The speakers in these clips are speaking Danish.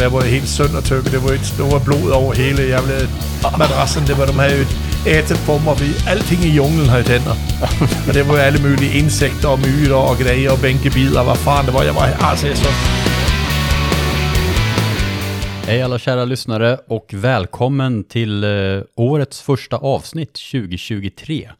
morgen, men jeg var helt søndertykket. Det var et stort blod over hele blev madrassen. Det var, de havde ætet på mig, fordi alting i junglen havde tænder. og det var alle mulige insekter og myter og grejer og bænkebider. Hvad fanden det var, jeg var altså jeg så. Hej alla kära lyssnare och välkommen till eh, årets första avsnitt 2023.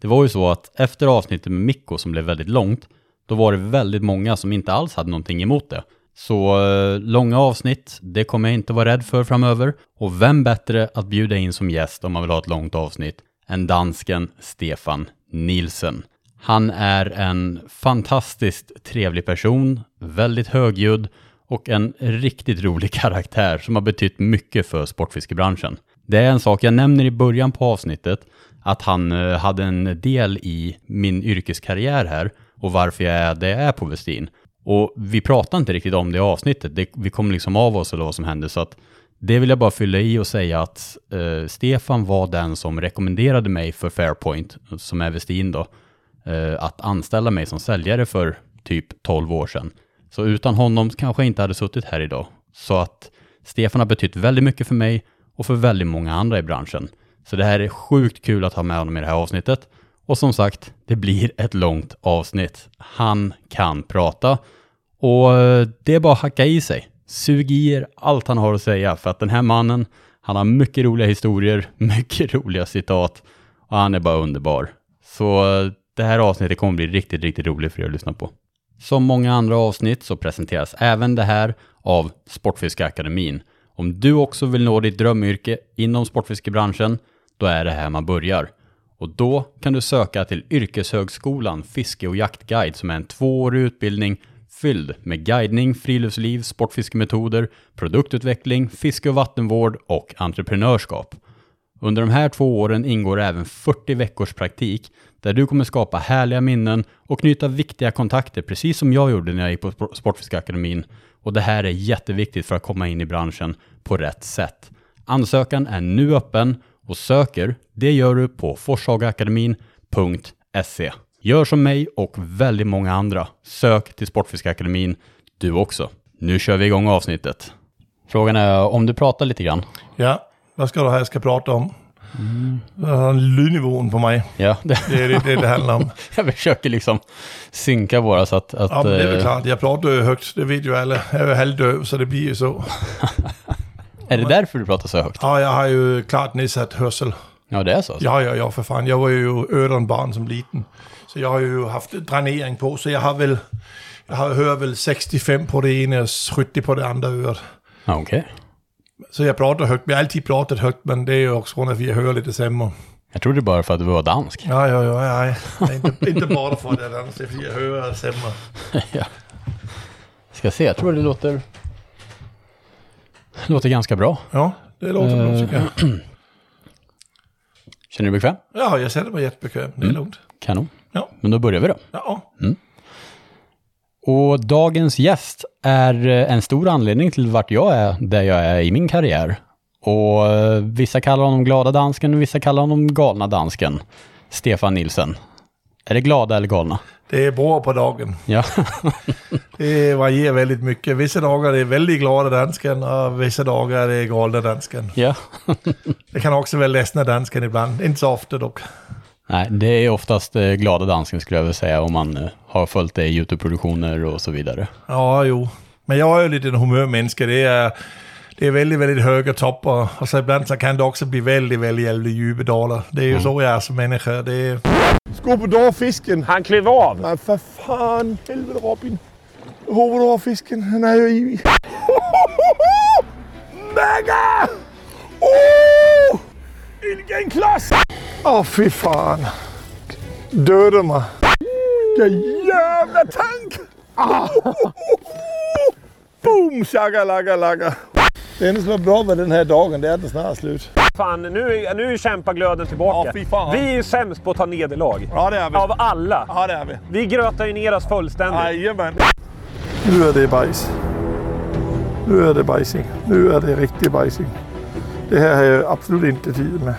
Det var ju så att efter avsnittet med Mikko som blev väldigt långt, då var det väldigt många som inte alls hade någonting emot det. Så eh, långa avsnitt, det kommer jag inte vara rädd för framöver. Och vem bättre att bjuda in som gäst om man vill ha ett långt avsnitt än dansken Stefan Nielsen. Han är en fantastiskt trevlig person, väldigt högljudd och en riktigt rolig karaktär som har betytt mycket för sportfiskebranschen. Det är en sak jag nämner i början på avsnittet, att han eh, hade en del i min yrkeskarriär här och varför jag är det jag är på Westin. Och vi pratar inte riktigt om det i avsnittet, det, vi kom liksom av oss eller vad som hände, så att det vill jag bara fylla i och säga att eh, Stefan var den som rekommenderade mig för Fairpoint, som är Westin då, eh, att anställa mig som säljare för typ 12 år sedan. Så utan honom kanske jag inte hade suttit här idag. Så att Stefan har betytt väldigt mycket för mig och för väldigt många andra i branschen. Så det här är sjukt kul att ha med honom i det här avsnittet. Och som sagt, det blir ett långt avsnitt. Han kan prata och eh, det är bara att hacka i sig. Sug i er allt han har att säga för att den här mannen, han har mycket roliga historier, mycket roliga citat och han är bara underbar. Så eh, det här avsnittet kommer bli riktigt, riktigt roligt för er att lyssna på. Som många andra avsnitt så presenteras även det här av Sportfiskeakademin. Om du också vill nå ditt drömyrke inom sportfiskebranschen, då är det här man börjar. Och då kan du söka till Yrkeshögskolan Fiske och jaktguide som är en tvåårig utbildning fylld med guidning, friluftsliv, sportfiskemetoder, produktutveckling, fiske och vattenvård och entreprenörskap. Under de här två åren ingår även 40 veckors praktik där du kommer skapa härliga minnen och knyta viktiga kontakter, precis som jag gjorde när jag gick på Sport- Sportfiskeakademin. Och det här är jätteviktigt för att komma in i branschen på rätt sätt. Ansökan är nu öppen och söker, det gör du på forshagaakademin.se. Gör som mig och väldigt många andra. Sök till Sportfiskeakademin du också. Nu kör vi igång avsnittet. Frågan är om du pratar lite grann. Ja, hvad skal du have, jeg skal prate om? Mm. Lydniveauen på mig, Ja, det, det er det, det, det handler om. jag försöker liksom synka våra så att... att Ja, men det er eh, vel klart, jeg prater jo højt, det ved jo alle. Jeg er jo halvdøv, så det bliver jo så. är det därför du pratar så högt? Og jeg har jo klart nedsat hørsel. Ja, det är så. Ja, ja, ja, for fanden. Jeg var jo øren barn som liten. Så jeg har jo haft drænering på, så jeg har vel... Jeg har hørt vel 65 på det ene og 70 på det andre øret. Okej. Så jeg prater højt. Jeg har altid pratet højt, men det er jo også grund af, at jeg hører lidt det samme. Jag trodde bara för att du var dansk. Ja, ja, ja, ja. Det er ikke, ikke bare for det andet, det er fordi jeg hører det samme. ja. Ska se, jag tror det låter... Det låter ganska bra. Ja, det låter bra tycker jag. Känner du dig bekväm? Ja, jag känner mig jättebekväm. Det är lugnt. Kanon. Ja. Men då börjar vi då. Ja, Och dagens gäst är eh, en stor anledning till vart jag är där jag är i min karriär. Och eh, vissa kallar honom glada dansken och vissa kallar honom galna dansken. Stefan Nilsen. Är det glada eller galna? det beror på dagen. Ja. Det varierar väldigt mycket. Vissa dagar är det väldigt glada dansken och vissa dagar är det galna dansken. ja. Det kan också vara ledsna dansken ibland. Inte så ofta dock. Nej, det är oftast eh, glada dansken skulle jag vilja säga om man eh, har följt det i YouTube-produktioner och så vidare. Ja, jo. Men jag är ju lite en humörmänniska. Det är, det är väldigt, väldigt höga toppar. Och så ibland så kan det också bli väldigt, väldigt, väldigt djupa dalar. Det är ju så jag är som människa. Det är... Fisken! Han klev av. Nej, för fan. Helvete Robin. Jag håber du har fisken. Han är ju i. Mega! Oh! Vilken klass! Åh, oh, fy fan. Döda mig. Vilken jävla tank! Ah. Boom! Shaka, laka, laka. Det enda som är bra med den här dagen det är att den snart är slut. Fan, nu, är- nu är kämpaglöden tillbaka. Ja. Vi är sämst på att ta nederlag. Ja, det är vi. Av alla. Ja, det är vi. Vi grötar ju ner oss fullständigt. Jajamän. Nu är det bajs. Nu är det bajsing. Nu är det riktig bajsing. Det här har jeg absolut inte tid med.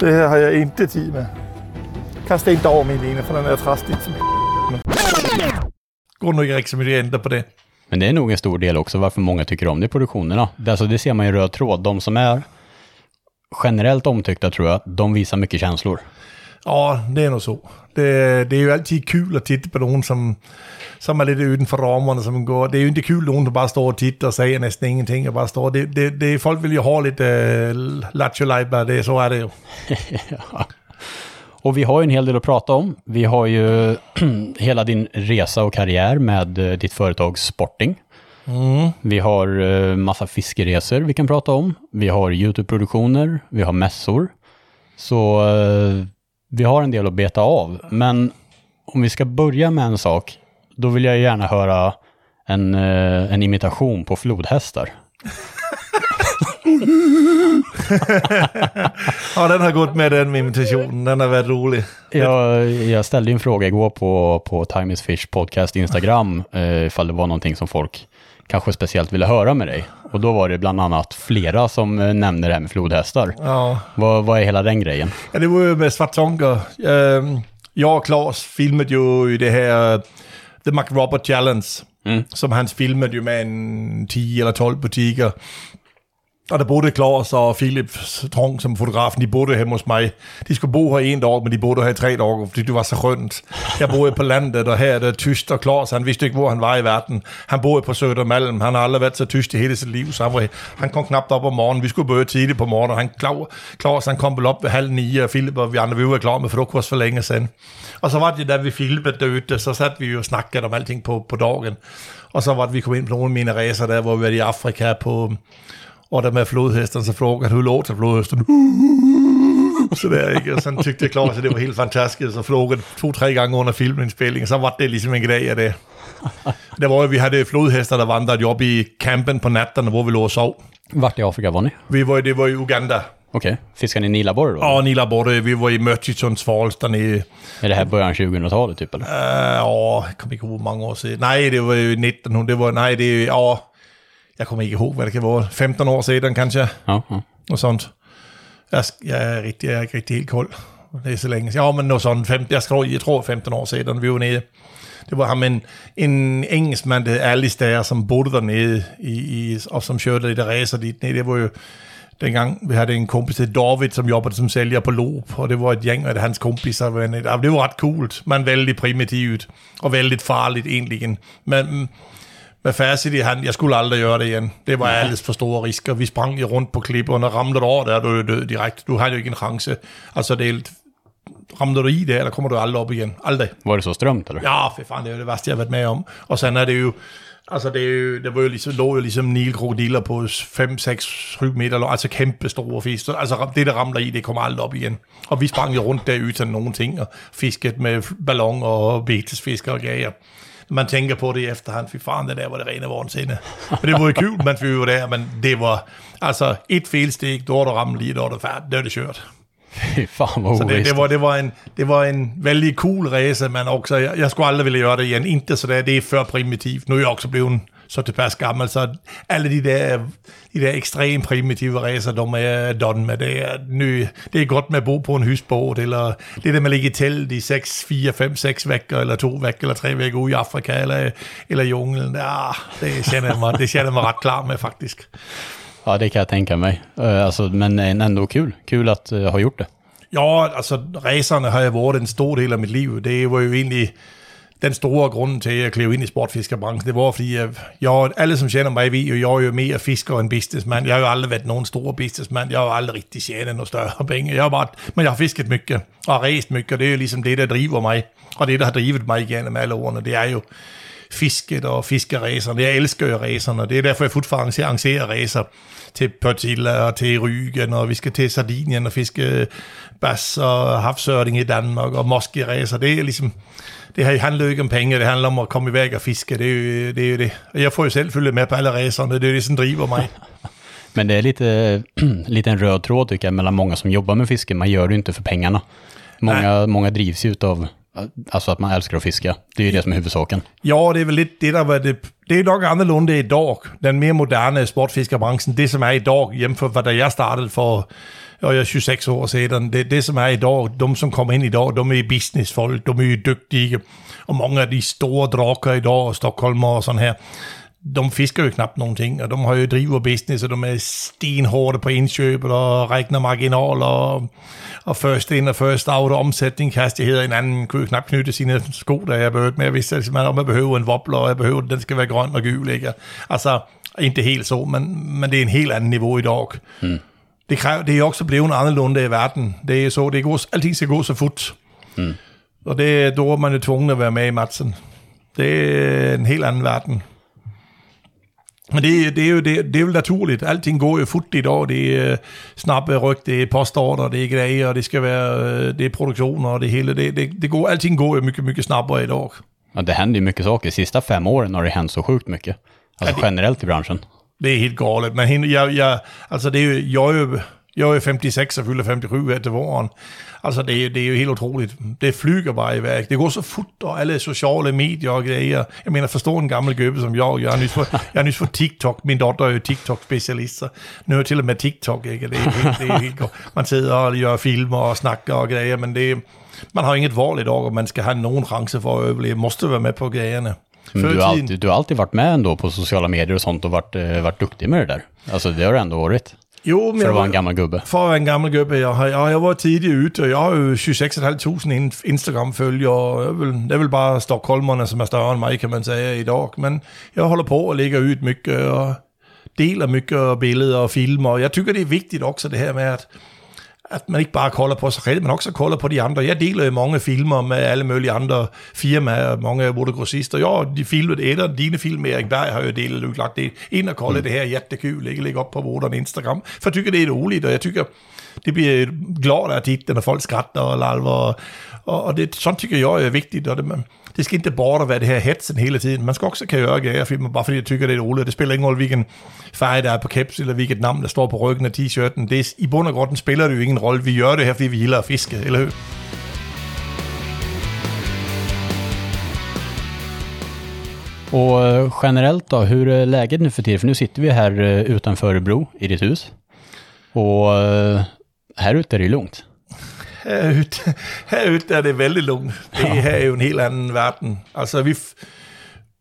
Det här har jag inte tid med. Kasta inte av min lina för den är trastig som Går nog inte så mycket att på det. Men det är nog en stor del också varför många tycker om det i produktionerna. Det, alltså, det ser man ju röd tråd. De som är generellt omtyckta tror jag, de visar mycket känslor. Ja, det är nog så. Det, det är ju alltid kul att titta på någon som, som är lite utanför ramarna. Som går. Det är ju inte kul någon som bara står och tittar och säger nästan ingenting. Och bara står. Det, det, det, folk vill ju ha lite uh, lattjo det så är det ju. ja. Och vi har ju en hel del att prata om. Vi har ju hela din resa och karriär med eh, ditt företag Sporting. Mm. Vi har uh, massa fiskeresor vi kan prata om. Vi har YouTube-produktioner, vi har mässor. Så vi har en del att beta av. Men om vi ska börja med en sak, då vill jag gärna höra en, uh, en imitation på flodhästar. ja, den har gått med den imitationen. Den har varit rolig. Jag, jag ställde en fråga igår på, på Time is Fish podcast Instagram, eh, ifall det var någonting som folk kanske speciellt ville höra med dig. Och då var det bland annat flera som eh, nämnde det här med flodhästar. Ja. Vad, vad är hela den grejen? Ja, det var ju med Svartonker. Um, jag och Claes filmade ju det här The McRobert Challenge. Mm. Som han filmade ju med en 10 eller 12 butiker. Og der boede Klaus og Philip Trong som fotografen, de boede hjemme hos mig. De skulle bo her en dag, men de boede her i tre år, fordi det var så skønt. Jeg boede på landet, og her er det tyst, og Klaus, han vidste ikke, hvor han var i verden. Han boede på Sødermalm, han har aldrig været så tyst i hele sit liv, så han, var, han kom knap op om morgenen. Vi skulle bøde tidligt på morgenen, han, Klaus, han kom vel op ved halv ni, og Philip og vi andre, vi var klar med frokost for længe siden. Og så var det, da vi Philip døde, så satte vi jo og snakkede om alting på, på dagen. Og så var det, vi kom ind på nogle af mine racer der, hvor vi var i Afrika på og der med flodhesten, så frågade hur låter? Så der, ikke? Og sådan tyckte Claus, at det var helt fantastisk. Så frågade to-tre gange under filmindspilningen, så var det ligesom en grej af det. Det var vi hade flodhästar, der vandrade op i campen på natten, hvor vi lå og sov. Vart i Afrika var ni? Vi var, det var i Uganda. Okej, okay. fiskar ni Nilaborre då? Ja, Nilaborre. Vi var i Murchison Falls där nere. Är det här början 2000-talet typ eller? Uh, ja, jag kommer inte ihåg hur många år sedan. Nej, det var ju 1900. Det var, nej, det är, ja, jag kommer inte ihåg vad det kan vara, 15 år sedan kanske. Ja. Och sånt. Jag, jag, är riktigt, jag är riktigt helt koll. Det är så länge Ja, men något sånt. 15, jag, tror, jag tror 15 år sedan vi var nere. Det var han en, en engelsman, det Alice där, som bodde där nere i, i, och som körde lite resor dit nere. Det var ju dengang vi hade en kompis till David som jobbade som säljer på Loop och det var ett gäng av hans kompisar. Det var rätt coolt, men väldigt primitivt och väldigt farligt egentligen. Men med facit i hand, jeg skulle aldrig gøre det igen. Det var alles for store risker. Vi sprang jo rundt på klipperne, ramte du over der, du er død direkte. Du har jo ikke en chance. Altså, det er ramler du i det, eller kommer du aldrig op igen. Aldrig. Var det så strømt, eller? Ja, for fan, det er det værste, jeg har været med om. Og sådan er det jo, altså det, er jo, det var jo ligesom, lå jo ligesom nilkrokodiler på 5, 6, 7 meter, altså kæmpe store fisk. Altså det, der ramler i, det kommer aldrig op igen. Og vi sprang jo rundt der uden nogle ting, og fisket med ballon og betesfisker og gager man tänker på det i efterhand, fy fan det där var det rena vansinne. Men det var ju kul mens vi var där, men det var alltså ett felsteg, då har du ramlat då har du färdigt, då är det kört. Fy fan vad så det, det, var, det, var en, det var en väldigt cool resa, men också, jag, jag skulle aldrig vilja göra det igen. Inte så där, det är för primitivt. Nu är jag också blivit så tilpas gammel, så alle de der, de der ekstremt primitive racer, de er done med. Det er, ny, det er godt med at bo på en husbåd, eller det der med at ligge i telt i 6, 4, 5, 6 vækker, eller to vækker, eller tre vækker ude i Afrika, eller, eller junglen. Ja, det känner jag mig, det känner mig rätt klar med faktiskt. Ja, det kan jag tänka mig. Uh, alltså, men ändå kul. Kul att uh, ha gjort det. Ja, alltså racerna har ju varit en stor del av mitt liv. Det var ju egentlig den store grund til, at jeg klev ind i sportfiskerbranchen, det var, fordi jeg, jeg, alle som kender mig ved, jo, jeg er jo mere fisker end businessmand. Jeg har jo aldrig været nogen store businessmand. Jeg har jo aldrig rigtig tjent noget større penge. Jeg har bare, men jeg har fisket mycket og rejst mycket, og det er jo ligesom det, der driver mig. Og det, der har drivet mig igennem alle årene, det er jo fisket og fiskeræserne. Jeg elsker jo ræserne, og det er derfor, jeg fortfarande arrangerer racer til Portilla og til Rygen, og vi skal til Sardinien og fiske bass og havsørding i Danmark, og måske racer. Det er ligesom, det handler jo ikke om penge, det handler om at komme i væk og fiske, det er jo det. Er jo det. Jeg får jo selv følge med på alle racerna, det är det som driver mig. Men det är lite, lite en röd tråd tycker jag mellan många som jobbar med fiske. Man gör det inte för pengarna. Många, många drivs ju av alltså att man älskar att fiska. Det är ju det som är huvudsaken. Ja, det är väl lite det där var det. Det är nog annorlunda idag. Den mer moderna sportfiskarbranschen, det som är idag jämfört med vad jag startade för jag är 26 år sedan, det, det som är idag, de som kommer in idag, de är businessfolk, de är ju duktiga. Och många av de stora drakar idag, stockholmare och sånt här, de fiskar ju knappt någonting och de har ju driver business och de är stenhårda på inköp och räknar marginaler och, och först in och först out och omsättningshastigheder. En anden kunne jo knap knytte sine sko, der jeg behøvede, men jeg vidste, at man, om jeg behøver en wobbler, og jeg behøver, den skal være grøn og gul, ikke? Altså, inte helt så, men, men det er en helt anden niveau i dag. Mm. Det, kræver, det er jo også blevet annorlunda i verden. Det er så, det går, alting skal gå så fort. Mm. Og det, då er man jo tvungen at være med i matchen. Det er en helt anden verden. Men det, det, er jo det, det er jo naturligt. Alting går jo fort i dag. Det er snappe ryg, det er postorder, det er grejer, det skal være, det er produktioner og det hele. Det, det, det går, alting går jo mycket, mycket snabbare i dag. Ja, det händer ju mycket saker. Sista fem åren har det hänt så sjukt mycket. Alltså Ja, det- generellt i branschen. Det är helt galet. Men jag, jag, alltså det är ju, jag, är ju, jag är 56 och fyller 57 här till våren. Alltså det är, det är ju helt otroligt. Det flyger bara iväg. Det går så fort och alla sociala medier och grejer. Jag menar, förstå en gammal gubbe som jag. Jag har nyss fått, jag har nyss fått TikTok. Min dotter är ju TikTok-specialist. Så nu jag till och med TikTok. Ikke? Det är, helt, det är helt galet. Man sidder och gör filmer och snackar och grejer. Men det man har inget val idag om man ska ha någon chans för att överleva. Måste vara med på grejerna. Men i du, har alltid, du har alltid varit med ändå på sociala medier och sånt och varit, eh, varit duktig med det där. Alltså det har du ändå varit. Jo, men att vara var- en gammal gubbe. For at være en gammel gubbe, jeg har, jeg, jeg var tidigt ute, og jeg har jo 26.500 in- Instagram-følgere, og jeg vil, det er vel bare Stockholmerne, som er større end mig, kan man sige, i dag. Men jeg holder på og lægger ud mycket, og deler mycket og billeder og filmer, og jeg tycker, det er vigtigt også det her med, at at man ikke bare kolder på sig selv, men også kolder på de andre. Jeg deler jo mange filmer med alle mulige andre firmaer, mange motorgrossister. Ja, de filmede et af dine film, Erik Berg har jo delt det, lagt det ind og kolde mm. det her jättekul, ikke lægge op på vårderen Instagram. For jeg tycker, det er roligt, og jeg tycker, det bliver glad af dit, når folk skratter og lalver, og, og, og det, sådan tycker jeg er vigtigt, og det, man, det skal ikke bare være det her hetsen hele tiden. Man skal også kan gøre gærefilmer, bare fordi jeg tycker, det er roligt. Det spiller ingen rolle, hvilken fej der er på caps, eller hvilket navn, der står på ryggen af t-shirten. Det I bund og grund spiller det jo ingen rolle. Vi gør det her, fordi vi gillar at fiske, eller øh, hur? Och generellt då, hur är läget nu för tiden? För nu sitter vi här øh, utanför Örebro i ditt hus. Och här ute är det lugnt. Herude, herude er det väldigt lugnt. Det her er jo en helt anden verden. Altså, vi,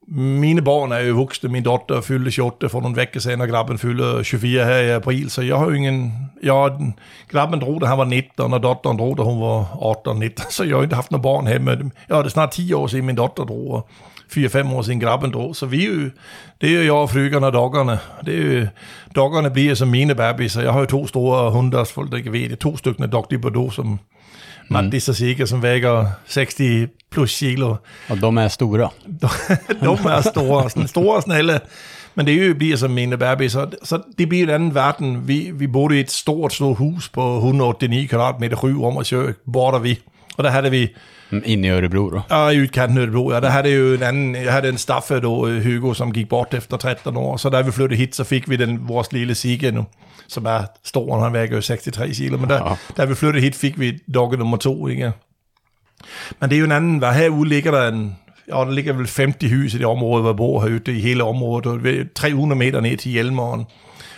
mine barn er jo voksne. Min dotter fyldte 28 for nogle veckor sedan, og grabben fyldte 24 her i april. Så jeg har jo ingen... Den, grabben drog, da han var 19, og dotteren drog, da hun var 18-19. Så jeg har inte haft några barn hemma. Ja, det er snart 10 år siden min dotter drog, og 4-5 år siden grabben drog. Så vi er jo... Det jo jeg og frugan og doggerne. Det er jo, doggerne bliver som mine babys, og jeg har jo to store hundar, der ikke ved det. To stykker Dr. Bordeaux, som Mattis og Sigge, som vækker 60 plus kilo. Och de är stora. De, er sådan store og snelle. Men det er jo bliver som mine babys, så, så det bliver en anden verden. Vi, vi boede i et stort, stort hus på 189 kvadratmeter, sju rum og kök, border vi. Og der havde vi, Mm, Inne i Örebro då. ja, i udkanten af Örebro, ja, der havde jo en anden, jeg havde en staffe då, øh, Hugo, som gik bort efter 13 år. Så da vi flyttede hit, så fik vi den, vores lille Sigge nu, som er stor, han vækker jo 63 kilo. Men Ja. da vi flyttede hit, fik vi dogge nummer to, ikke? Men det er jo en anden, hvad herude ligger der en, ja, der ligger vel 50 hus i det område, hvor jeg bor herude, i hele området, og det er 300 meter ned til Hjelmeren.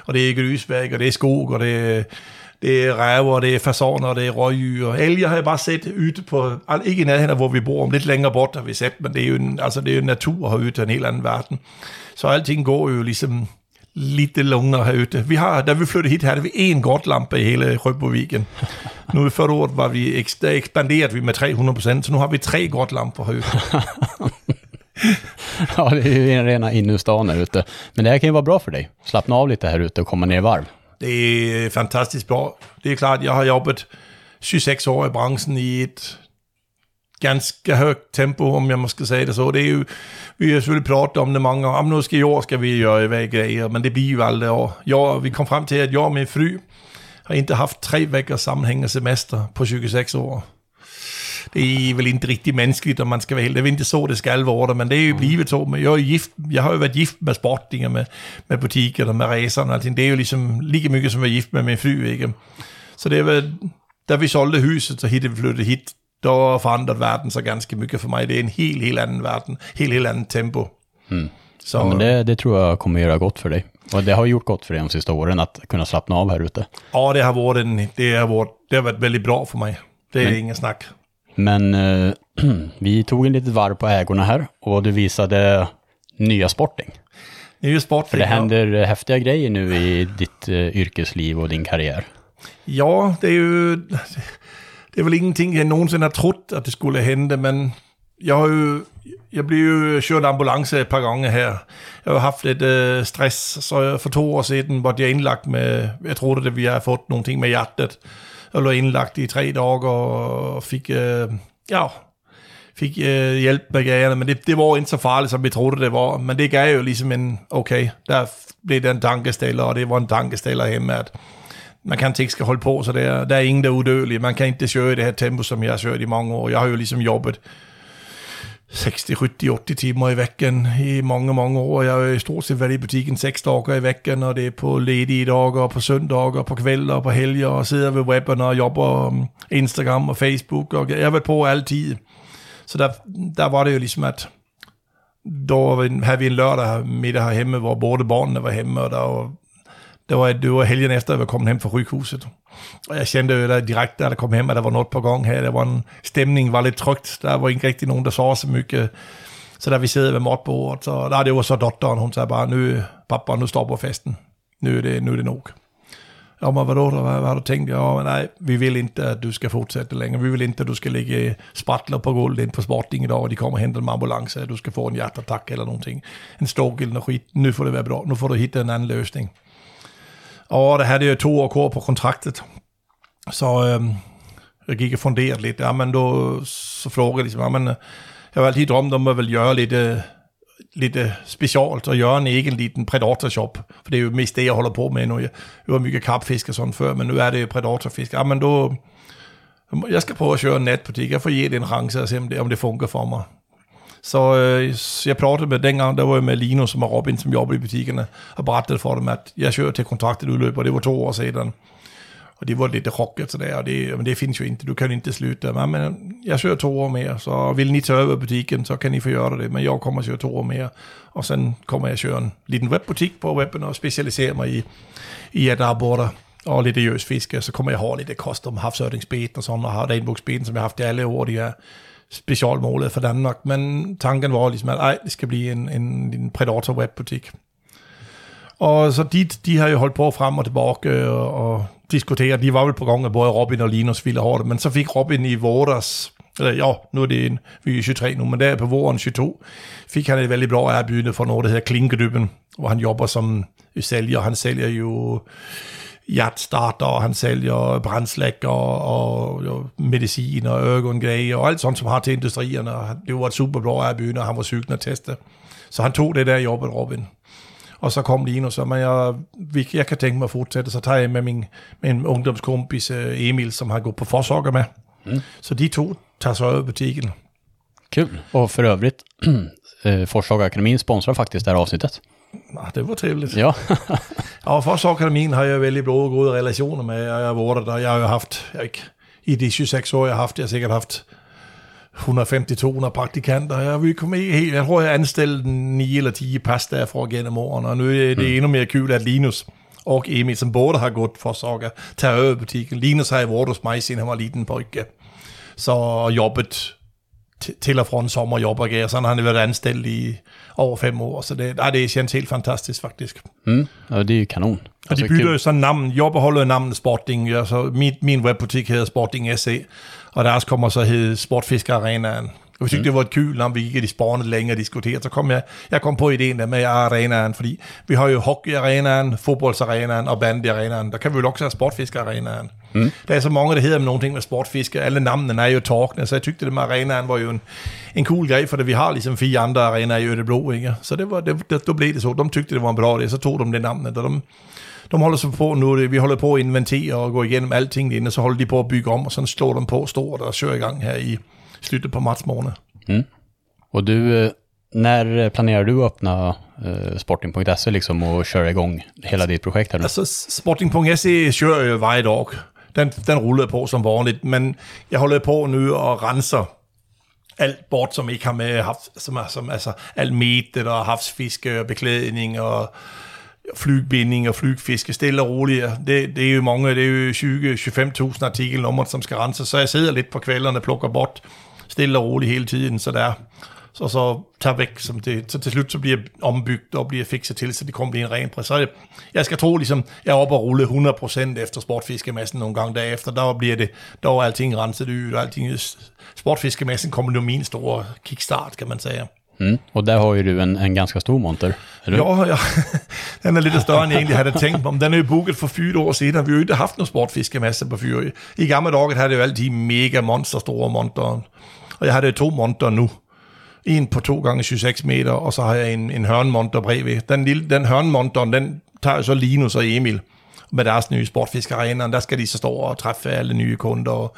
Og det er grusvæg, og det er skog, og det er, det er ræver, det er fasoner, det er røgyer. Alger har jeg bare set ytte på, ikke i nærheden af, hvor vi bor, om lidt længere bort har vi set, men det er jo, en, altså det er jo natur herude ytte en helt anden verden. Så alting går jo ligesom lidt lungere ytte. Vi har, da vi flyttede hit, havde vi en godt i hele Rødboviken. Nu i første år var vi, eks- der ekspanderede vi med 300% så nu har vi tre godt lamper. Ja, det är ju en rena innerstan här ute. Men det här kan ju vara bra för dig. Slappna av lite här ute och komma ner i varv. Det er øh, fantastisk bra. Det er klart, jeg har jobbet 26 år i branchen i et ganske højt tempo, om jeg måske sige det så. Det er jo, vi har selvfølgelig pratet om det mange år. Om nu skal i år skal vi gøre hvad grejer, men det bliver jo aldrig år. Jeg, vi kom frem til, at jeg og min fru har inte haft tre veckors sammenhængende semester på 26 år. Det er vel ikke rigtig menneskeligt, om man skal være helt. Det er vel ikke så, det skal være, men det er jo blevet så. Men jeg, er gift, jeg har jo været gift med sportinger, med, med butikker og med racerne og. Det er jo ligesom lige mye som at være gift med min fly, ikke? Så det er vel, da vi solgte huset, så hit vi flyttede hit, der forandrede verden så ganske mycket for mig. Det er en helt, helt anden verden. Helt, helt anden tempo. Så, Ja, men det, det tror jag kommer göra gott för dig. Och det har gjort gott för dig de sista åren att kunna slappna av här ute. ja, det har varit en, det har varit, det har varit väldigt bra för mig. Det är Men- ingen snack. Men eh, vi tog en litet varv på ägorna här och du visade nya Sporting. Nye För sportting. det händer eh, häftiga grejer nu i ditt eh, yrkesliv och din karriär. Ja, det är ju... Det är väl ingenting jag någonsin har trott att det skulle hända, men jag har ju... Jag blev ju kört ambulans ett par gånger här. Jag har haft lite øh, stress, så för två år sedan var jag inlagt med... Jag trodde att vi hade fått någonting med hjärtat og lå inlagt i tre dagar och fick... øh, Ja, fick øh, hjälp med gagerne, men det, det var inte så farligt som vi trodde det var. Men det gav ju liksom en, okej, där blev den en og det var en tankeställare hemma at man kan inte ska hålla på så där. Det är ingen der er udødelig. Man kan inte köra i det her tempo som jag har søgt i många år. Jag har ju liksom jobbet 60, 70, 80 timmar i veckan i många, många år. Jag är i stort sett i butiken sex dagar i veckan och det är på lediga dagar, på söndagar, på kvällar, på helger och sitter vid webben och jobbar um, Instagram och Facebook och jag har varit på alltid. Så där, där var det ju liksom att då hade vi en lördag middag här hemma hvor både barnen var hemma och där, det, var, det var helgen efter jag var kommet hem från rykhuset. Och jag kände ju där direkt när jag kom hem at det var något på gång här. Det var en stämning, var lidt trygt. Der var ikke riktigt någon, der sov så mycket. Så där vi sad vid matbordet, så där det var så dottern, hon sa bara, nu pappa, nu stoppar festen. Nu är det, nu är det nog. Ja, men hvad, hvad, Vad, vad har du tænkt? Ja, men nej, vi vill inte at du ska fortsätta längre. Vi vill inte at du ska ligga spratler på golvet ind på Sporting idag och de kommer hämta en ambulans. Du ska få en hjärtattack eller någonting. En stroke eller skit. Nu får det være bra. Nu får du hitta en og der havde det hade ju två år kvar på kontraktet. Så øh, jag gick och funderade lite. Ja, men då så frågade jag liksom, ja, men øh, jag har alltid drömt om att väl göra lite, lite øh, øh, specialt och göra en egen liten predatorshop. För det är ju mest det jag håller på med nu. Jag, jag var mycket kapfisk och sånt förr, men nu är det ju predatorfisk. Ja, men då... Jag ska pröva att köra en nätbutik. Jag får ge det en chans och se om det, om det funkar för mig. Så, øh, så jeg pratede med dengang, der var jeg med Linus som var Robin, som jobber i butikkerne, og berettede for dem, at jeg kører til kontraktet udløber, det var to år siden. Og det var lite så altså sådär, och det, men det finns ju inte, du kan inte sluta. Men, men jag kör två år mer, så vill ni ta över butiken så kan ni få göra det. Men jag kommer att köra två år mer. Och sen kommer jag köra en liten webbutik på webben och specialisera mig i, i att arbeta och lite ljusfiske. Så kommer jag ha lite custom havsördingsbeten och sådana, och regnbågsbeten som jag haft i alla år. De är specialmålet för Danmark. Men tanken var liksom att nej, det ska bli en, en, en predator webbutik. Og så de, de har jo holdt på frem og tilbage og, og diskuteret. De var vel på gang, at både Robin og Linus ville have det, men så fik Robin i vårders, eller ja, nu er det en, vi er 23 nu, men der på våren 22, fik han et veldig bra erbjudende for noget, der hedder Klinkedyben, hvor han jobber som sælger. Han sælger jo hjertstarter, og han sælger brændslækker og, og medicin og øgongrejer og alt sådan, som har til industrierne. Og det var et super bra erbjudende, og han var cyklen at teste. Så han tog det der jobbet, Robin. Og så kom Linus, og men jeg, jeg kan tænke mig at fortsætte, så tager jeg med min, min ungdomskompis øh, Emil, som har gået på Forsåker med. Mm. Så de to tager så över butiken. Kul. Och för övrigt, eh, Forshaga-akademin sponsrar faktiskt det här avsnittet. Ah, det var trevligt. Ja, Og Forsåkerakademin har jeg väldigt bra gode relationer med. Jeg har været der. Jeg har jo haft, jeg ikke, i de 26 år, jeg har haft, jeg har sikkert haft 150-200 praktikanter. Jeg vil komme i helt, jeg tror, jeg anstillede 9 eller 10 pas derfra gennem årene, og nu er det mm. endnu mere kul, at Linus og Emil, som både har gået for Sokker, tager over butikken. Linus har været hos mig, siden han var liten pojke. Så jobbet til og fra en sommerjobb og. Sådan har han været anstillet i over fem år. Så det, nej, det känns helt fantastisk faktisk. mm. ja det ju kanon. Og de bytter jo sådan navn. Jeg beholder navnet Sporting. Ja, så min, min webbutik hedder Sporting SE. Og deres kommer så hedde Sportfisker Arenaen. Og vi synes, mm. det var et kul navn, vi gik i de spårende længe og diskuterede. Så kom jeg, jeg kom på ideen der med arenaen, fordi vi har jo hockeyarenaen, fodboldsarenaen og bandyarenaen. Der kan vi jo også have sportfiskerarenaen. Mm. Der er så mange, der hedder med nogle ting med sportfiske. Alle navnene er jo talkende, så jeg tykte, det med arenaen var jo en, en cool grej, for det, vi har ligesom fire andre arenaer i Ødebro, ikke? Så det var, det, det, då blev det så. De tykte, det var en bra idé, så tog de det navnet, og de, de holder så på nu, det, vi holder på at inventere og gå igennem alting inde, så holder de på at bygge om, og så slår de på stort og kører i gang her i slutet på marts måned. Och du, eh, när planerar du att öppna eh, sporting.se liksom och köra igång hela ditt projekt här nu? Altså, Sporting.se kører jo hver dag. Den, den ruller på som vanligt, men jeg holder på nu og renser alt bort, som ikke har med haft, som er, som, altså, alt metet og havsfiske og beklædning og flygbinding og flygfiske, stille og roligt. Det, det er jo mange, det er jo 20-25.000 artikelnummer, som skal renses, så jeg sidder lidt på kvælderne og plukker bort stille og roligt hele tiden, så der så så tager væk, som det, så til slut så bliver ombygget og bliver fikset til, så det kommer blive en ren pris. Så det, jeg skal tro, ligesom, jeg er oppe og rulle 100% efter sportfiskemassen nogle gange derefter, der bliver det, der var alting renset ud, og alting, sportfiskemassen kommer nu min store kickstart, kan man säga. Mm. Och där har ju du en, en ganska stor monter. Eller? Ja, ja, den er lidt større, end jeg egentlig havde tænkt mig. Den er jo booket for fyra år siden, og vi har jo ikke haft noget sportfiskemasse på fyra. I gamle dage havde det jo altid mega monster, store monter. Og jeg har det to monter nu. En på 2 gange 26 meter, og så har jeg en, en hørnmonter bredvid. Den, lille, den hørnmonter, den tager jo så Linus og Emil med deres nye sportfiskerarena. Der skal de så stå og træffe alle nye kunder, og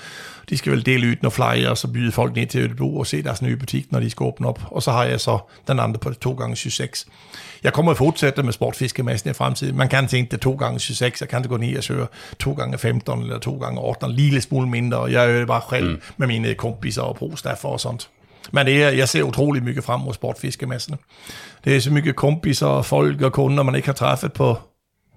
de skal vel dele ud nogle flyer, og så byde folk ned til Ødebro og se deres nye butik, når de skal åbne op. Og så har jeg så den andre på 2 gange 26 Jeg kommer at fortsætte med sportfiskemassen i fremtiden. Man kan tænke det 2 gange 26 jeg kan det gå ned og søge 2 gange 15 eller 2 gange 18 lige lidt smule mindre. Jeg er jo bare selv mm. med mine kompiser og brugstaffer og sådan. Men det er, jeg ser utrolig mycket frem mod sportfiskemassen. Det er så mycket kompiser og folk og kunder, man ikke har træffet på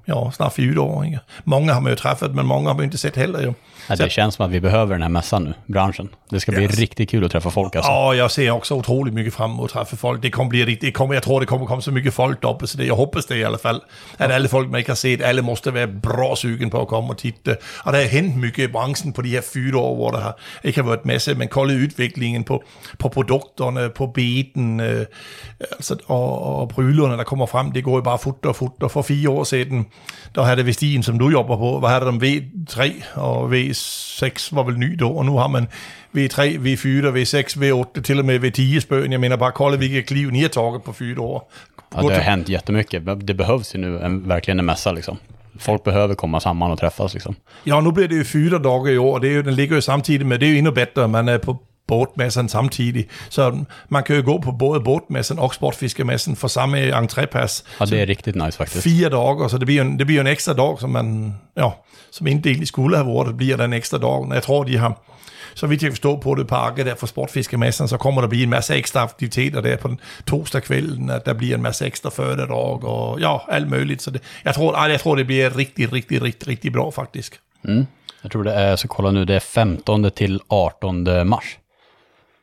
ja, snart fyra år. Ikke? Många har man ju träffat, men många har man ju inte sett heller. Ju. Ja, det känns som att vi behöver den här mässan nu, branschen. Det ska bli Yes. riktigt kul att träffa folk alltså. Ja, jag ser också otroligt mycket fram emot att träffa folk. Det kommer bli riktigt, det kommer, jag tror det kommer komma så mycket folk uppe, så det, jag hoppas det i alla fall. Att alla folk man inte har sett, alla måste vara bra sugen på att komma och titta. Och det har hänt mycket i branschen på de här fyra år, hvor det har har varit masse, men kolla utvecklingen på, på produkterna, på beten, øh, altså, og, og brylerne, der kommer frem, det går jo bare fort og fort. Og for fire år siden, der havde det Vestin, som du jobber på, hvad havde de V3 og V6 var vel ny då, og nu har man V3, V4, V6, V8, till och med V10 spön. Jag menar bara kolla vilka kliv ni har tagit på fyra år. Ja, det har hänt jättemycket. Det behövs ju nu en, verkligen en mässa liksom. Folk behöver komma samman och träffas liksom. Ja, nu bliver det jo fyra dagar i år, og det er jo, den ligger jo samtidig med, det er jo endnu bedre, man er på båtmassen samtidig. Så man kan jo gå på både båtmassen og sportfiskemassen for samme entrépass. Ja, det är riktigt nice faktiskt. Fire dager, så det bliver, en, det bliver en ekstra dag, som man, ja, som inte egentlig skulle have været, det bliver den ekstra dag. Jeg tror, de har, så vidt jeg kan forstå på det parke der for sportfiskemassen, så kommer der blive en masse ekstra aktiviteter der på den torsdag kvällen, at der bliver en masse ekstra föredrag og ja, alt muligt. Så det, jeg, tror, ej, jeg tror, det bliver rigtig, rigtig, rigtig, rigtig bra faktisk. Mm. Jag tror det är, så kolla nu, det är 15 till 18 mars.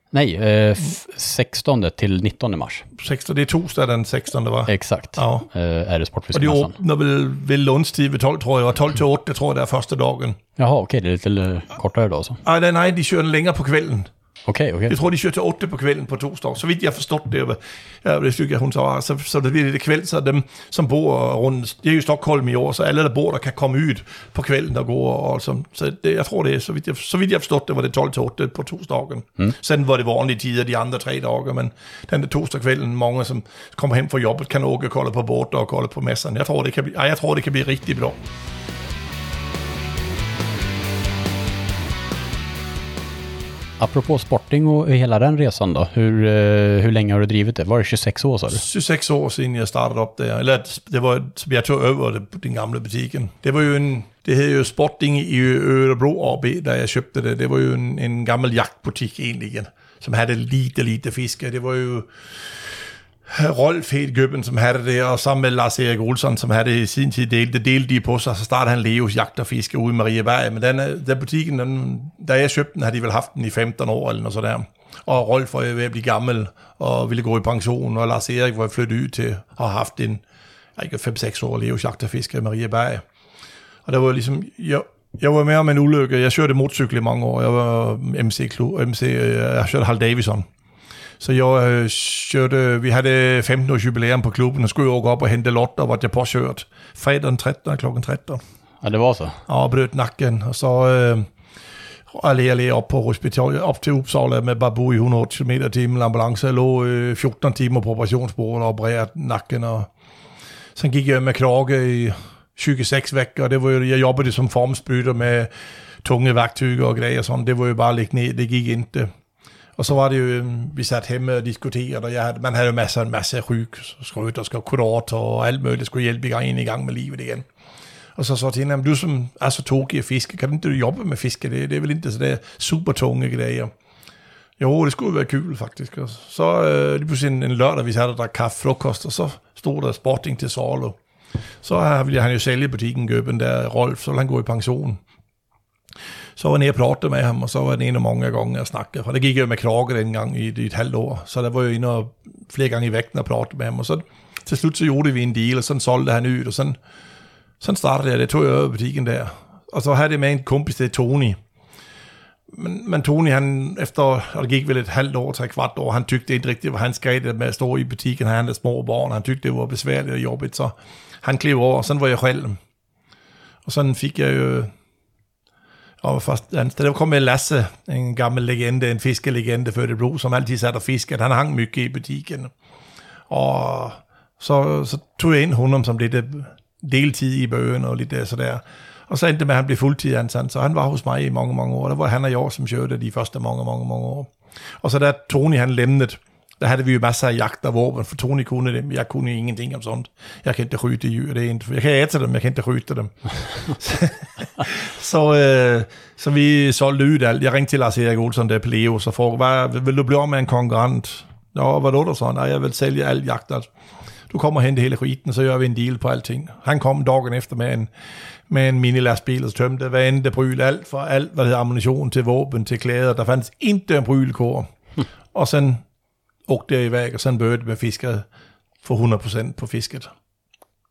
Nej, eh, f- 16 till 19 mars. 16, det er torsdag den 16. var. Exakt. Ja. Eh, är det Og de Sportfiskemässan. åbner vel ved lunchtid ved 12, tror jeg, og 12 til 8, tror jeg, det er første dagen. Jaha, okej, det är lite eh, kortare då så. Ej, nej, nej, de den længere på kvällen. Okej, okej. Jeg tror, de kører til 8 på kvällen på torsdag. Så vidt jeg har forstått det, ja, det stykke, hun så, så, så det bliver det kvæld, så dem, som bor rundt, det er jo Stockholm i år, så alle, der bor der, kan komme ud på kvällen og gå, og så, så det, jeg tror det er, så vidt jeg, så vidt jeg har forstått det, var det 12 til 8 på torsdagen. Mm. Sen var det vanlige tider de andre tre dage, men den der torsdag kvällen, mange som kommer hjem fra jobbet, kan åke kolde på båter og kolde på massen. Jeg tror, det kan blive, ej, jeg tror, det kan blive rigtig bra. Apropå sporting och hela den resan då, hur, eh, hur länge har du drivit det? Var det 26 år sa du? 26 år sedan jag startade upp det, eller det var, som tog över det, den gamla butiken. Det var ju en, det hed ju Sporting i Örebro AB, där jag köpte det. Det var ju en, en gammal jaktbutik egentligen, som hade lite, lite fiske. Det var ju Rolf Hedgøben, som havde det, og sammen med Lars Erik Olsson, som havde det i sin tid delt, det delte de på sig, så startede han Leos Jagt og Fiske ude i Marieberg. Men den, øh, den butikken, den, da jeg købte den, havde de vel haft den i 15 år eller noget sådan. Og Rolf var ved at blive gammel og ville gå i pension, og Lars Erik var flyttet ud til at have haft en ikke 5-6 år Leos Jagt og Fiske i Marieberg. Og der var ligesom, jeg, jeg var med om en ulykke. Jeg kørte motorcykel i mange år. Jeg var MC, Klo, MC øh, jeg kørte Hal Davison. Så jeg øh, kørte, vi havde 15 års jubilæum på klubben, og skulle jeg gå op og hente lotter, hvor jeg påkørt fredag den 13. klokken 13. Ja, det var så. Og brøt nakken, og så øh, allé op på hospital, op til Uppsala med bare bo i 180 km timen ambulance. Lå øh, 14 timer på operationsbordet og opereret nakken, og Sen gik jeg med krage i 26 veckor, og det var jo, jeg jobbede som formsbryter med tunge værktøjer og grejer sådan. Det var jo bare at lægge ned, det gik ikke. Og så var det jo, øhm, vi satt hjemme og diskuterede, og jeg havde, man havde jo masser, en masse ryg, skrøt og skal kurort og alt muligt, skulle hjælpe i gang, ind i gang med livet igen. Og så sa til hende, du som er så tokig af fiske, kan ikke du jobbe med fiske? Det, det er vel ikke så der super tunge grejer. Jo, det skulle være kul faktisk. Og så øh, lige pludselig en, en lørdag, vi satte der kaffe frokost, og så stod der sporting til Sorlo. Så ville han jo sælge butikken Gøben der, Rolf, så ville han gå i pension. Så var jeg nede og pratede med ham, og så var det inne många mange gange jeg snakkede. For det gik jeg med med en dengang i, i et halvt år, så der var jeg inde og flere gange i vægten og pratede med ham. Og så til slut så gjorde vi en deal, og sådan solgte han ud, og sådan, sådan startede jeg. Det tog jeg over butiken butikken der. Og så havde det med en kompis, det er Tony. Men, men Tony, han efter, og det gik vel et halvt år til et kvart år, han tykte ikke rigtigt, hvad han skrev det med at stå i butikken, han havde små barn, han tykte, det var besværligt og jobbigt, så han klev over, og sådan var jeg selv. Og sådan fik jeg jo, og først, han, der kom med Lasse, en gammel legende, en fiskelegende før det blod, som altid satte og fiskede. Han hang mycket i butikken. Og så, så tog jeg ind honom som lidt øh, deltid i bøgen og lidt der, så der. Og så endte det med, at han blev fuldtidsansat, så han var hos mig i mange, mange år. Der var han og jeg, som kørte de første mange, mange, mange år. Og så da Tony han lemnet, der havde vi jo masser af jagt og våben, for Tony kunne dem. Jeg kunne ingenting om sånt. Jeg kan ikke ryte dyr, det er ikke. Jeg kan æte dem, jeg kan ikke ryte dem. så, øh, så vi solgte ud alt. Jeg ringte til Lars Erik Olsen der på Leo, så for, hvad, vil du blive om med en konkurrent? Nå, hvad er der så? Nej, jeg vil sælge alt jagt. Altså. Du kommer hen til hele skiten, så gør vi en deal på alting. Han kom dagen efter med en, med en mini-lastbil, og tømte hvad end det bryl, alt fra alt, hvad det hedder ammunition til våben, til klæder. Der fandt ikke en brylkår. og sådan åkte jag iväg och sen började med fiska för 100% på fisket.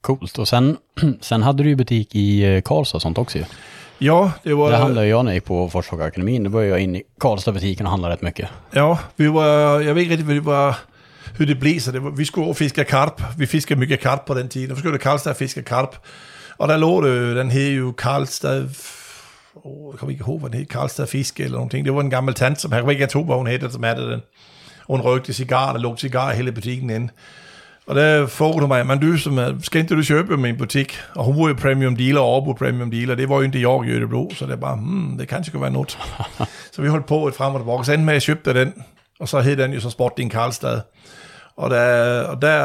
Coolt. Och sen, sen hade du ju butik i eh, Karlstad och sånt också ju. Ja, det var... Det handlade jag jag gick på Forshagsakademin. Då började jag in i Karlstad-butiken och handlade rätt mycket. Ja, vi var, jag vet inte riktigt vad det var, hur det blev, så det var, vi skulle fiska karp. Vi fiskade mycket karp på den tiden. Vi skulle Karlstad fiska karp. Och där låg det, den hed ju Karlstad, oh, jag kommer inte ihåg vad den hed, Karlstad Fiske eller någonting. Det var en gammal tant, som, jag vet inte vad hon hette, som hade den. Hun røgte cigar, der lugte cigar hele butikken ind. Og der du mig, men du som skal ikke du købe min butik? Og hun var jo premium dealer og på premium dealer. Det var jo ikke jeg i Ødebro, så det er bare, hmm, det kan ikke være noget. så vi holdt på et frem og tilbage. Så endte med, at jeg købte den, og så hed den jo så Sporting Karlstad. Og der, og der,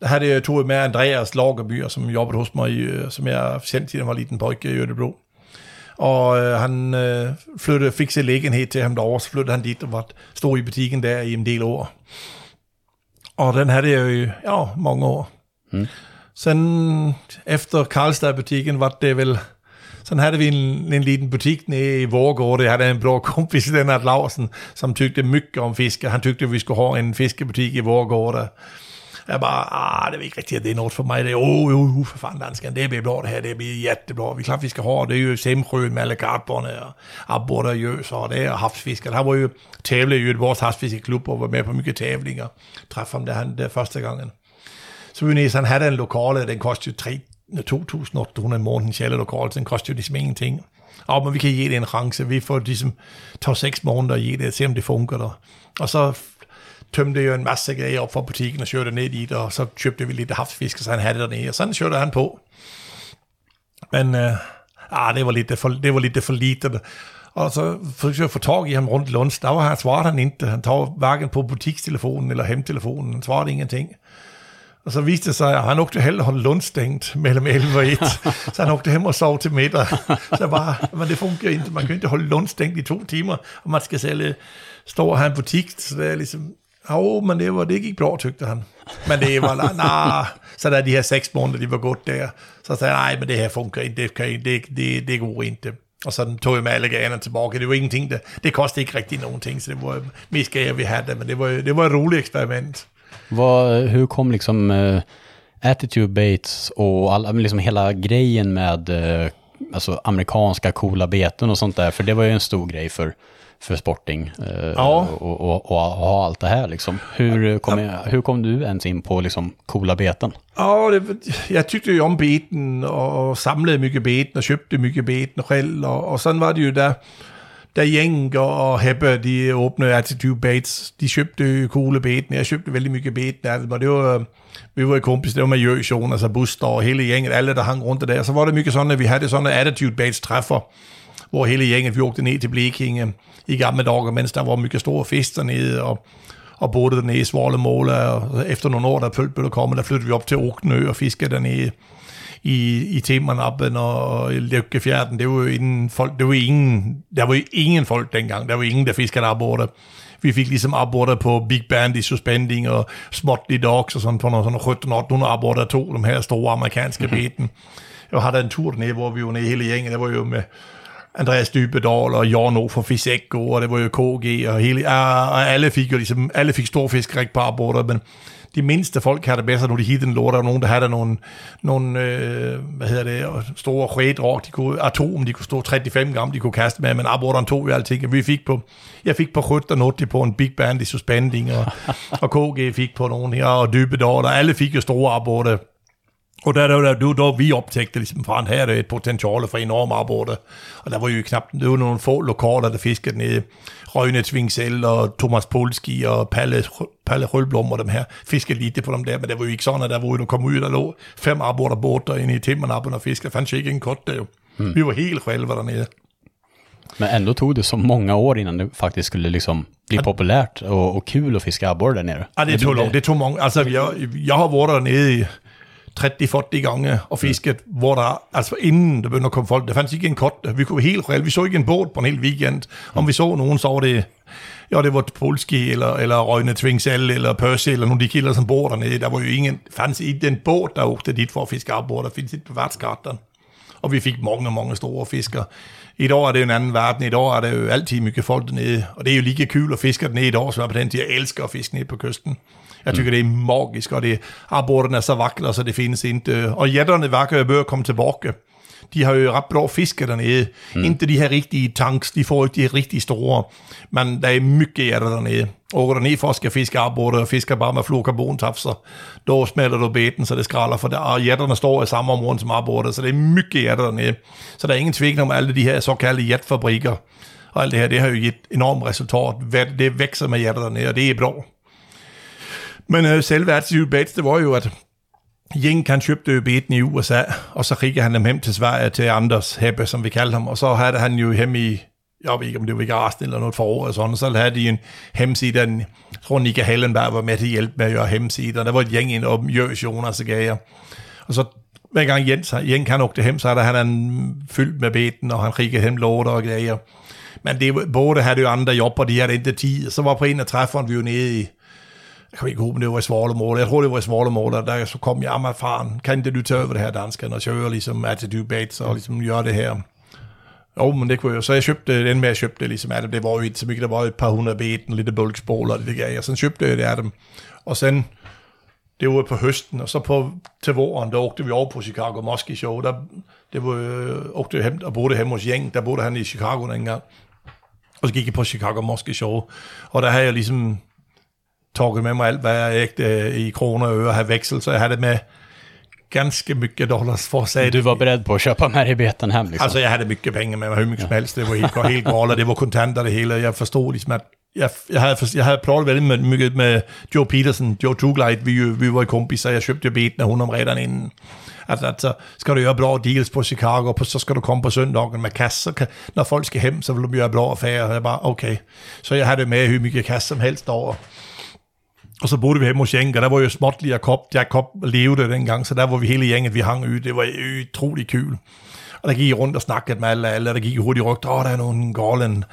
der havde jeg tog med Andreas Lagerby, som jobbede hos mig, øh, som jeg da jeg var liten pojke i Ødebro. Og øh, han øh, flyttede, fik lægenhed til ham derovre, så flyttede han dit og var, stod i butikken der i en del år. Og den havde jeg jo i ja, mange år. Mm. Sen efter Karlstad-butikken var det vel... Sen havde vi en, en liten butik nede i Vårgård. Jeg havde en bra kompis, Lennart Larsen, som tykte mycket om fiske. Han tykte, at vi skulle have en fiskebutik i Vårgård. Jeg bare, ah, det er ikke rigtigt, at det er noget för mig. Det er, oh, oh, för fan dansken, det blir bra det här, det blir jättebra. Vi klart vi skal ha, det er ju Semsjön med alle karporna og abborre och gös och det er havsfisker. Han var ju tævle i vores havsfiskeklub, och var med på mycket tävlingar. Træffede ham der, han där første gangen. Så vi nästan hade en lokal, den kostede ju 2.800 i måneden kælderlokal, den koster jo ligesom ingenting. Ja, men vi kan ge det en chance. Vi får ligesom, tage seks måneder og give det, se om det fungerer. Og så tømte jo en masse grejer op fra butikken og kørte ned i det, og så købte vi lidt havsfisk, så han havde det dernede, og sådan kørte han på. Men øh, ah, det var lidt for, det var lidt for lite. Og så forsøgte jeg at få tag i ham rundt i Lunds. Der var han, svarede han ikke. Han tog hverken på butikstelefonen eller hemtelefonen. Han svarede ingenting. Og så viste det sig, at han åkte heller holde lundstængt mellem 11 og 1. så han åkte hem og sov til middag. Så bare, men det fungerer ikke. Man kan ikke holde lundstængt i to timer, og man skal sælge, stå og have en butik. Så det er ligesom, jo, men det, var, det gik bra tyckte han. Men det var, nej, så där de här sex månader, de var gået där. Så sagde sa, nej men det här funkar inte, det, kan, det, det, det går inte. Och så tog jeg med alla grejerna tillbaka. Det var ingenting, det, det kostade inte riktigt någonting, så det var mest grejer vi hade, men det var, det var et roligt eksperiment. Vad, øh, hur kom liksom uh, attitude baits och alla, liksom hela grejen med øh, uh, alltså amerikanska coola beten och sånt där, för det var ju en stor grej för för Sporting eh, ja. och, och, och, ha allt det här liksom. Hur kom, jag, hur kom du ens in på liksom coola beten? Ja, det, jag tyckte ju om beten och samlade mycket beten och köpte mycket beten själv och, och sen var det ju där da Jeng og Heppe, de åbnede Attitude Baits, de købte coole beten. Jeg købte veldig mye beten og det var, vi var kompis, det var med Jøs, Jonas og Buster og hele gænget, alle der hang rundt der. Så var det mye sådan, at vi havde sådan Attitude Baits træffer, hvor hele gænget vi åkte ned til Blekinge i gamle dager, mens der var mycket store fest dernede, og, og boede dernede i Svorlemåla, og efter nogle år, der blev komme, der flyttede vi op til Oknø og fiskede dernede i, i Temanabben og i Løkkefjerden. Det var jo ingen folk, det var ingen, der var ingen folk dengang, der var ingen, der fiskede abborder. Vi fik ligesom abborder på Big Band i Suspending og Smotley Dogs og sådan, på nogle sådan 17-1800 abborder to, de her store amerikanske beten. Jeg havde en tur dernede, hvor vi var nede hele gængen, der var jo med Andreas Dybedal og Jorno fra Fisekko, og det var jo KG, og, hele, og alle fik jo ligesom, alle fik stor fisk på arbejder, men de mindste folk har det bedre, når de hittede lort, og nogen, der havde nogle, nogle øh, hvad hedder det, store skædrog, de kunne, atom, de kunne stå 35 gram, de kunne kaste med, men arbejderen tog jo alting, vi fik på, jeg fik på 17 og på en big band i suspending, og, og KG fik på nogen her, og Dybedal, og alle fik jo store arbejder, og der, der, der, der, der vi optægte ligesom, fra her er det et potentiale for enorm arbejde. Og der var jo knap, det var nogle få lokaler, der fiskede nede. Røgne Tvingsel og Thomas Polski og Palle, Palle Rølblom og dem her fiskede lidt på dem der, men det var jo ikke sådan, at der var jo kom ud, der lå fem arbejder båter inde i timmernappen og fiskede. Der fanns ikke en kort der jo. Mm. Vi var helt själva dernede. Men ändå tog det så många år innan det faktiskt skulle liksom bli populärt och, och kul att fiska abborre där nere. Ja, det tog långt. Det tog många. Alltså, jag, jag har varit där nede i 30-40 gange og fisket, ja. hvor der, altså inden der begyndte at komme folk, der fandt ikke en kort, vi kunne helt reelt, vi så ikke en båd på en hel weekend, om vi så nogen, så var det, ja, det var Polski, eller, eller Røgne Tvingsal, eller Percy, eller nogle af de kilder, som bor dernede, der var jo ingen, fandt ikke den båd, der åkte dit for at fiske abbord, der findes ikke på. Og vi fik mange, mange store fisker. I et år er det jo en anden verden, i et år er det jo altid mye folk dernede, og det er jo lige kul at fiske dernede i et år, så er på den tid, jeg elsker at fiske nede på kysten. Jeg tycker det är magiskt och det, abborren är så vackra så det finns inte. Och gäddorna ju börja komma tillbaka. De har ju rätt bra fiske där nere. Mm. Inte de här riktiga tanks, de får inte de riktigt stora. Men det är mycket gäddor där nere. Och där nere för ska fiska abborre och fiska bara med flokarbontafser. Då smäller du beten så det skrallar för gäddorna står i samma område som abborre. Så det är mycket gäddor där nere. Så det är ingen tvekan om alla de här så kallade jetfabriker. Och allt det här, det har ju gett enormt resultat. Det växer med gäddor där nere och det är bra. Men øh, selve attitude bets, det var jo, at Jink han købte beten i USA, og så kiggede han dem hjem til Sverige, til Anders Heppe, som vi kaldte ham, og så havde han jo hjem i, jeg ved ikke, om det var i Garsten eller noget forår og sådan, og så havde de en hjemmeside, jeg tror Nika Hellenberg var med til hjælp med at gøre hemsider, der var et gæng ind og Jøs, Jonas og Gager. Og så hver gang Jens, Jens han åkte hjem, så der han en fyldt med beten, og han kiggede hjem låter og gager. Men det, både havde jo andre job, og de havde ikke tid. Så var på en af træfferne vi jo nede i, jeg kan ikke huske, det var i Svalemordet. Jeg tror, det var i Svalemordet, der så kom jeg med faren. Kan det du tage over det her danske, og køre ligesom attitude baits og ligesom gøre det her? Jo, men det kunne jeg. Så jeg købte den med, jeg købte ligesom af dem. Det var jo ikke så mycket, der var et par hundrede beten, lidt bulkspål og det gav jeg. Så købte jeg det af dem. Og sen, det var på høsten, og så på, til våren, der åkte vi over på Chicago Mosky Show. Der, det var, øh, åkte hjem og boede hjemme hos Jeng, der boede han i Chicago dengang. Og så gik jeg på Chicago Mosky Show. Og der havde jeg ligesom tagit med mig alt, hvad jeg ægte i kroner og øre have växel, så jag hade med ganska mycket dollars för sig. Du var beredd på att köpa beten hem liksom? Alltså jag hade mycket pengar med mig, hur mycket ja. som helst. Det var helt, helt galet, det var kontanter det hela. Jag förstod liksom att jag, jag, hade, jag hade pratat väldigt mycket med Joe Peterson, Joe Truglight, vi, vi var kompisar, jag köpte beten av honom redan innan. Att, alltså, ska du göra bra deals på Chicago, så ska du komma på söndagen med kassor. När folk ska hem så vill de göra bra affärer. Jag bara, okej. Okay. Så jag hade med hur mycket kassor som helst då. Og så boede vi hjemme hos Jenk, og der var jo Smotley og Kop, Jack Kop levede dengang, så der var vi hele gænget, vi hang ud. Det var utrolig kul. Og der gik rundt og snakkede med alle, alle der gik hurtigt rygt, åh, der er nogen galen...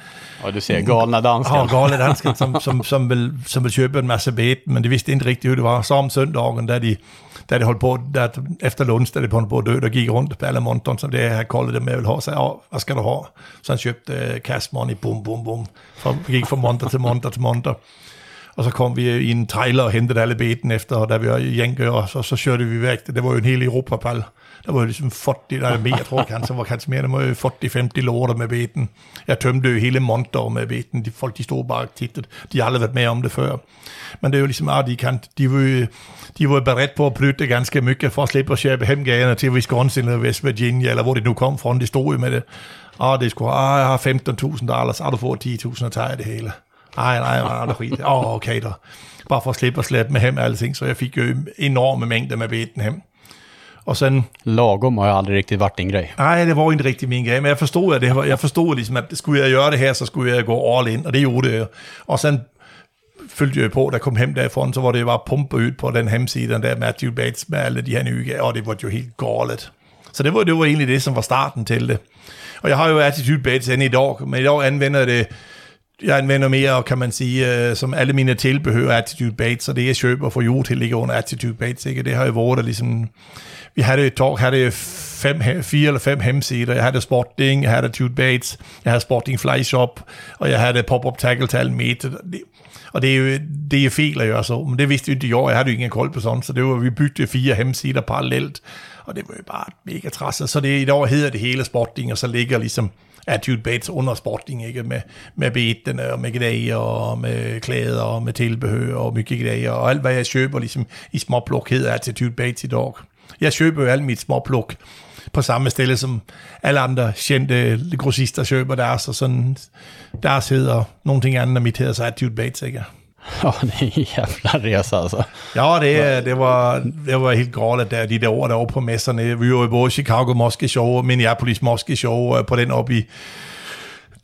Og du ser galna danskere. Ja, galna danskere, som, som, som, vil, som vil købe en masse bet, men det vidste ikke rigtigt, hvad det var. Så om søndagen, da de, da de holdt på, der, efter lunch, da de på på død, og gik rundt på alle monton, som det havde koldet dem, jeg vil have, sagde, åh, hvad skal du have? Så han købte uh, cash money, bum, bum, bum. Vi gik fra monter til monter til monter. Og så kom vi øh, i en trailer og hentede alle beten efter, og da vi var i Jænke, og så, så kørte vi væk. Det var jo en hel Europapal. Der var jo ligesom 40, der er mere, jeg altså, tror kanskje, var kanskje mere, der 40-50 lorter med beten. Jeg tømte jo hele monter med beten. De folk, de stod bare og tittede. De har aldrig været med om det før. Men det er jo ligesom, at de, kan, de, var, de var beredt på at plytte ganske mycket for at slippe at købe hemgagerne til Wisconsin eller West Virginia, eller hvor det nu kom fra. De stod jo med det. Ah, det skulle, ah, jeg har 15.000 dollars, ah, du får 10.000 og tager det hele. Nej, nej, nej, nej, nej. Åh, oh, okay da. Bare for at slippe og slæbe med hem alting, så jeg fick ju enorma mängder med beten hem. Och sen... Lagom har ju aldrig riktigt varit din grej. Nej, det var inte riktigt min grej, men jag förstod, att det var, jag förstod liksom, att skulle jag göra det här så skulle jag gå all in, och det gjorde jag. Och sen följde jag på, der kom hem därifrån, så var det bara pumpa ut på den hemsidan där Matthew Bates med alla de här nya, och det var ju helt galet. Så det var, det var egentlig det, som var starten til det. Og jeg har jo Attitude Bates end i dag, men i dag anvender jeg det jeg anvender mere, kan man sige, øh, som alle mine tilbehør Attitude Baits, så det jeg køber for jord til ligger under Attitude Baits, ikke? Det har jo været, der ligesom, vi havde ju ett tag, fem, fire eller fem hemsider, jeg havde Sporting, jeg havde attitude baits, jeg havde Sporting Fly Shop og jeg havde Pop-Up Tackle till meter. Og det er jo det er ju fel att så, men det visste jo ikke, jag. jeg havde jo ingen koll på sådan, så det var, vi bygde fire hemsider parallelt, og det var jo bare mega træs. Så det, idag hedder det hele Sporting, og så ligger ligesom liksom Attitude Bates under Sporting, ikke? Med, med betene og med grejer og med klæder og med tilbehør og mycket grejer. Og alt hvad jeg køber ligesom i småpluk hedder Attitude Bates i dag. Jeg køber jo alt mit småpluk på samme sted som alle andre kendte grossister køber deres, og sådan deres hedder någonting andet, og mit hedder så Attitude Bates, ikke? Ja, det är en jävla resa alltså. Ja, det, det, var, det var helt galet där, de där åren derovre på mässorna. Vi var jo både Chicago Mosque Show Minneapolis Mosque Show øh, på den oppe i,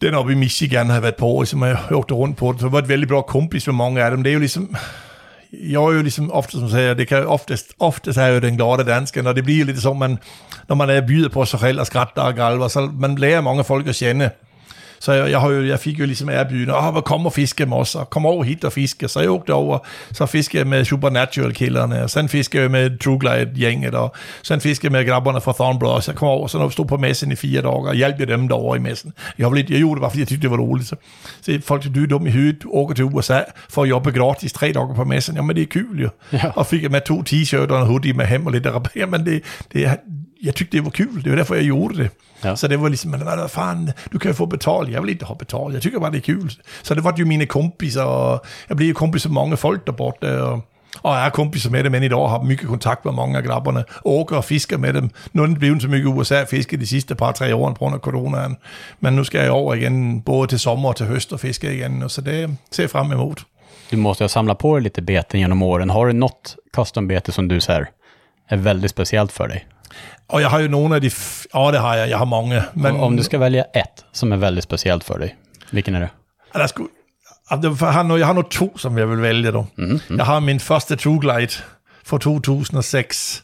den oppe i Michigan har jeg været på, og som jeg åkte rundt på. Så det var et väldigt bra kompis med mange af dem. Det er jo ligesom, jeg er jo ligesom ofte, som siger, det kan oftest, oftest er jo den glade dansken, når det bliver lidt som man, når man er byder på sig selv og skratter og galver, så man lærer mange folk at kende. Så jeg, jeg, har jo, jeg fik jo ligesom erbjuden, åh, hvad kom og fiske med os, og kom over hit og fiske. Så jeg åkte over, så fiskede jeg med Supernatural-killerne, og sen fiskede jeg med True Glide-gænget, og sen fiskede jeg med grabberne fra Thorn Brothers. Jeg kom over, så stod på messen i fire dage, og hjalp jeg dem derovre i messen. Jeg, var lidt, jeg gjorde det bare, fordi jeg tyckte, det var roligt. Så, så folk, du er dum i hovedet, åker til USA for at jobbe gratis tre dage på messen. Jamen, det er kul jo. Ja. Og fik jeg med to t-shirts og en hoodie med hem og lidt rabat. Jamen, det, det, jeg tyckte det var kul. Det var derfor, jeg gjorde det. Ja. Så det var liksom, men vad fan, du kan ju få betalt. Jag vill inte ha betalt. Jag tycker bara det är kul. Så det var ju mina kompisar och jag blev ju kompis med många folk där borta. Och, och jag är kompisar med dem än idag, har mycket kontakt med många av grabbarna. Åker och fiskar med dem. Nu har det blivit så mycket USA-fiske de sista par, tre åren på grund av coronan. Men nu ska jag over igen, både till sommar och till höst och fiska igen. Så det ser jag fram emot. Du måste ha samlat på dig lite beten genom åren. Har du något custom-bete som du så här, är väldigt speciellt för dig? Och jag har ju några av de... Ja, det har jag. Jag har många. Men Om du ska välja ett som är väldigt speciellt för dig, vilken är det? Ja, der skulle, jeg, har nog, jeg har nog to, som jeg vil vælge då. Mm, mm. Jeg har min første True Glide fra 2006,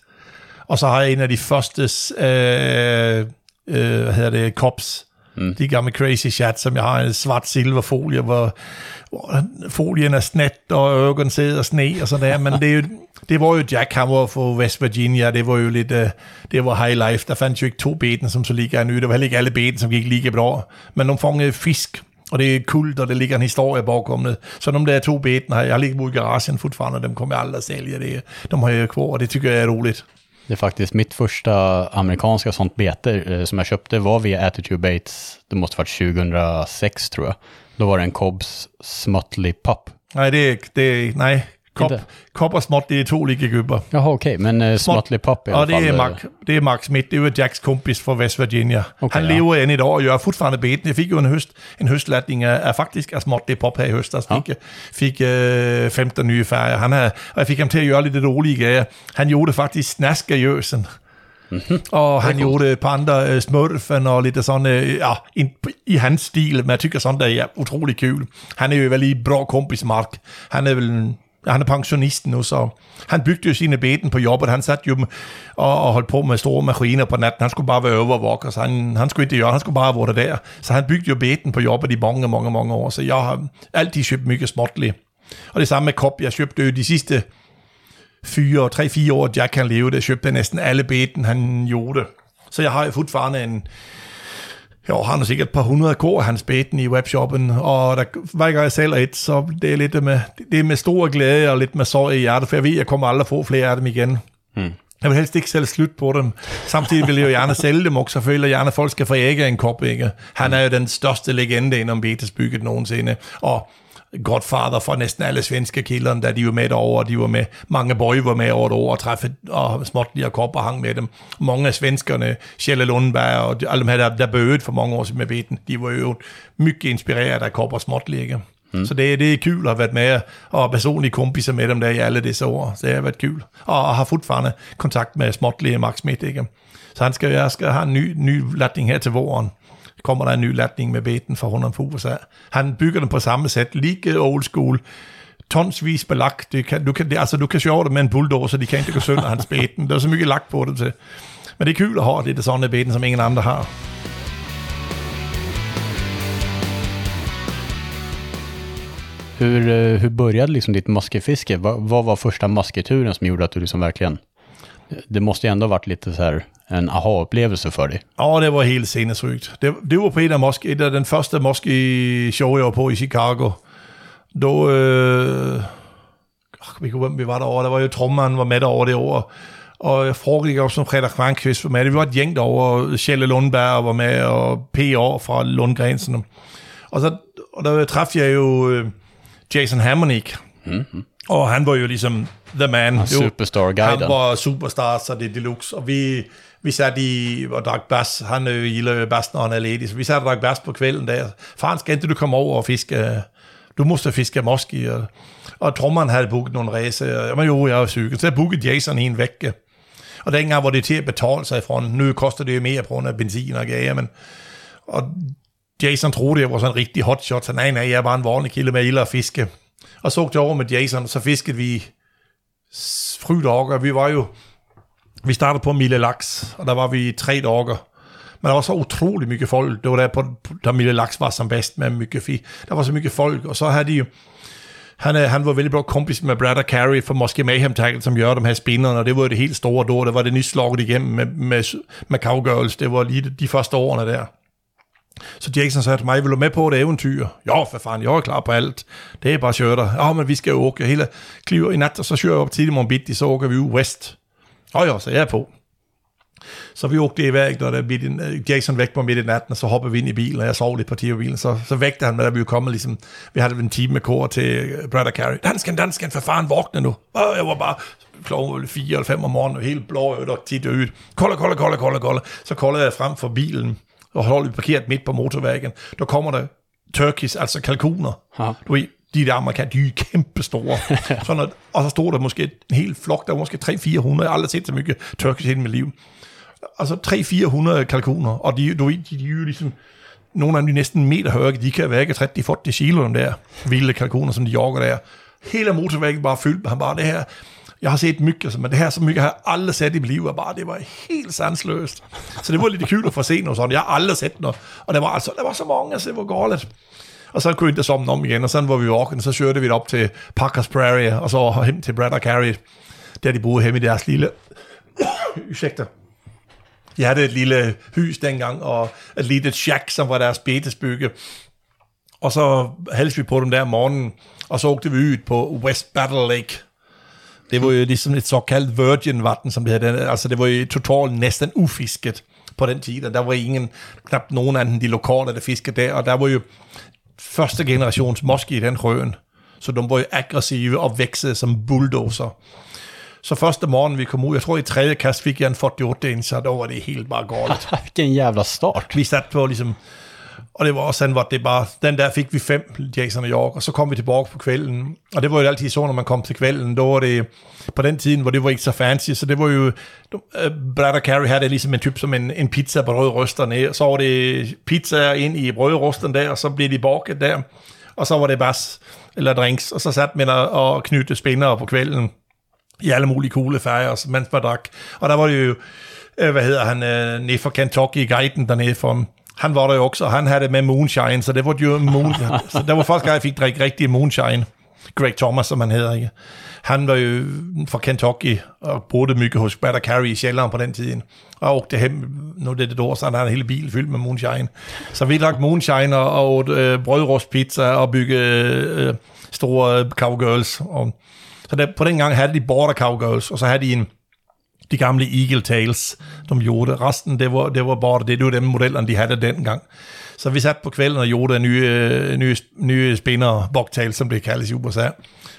og så har jeg en af de første, øh, øh, hvad hedder det, Cops, mm. de gamle Crazy Chat, som jeg har en svart silverfolie, hvor, hvor folien er snat, og ørken sidder sne og sådan der, men det, er jo, det var jo Jackhammer fra West Virginia, det var jo lidt, uh, det var high life, der fandt jo ikke to beten, som så ligger nye, det var heller ikke alle beten, som gik lige bra, men nogle fangede øh, fisk, og det er kult, og det ligger en historie bakom det. Så de der to beten har jeg ligger i garagen fortfarande, dem kommer jeg aldrig at sælge. Det, de har jag kvar, og det tycker jag är roligt. Det är faktiskt mitt första amerikanska sånt bete øh, som jag köpte var via Attitude Baits. Det måste varit 2006 tror jag. Då var det en Cobbs Smutly Pup. Nej, det er, det er nej. Kop, Inte? kop og småt, det er to like gubber. Jaha, okej, men eh, Smutly Pup i alla det fall. er, eh, Mark, det er Mark Smith, det er jo Jacks kompis fra West Virginia. Okay, han ja. lever end i dag og gør fortfarande beten. Jeg fik jo en, høst, en høstlatning af, af faktisk af småt det pop her i høstas. Ja. Fik, fik øh, 15 nye færger. Han havde, og jeg fik ham til at gøre lidt det rolige gager. Han gjorde det faktisk Mhm. Og han gjorde et par andre uh, smurfen og lidt sådan, uh, ja, in, i hans stil, men jeg tycker sådan, der er utrolig kul. Han er jo veldig bra kompis, Mark. Han er vel en, ja, han er pensionist nu, så han byggede jo sine beten på jobbet. Han satte jo dem og, og holdt på med store maskiner på natten. Han skulle bare være overvåger, så han, han skulle ikke gøre, han skulle bare være der. Så han byggede jo beten på jobbet i mange, mange, mange år. Så jeg har altid købt mycket småtlig. Og det samme med kop. Jeg købte jo de sidste fyre, tre, fire år, Jack han levede, jeg købte næsten alle beten, han gjorde. Så jeg har jo fortfarande en, jo, har sikkert et par hundrede kår af hans beten i webshoppen, og der, hver gang jeg sælger et, så det er lidt med, det er med stor glæde og lidt med sorg i hjertet, for jeg ved, jeg kommer aldrig at få flere af dem igen. Hmm. Jeg vil helst ikke sælge slut på dem. Samtidig vil jeg jo gerne sælge dem også, selvfølgelig og gerne at folk skal få ægge en kop, ikke? Han er jo den største legende inden betesbygget nogensinde, og Godfather for næsten alle svenske kilderne, da de var med derovre, de var med, mange boy var med over et år og træffede, og småtlige og kopper hang med dem. Mange af svenskerne, Kjelle Lundberg og alle dem her, der, der bøgede for mange år siden med beten, de var jo mycket inspireret af kopper småtlige, ikke? Mm. Så det, det er kul at have været med, og personlige kompiser med dem der i alle disse år. Så det har været kul. Og har fortfarande kontakt med småtlige Max Schmidt, ikke? Så han skal, jeg skal have en ny, ny latning her til våren kommer der en ny latning med beten fra 100 fra USA. Han bygger den på samme sæt, lige old school, tonsvis belagt. Det kan, du, kan, det, altså, du kan sjove det med en bulldozer, de kan ikke gå sønder hans beten. Der er så mycket lagt på det til. Men det er kul at have det, det er sådan en beten, som ingen andre har. Hur, eh, hur började liksom ditt muskefiske? Vad, vad var första musketuren som gjorde att du liksom verkligen... Det måste ju ändå ha varit lite så här en aha-upplevelse för dig. Ja, det var helt sinnessygt. Det, det var på en af, moske, et af den første moske show, jeg var på i Chicago. Då, øh, vi kunne, hvem vi var derovre. Der var jo trommeren var med derovre det år. Og foregik også som Frederik Kvarnqvist var med. Vi var et gæng derovre. Sjælle Lundberg var med, og P.O. fra Lundgrensen. Og, så, og der træffede jeg jo øh, Jason Hamonic. Mm-hmm. Og han var jo ligesom the man. Det var- superstar-guiden. Han var superstar, så det er deluxe. Og vi, vi satte i og drak bas. Han øh, er jo gilder bas, når han er ledig. Så vi satte og drak bas på kvällen der. Faren, skal ikke du komme over og fiske? Øh, du måste fiske moski. Og, øh, og trommeren havde booket nogle race. Men jo, jeg var syg. Så jeg bookede Jason i en vække. Og dengang var det til at betale sig fra. Nu koster det jo mere på grund af benzin og gager, men... Og Jason troede, jeg var sådan en rigtig hotshot, så nej, nej, jeg er bare en vanlig kilde med ild og fiske. Og så jeg over med Jason, og så fiskede vi fry vi var jo, vi startede på Mille Laks, og der var vi tre dager. Men der var så utrolig mycket folk. Det var der, på, der Mille Laks var som bedst med mycket fi. Der var så mycket folk, og så havde de jo, han, øh, han var veldig bra kompis med Brad og Carey fra måske Mayhem Tackle, som gør de her spinnerne, og det var det helt store då. Det var det nyt slaget igennem med, med, med Cowgirls. Det var lige de, de første årene der. Så Jackson sagde til mig, vil du med på et eventyr? Ja, for fanden, jeg er klar på alt. Det er bare shirter. Ja, men vi skal jo åke hele kliver i nat, og så kører jeg op tidlig morgen bitti, så åker vi ud west. Ja, ja, så jeg er på. Så vi åkte i væk, når der midt i, Jason væk mig midt i natten, og så hoppede vi ind i bilen, og jeg sov lidt på i bilen, så, så vægte han, da vi jo kommet ligesom, vi havde en med kor til Brad og Carey. Dansken, dansken, for faren, vågne nu. Og jeg var bare klokken 4 eller 5 om morgenen, helt blå øjne og tit øget. Kolde, kolde, kolde, kolde, kolde. Så koldede jeg frem for bilen, og holdt parkeret midt på motorvægen. Der kommer der turkeys, altså kalkuner. Ja. Du ved, de der amerikanere, de er kæmpe store. Sådan at, og så stod der måske en hel flok, der var måske 300-400, jeg har aldrig set så mye turkeys i mit liv. Altså 300-400 kalkuner, og de, du ved, de, de er jo ligesom, nogle af dem er næsten en meter høje, de kan vække 30-40 kilo, dem der vilde kalkuner, som de jogger der. Hele motorvæggen bare fyldt med ham, bare det her, jeg har set myg, altså, men det her så myg har jeg aldrig set i mit liv, og bare, det var helt sansløst. Så det var lidt kul at få se noget sådan, jeg har aldrig set noget, og der var altså, der var så mange, altså, det var galt. Og så kunne vi ikke om igen, og sådan var vi walking, så kørte vi op til Parkers Prairie, og så hen til Brad og Carey, der de boede hjemme i deres lille, ursäkta, de havde et lille hus dengang, og et lille shack, som var deres betesbygge. Og så hælste vi på dem der om morgenen, og så åkte vi ud på West Battle Lake. Det var jo ligesom et såkaldt virgin vatten, som det hedder. Altså det var jo totalt næsten ufisket på den tid, og der var ingen, knap nogen anden de lokale, der fiskede der, og der var jo første generations moske i den sjøen. Så de var jo aggressive og væksede som bulldozer. Så første morgen vi kom ud, jeg tror i tredje kast fik jeg en 48 inch, og der var det helt bare galt. Vilken jävla start. vi satte på ligesom, og det var også sådan, hvor det bare, den der fik vi fem, Jason og York, og så kom vi tilbage på kvælden, og det var jo altid så, når man kom til kvælden, der var det, på den tiden, hvor det var ikke så fancy, så det var jo, uh, Brad og Carrie havde det ligesom en typ som en, en pizza på rødrysterne, og så var det pizza ind i brødrysten der, og så blev de bakket der, og så var det bas, eller drinks, og så satte man og, knytte spænder på kvælden, i alle mulige coole færger, mens man drak. Og der var det jo, øh, hvad hedder han, øh, ned for Kentucky, guiden dernede for han var der jo også, og han havde det med moonshine, så det var jo moon, så det var første gang, jeg fik drikke rigtig moonshine. Greg Thomas, som han hedder, ikke? Han var jo fra Kentucky, og boede mye hos og Carey i Sjælland på den tiden. Og åkte hjem, nu er det et år, så han havde en hel bil fyldt med moonshine. Så vi drak moonshine og, og øh, brødrostpizza og bygge øh, store cowgirls. Og, så der, på den gang havde de border cowgirls, og så havde de en, de gamle Eagle Tails, de gjorde. Resten, det var, det var bare det, det var dem modellerne, de havde dengang. Så vi satte på kvælden og gjorde nye, nye, nye spinner, bogtails, som det kaldes i USA.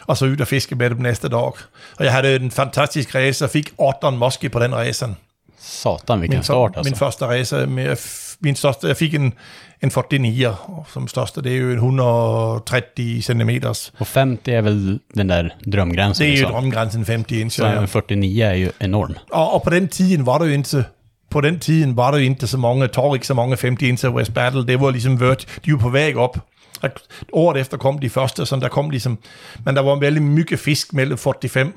Og så ud og fiske med dem næste dag. Og jeg havde en fantastisk race, og fik 18 moske på den racen. Satan vilken Min, start alltså. min første race, med, min største, jeg fik en, en 49, og som største, det er jo en 130 cm. Och 50 är väl den där drömgränsen. Det er jo liksom. drømgrænsen 50 inch. Så en 49 är ju enorm. Og, og på den tiden var der jo ikke, på den tiden var jo ikke så mange, tog ikke så mange 50 inch West Battle, det var ligesom vørt, de var på vej op. Og Året efter kom de første, så der kom ligesom, men der var veldig mye fisk mellem 45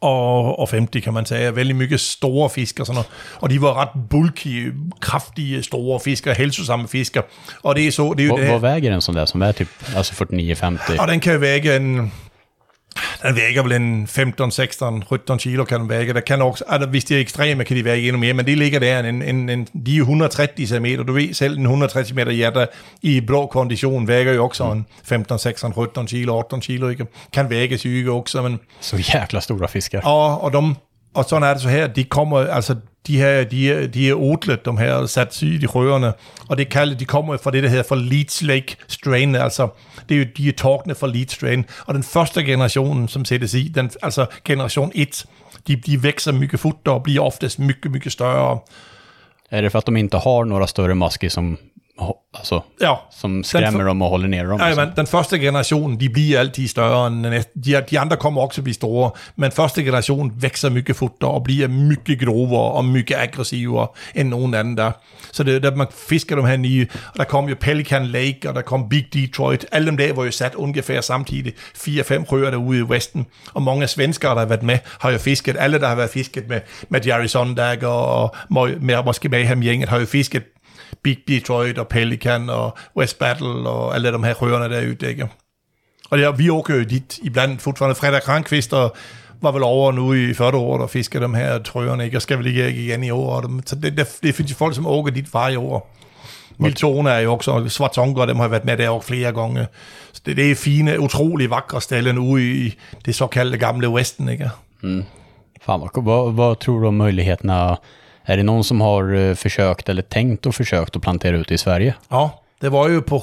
og, og 50, kan man sige. Vældig mye store fisk og sådan noget. Og de var ret bulky, kraftige, store fisker, helsosamme fisker. Og det er så, det er jo Vad, det vad väger en sån där som är typ alltså 49-50? Og den kan jo vække en... Den væger vel en 15, 16, 17 kilo kan den væge. Der kan også, altså, hvis de er ekstreme, kan de væge endnu mere, men det ligger der. En, en, en, de er jo 130 cm, du ved selv en 130 cm hjerter i blå kondition væger jo også en 15, 16, 17 kilo, 18 kilo, ikke? Kan væge syge også, men Så jäkla stora fiskar. og, og, de, og sådan er det så her, de kommer, altså de her, de her, de her odlet, de her sat i de rørene, og det kaldet, de kommer fra det, der hedder for Leeds Lake strain, altså det er jo, de er torkne fra Leeds strain, og den første generation, som sættes i, den, altså generation 1, de, de växer mycket fort og bliver oftest mycket, mycket større. Är det för att de inte har några större masker som, alltså, Ja, som skrämmer dem och håller ner dem? Ja, och så? men den første generation, de bliver altid større end den. De, de andre kommer også at blive store, men første generation vækster mycket fortere og bliver mycket grovere og mycket aggressivere end nogen anden der. Så det er der, man fisker dem her nye, og der kom jo Pelican Lake, og der kom Big Detroit. Alle dem der var jo sat ungefær samtidig. Fire-fem rører derude i Vesten, og mange af svenskere, der har været med, har jo fisket. Alle, der har været fisket med, med Jerry Sondag og må, med, måske med ham gænget, har jo fisket Big Detroit og Pelican og West Battle og alle de her rørene derude, ikke? Og det, er- vi åker jo dit iblandt fortfarande. Frederik Krankvist og var vel over nu i 40 år og fisker de her trøjerne, ikke? Og skal vel ikke igen i år. Og dem. Så det, det, det findes jo folk, som åker dit varje år. Miltone er jo også, og Svartonker, dem har været med der også flere gange. Så det, det er fine, utrolig vakre ställen ude i det såkaldte gamle Westen, ikke? Fan, vad, vad, vad tror du om möjligheterna? Är det någon som har eh, försökt eller tänkt och försökt att plantera ut i Sverige? Ja, det var jo på...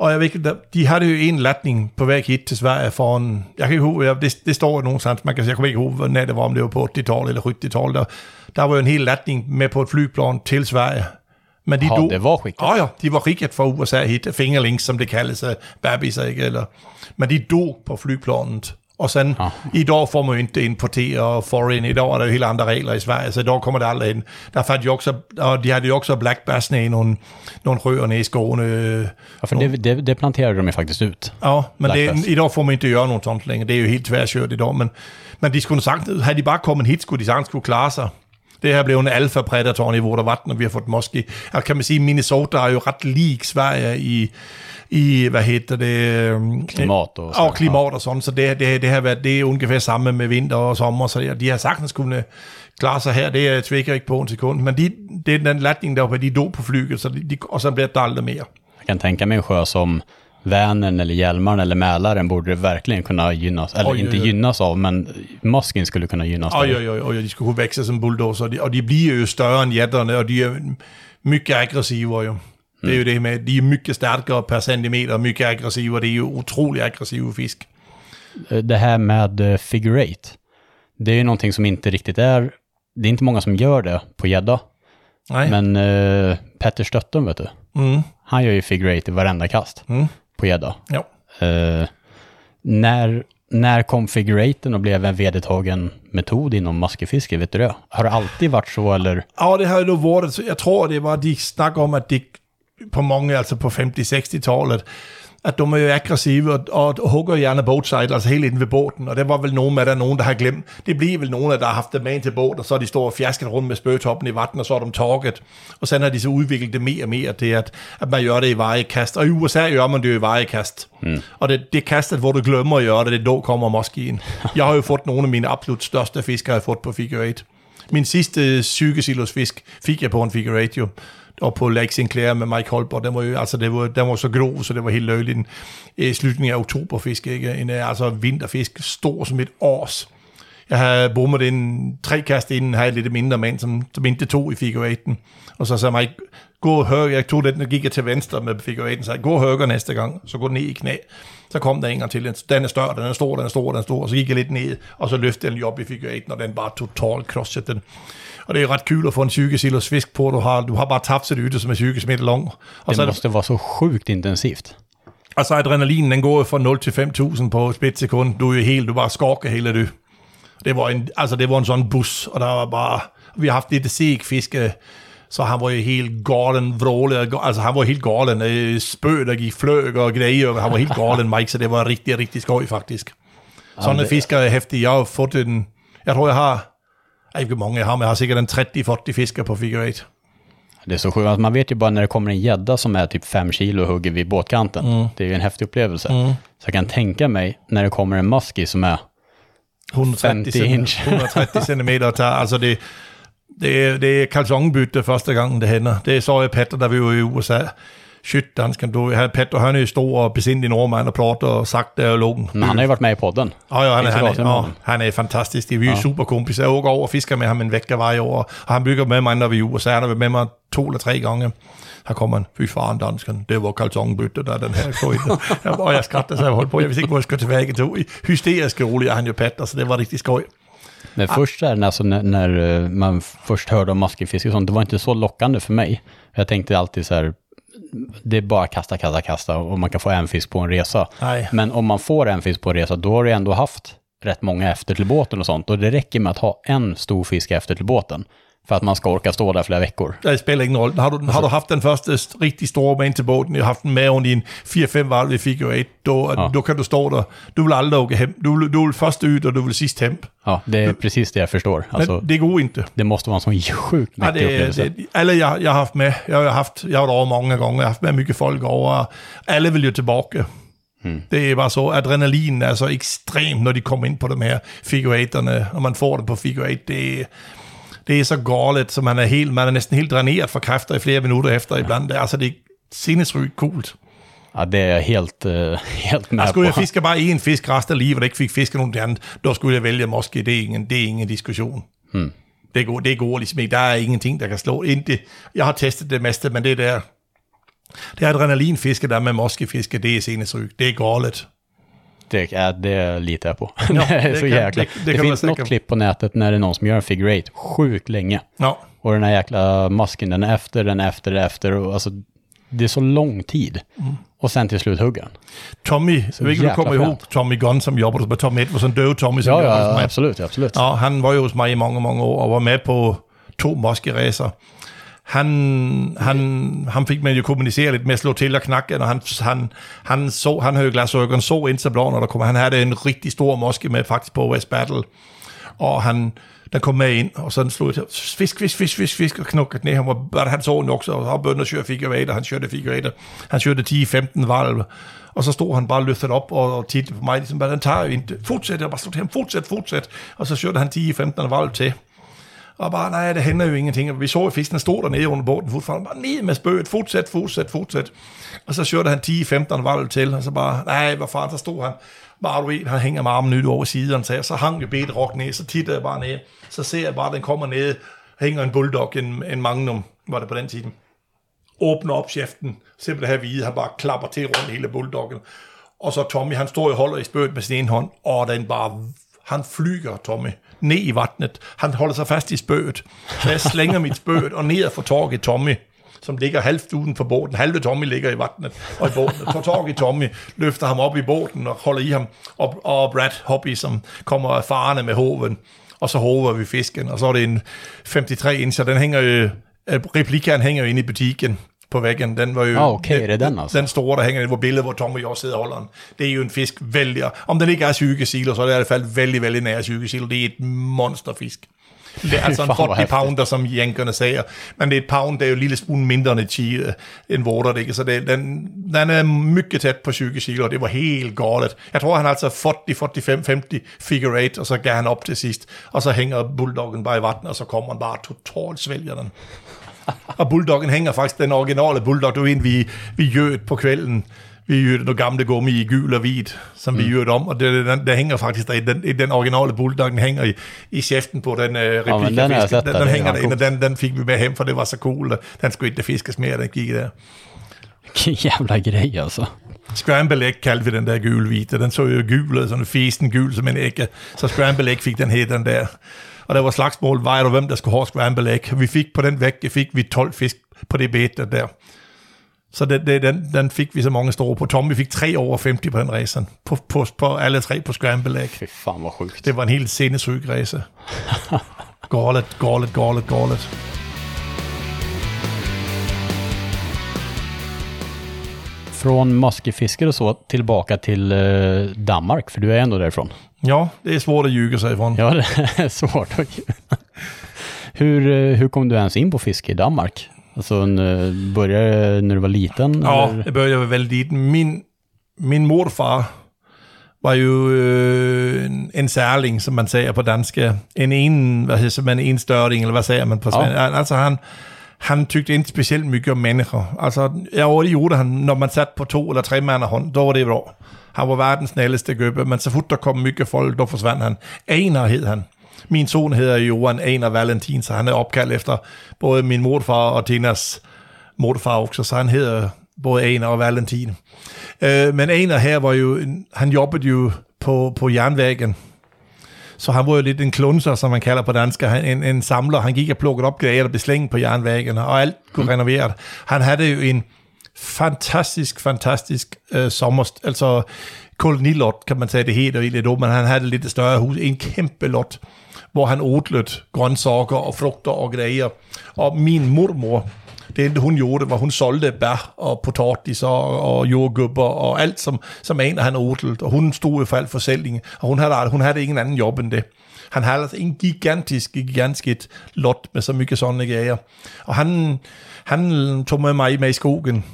Ved ikke, der- de havde jo en latning på vej hit til Sverige for en... Jeg kan ja, det, det står nogensinde, man kan, jeg kommer ikke huske, hvornår det var, om det var på 80-tallet eller 70-tallet. Der, der var jo en hel latning med på et flyplan til Sverige. Men de Ja, det var skickat. Ja, ja, de var skickat fra USA hit, fingerlinks, som det kaldes, uh, babys, ikke? Eller, men de dog på flyplanet. Og sen, Ja. i dag får man jo ikke importere foreign. I dag er der jo helt andre regler i Sverige, så i dag kommer det aldrig ind. Der fandt jo også, og de havde jo også black bass nede i nogle, nogle røer nede i Skåne. Ja, för det, det, det planterade de ju faktiskt ut. Ja, men det, bass. i dag får man ikke gøre noget sånt længere. Det er jo helt tværskørt i dag. Men, men de skulle sagt, havde de bare kommet hit, skulle de sagtens kunne klare sig. Det her blev en alfa predator niveau, der var den, og vi har fået måske... Altså kan man sige, Minnesota er jo ret lig Sverige i, i hvad hedder det... øhm, Klimat och så. og klimat og sådan, så det, det, det har været det ungefær samme med vinter og sommer, så de har sagtens kunne klare sig her, det er tvikker ikke på en sekund, men de, det er den latning der var, de dog på flyget, så de, og så bliver det aldrig mere. Jag kan tänka mig en sjö som Vänern eller Hjälmaren eller Mälaren borde verkligen kunna gynnas, eller Oj, inte oj. gynnas av, men masken skulle kunna gynnas Oj, av. oj, oj, oj, de skulle kunne vækse som bulldozer, og de, og de bliver jo større end jætterne, og de er mycket aggressive jo. Det er jo det med, de er mycket stærkere per centimeter, mycket aggressive, og det er jo utrolig aggressive fisk. Eh, Det här med eh, figure eight, det är ju någonting som inte riktigt är, det är inte många som gör det på gädda. Nej, Men uh, Petter Stöttum, vet du, mm, han gör ju figure eight i varenda kast mm, på gädda. ja. Eh, när, när kom figure eighten och blev en vedertagen metod inom maskefiske, vet du det? Har det alltid varit så eller? Ja, det har jo varit, så jeg tror, det var, de snakker om, at det på mange, altså på 50-60-tallet, at de er jo aggressive og, og hugger gerne boatside, altså helt inde ved båden, og det var vel nogen med, der er nogen, der har glemt. Det bliver vel nogen, der har haft det med ind til båden, og så er de står og fjasket rundt med spøgtoppen i vatten, og så er de torket. Og så har de så udviklet det mere og mere til, at, at man gør det i vejekast. Og i USA gør man det jo i vejekast. Mm. Og det, det kastet, hvor du glemmer at gøre det, det då kommer moskeen. Jeg har jo fået nogle af mine absolut største fisk, har jeg fået på figure eight. Min sidste 20 kilos fisk fik jeg på en figure eight jo. Og på Lake Sinclair med Mike Holber, den var jo, altså det var, den var så grov, så det var helt løgligt. En, i slutningen af oktoberfisk, ikke? En, øh, altså vinterfisk, stor som et års. Jeg havde bommet en tre kast inden, havde jeg lidt mindre mand, som, som ikke tog i figure eighten. Og så sagde mig, gå højre, jeg tog den, og gik jeg til venstre med figure eighten, så jeg, gå højre næste gang, så gå ned i knæ. Så kom der en gang til, den er større, den er stor, den er stor, den er stor, og så gik jeg lidt ned, og så løftede den lige op i figure eighten, og den bare totalt crosset den. Og det er ret kul at få en 20 kilos fisk på, du har, du har bare tabt sit ytte, som er 20 meter lang. Og Det så, er det, måste vara så sjukt intensivt. og så adrenalinen, den går fra 0 til 5.000 på et splitsekund. Du er jo helt, du bare skorker hele det. Det var en, altså det var en sådan bus, og der var bare, vi har haft lidt seg fiske, så han var jo helt galen, vrålet, altså han var helt galen, øh, spøg, der gik fløg og grejer, han var helt galen, Mike, så det var rigtig, rigtig skøj faktisk. Sådan en det- fisker er hæftig. Jeg har fået en, jeg tror jeg har, ikke hvor mange jeg har, men jeg har sikkert en 30-40 fisker på figure 8. Det är så sjukt, Alltså, man vet ju bara när det kommer en gädda som är typ fem kilo och hugger vid båtkanten. Mm. Det är ju en häftig upplevelse. Så jag kan tänka mig när det kommer en muskie som är 130 50 inch. 130 centimeter. Altså det, det, er, det er kalsonbytte første gang, det hænder. Det så jeg Petter, da vi var i USA. Shit, dansken, du, han, Petter, han er jo stor og besindig nordmand og plot og sagt der og logen. Men han har ju varit med i podden. Ja, ja, han, er, så han, er, ja, han er fantastisk. Vi er ja. super kompiser. Jeg åker over og fisker med ham en vecka varje år. Og han bygger med mig, når vi er i USA. Han har med mig to eller tre gange. Her kommer han, fy faren dansken, det var kalsonbytte, der er den her skøjte. og jeg skrattede, så jeg holdt på. Jeg vidste ikke, hvor jeg skulle tilbage til. Hysterisk rolig er han jo Petter, så det var rigtig skoj. Men först så här, alltså, när, när eh, man först hörde om muskelfiske och sånt, det var inte så lockande för mig. Jag tänkte alltid så här, det är bara kasta, kasta, kasta och man kan få en fisk på en resa. Nej. Men om man får en fisk på en resa, då har du ändå haft rätt många efter till båten och sånt. Och det räcker med att ha en stor fisk efter till båten för att man ska orka stå där flera veckor. Det spiller ingen rolle. Har du, har du haft den første st- rigtig store med ind til båden, jeg har haft den med i en 4-5 valg i figure 8, då, Ja. då kan du stå der. Du vil aldrig åke hem. Du vil, du vil først ud, og du vil sidst hem. Ja, det är precis det jag förstår. Alltså, Men det går inte. det måste vara en sån sjukt Ja, mäktig det, upplevelse. det, alle jeg, jeg har haft med, jeg har haft, jeg har været over mange gange, jeg har haft med mycket folk over, og alle vil jo tilbage. Hmm. Det er bare så, adrenalin er så ekstrem, når de kommer ind på de her figure 8'erne, og man får det på figure 8, det, det er så galt, så man er, helt, man er næsten helt dræneret for kræfter i flere minutter efter ibland. Det, er- altså, det er sindssygt coolt. Ja, det jag helt, eh, helt med Jeg skulle jeg fiske bare én fisk resten af livet, og ikke fik fisket nogen andet, da skulle jeg vælge måske, det er ingen, det er ingen diskussion. Hmm. Det, går, det går ligesom ikke. Der er ingenting, der kan slå ind det. Jeg har testet det meste, men det der, det adrenalinfiske der med moskefiske, det er sindssygt. Det er galt. Det, ja, det litar jag på. Ja, det är så kan- jäkla... det- Det, det finns något klipp på nätet när det är någon som gör en figure eight sjukt länge. Ja, Och den här jäkla masken, den är efter, den är efter, den är efter. Och alltså, det är så lång tid. Mm. Och sen till slut hugger den. Tommy, jeg ved ikke, du jäkla kommer ihåg. Tommy Gunn, som jobber med Tommy Edvardsen, døve Tommy, som Ja, hos ja, mig. absolut, absolut. Ja, han var jo hos mig i mange, mange år, og var med på to moskeræser. Han, han, han fik man jo kommunicere lidt med at slå til og knakke, og han, han, han, så, han havde jo glasøjeren så ind til blå, når der kom. Han havde en rigtig stor moske med faktisk på West Battle, og han, den kom med ind, og sådan slog jeg til, fisk, fisk, fisk, fisk, fisk, og knukket ned. Han, var, han så den også, og han började köra figure han kørte figure han kørte 10-15 valg, og så stod han bare løftet op og, og tittede på mig, ligesom, bare, den tager jo ikke, fortsæt, jeg bare slog til ham, fortsæt, fortsæt, og så kørte han 10-15 valg til. Og bare, nej, det handler jo ingenting. Og vi så, at fisken stod dernede under båden, fortfarande bare ned med spøget, fortsæt, fortsæt, fortsæt. Og så kørte han 10-15 valg til, og så bare, nej, hvor fanden, så stod han, bare du ved, han hænger med armen nyt over siden, så, så hang jo bedt rock ned, så titter jeg bare ned, så ser jeg bare, at den kommer ned, hænger en bulldog, en, en magnum, var det på den tiden åbner op cheften, simpelthen her hvide, han bare klapper til rundt hele bulldoggen. Og så Tommy, han står og holder i spøget med sin ene hånd, og den bare, han flyger Tommy ned i vattnet. Han holder sig fast i spøget. Så jeg slænger mit spøget og ned for tag i Tommy som ligger halvt uden for båden. Halve Tommy ligger i vattnet og i båden. Tager tag i Tommy, løfter ham op i båden og holder i ham. Og, og Brad Hobby, som kommer farne med hoven. Og så hover vi fisken, og så er det en 53 inch, og den hænger jo, øh, hænger jo inde i butikken på væggen. Den var jo, Ah, okay, det er den altså. Den store, der hænger, hvor billedet, hvor Tommy også sidder og holder den. Det er jo en fisk vældig. Om den ikke er sykesiler, så er det i hvert fald vældig, vældig nær sykesiler. Det er et monsterfisk. Det er altså en Fan, hvor 40 hæftigt. pounder, som jankerne siger. Men det er et pound, det er jo en lille smule mindre end et chi, øh, en water, ikke? Så det, den, den er mycket tæt på sykesiler, og det var helt galt. Jeg tror, han altså 40, 45, 50 figure eight, og så gav han op til sidst. Og så hænger bulldoggen bare i vatten, og så kommer han bare totalt svælger den. Og bulldoggen hænger faktisk, den originale bulldog, du ved, vi, vi gjød på kvælden. Vi gjød noget gamle gummi i gul og hvid, som mm. vi gjød om, og det, den, der hænger faktisk der, den, den originale bulldog, den hænger i, i cheften på den uh, replik men den den, der. den Det hænger derinde, og den, den fik vi med hem, for det var så cool. Den skulle ikke fiskes mere, den gik der. Jävla grej alltså. Scramble egg kaldte vi den der gul hvide. Den så jo gul, og sådan fesen gul som en ægge. Så scramble egg fik den her, den der. Og der var slagsmål, var der hvem der skulle have scramble egg. Vi fik på den vægge, fik vi 12 fisk på det bete der. Så det, det, den, den fik vi så mange store på. Tommy fik 3 over 50 på den racen. På, på, på alle tre på scramble egg. Fy fan vad sjukt. Det var en helt sindssyg race. Galet, galet, galet, galet. Från maskefiskare och så tillbaka till eh, Danmark, för du är ändå därifrån. Ja, det är svårt att ljuga sig ifrån. Ja, det är svårt att hur, eh, hur kom du ens in på fiske i Danmark? Alltså, en, eh, började när du var liten? Ja, eller? det började väldigt liten. Min, min morfar var ju øh, en, en särling, som man säger på danska. En en, vad heter man, en störing, eller vad säger man på svenska? Alltså han, han tyckte inte speciellt mycket om människor. Alltså, ja, det gjorde han, när man satt på två eller tre man hånd, då var det bra. Han var världens snällaste gubbe, men så fort der kom mycket folk, då försvann han. Einar hed han. Min son hedder Johan Einar Valentin, så han er opkaldt efter både min morfar og Tinas morfar også, så han hedder både Einar og Valentin. Øh, men Einar her var jo, en- han jobbede jo på, på jernvægen, så han var jo lidt en klunser, som man kalder på dansk, Han- en, en samler. Han gik og plukkede op grejer, der blev slængt på jernvægen, og alt kunne renoveret. Han havde jo en fantastisk, fantastisk øh, sommer, altså kolonilot, kan man sige, det hedder egentlig då, men han havde et lidt større hus, en kæmpe lot, hvor han odlede grøntsager og frugter og grejer. Og min mormor, det hun gjorde, var, hun solgte bær og potatis og, og jordgubber og alt, som, som en, han odlede. Og hun stod for alt forsäljning, og hun havde, hun havde ingen anden job end det. Han havde altså en gigantisk, gigantisk et lot med så mycket sådanne grejer. Og han, han tog med mig med i skogen,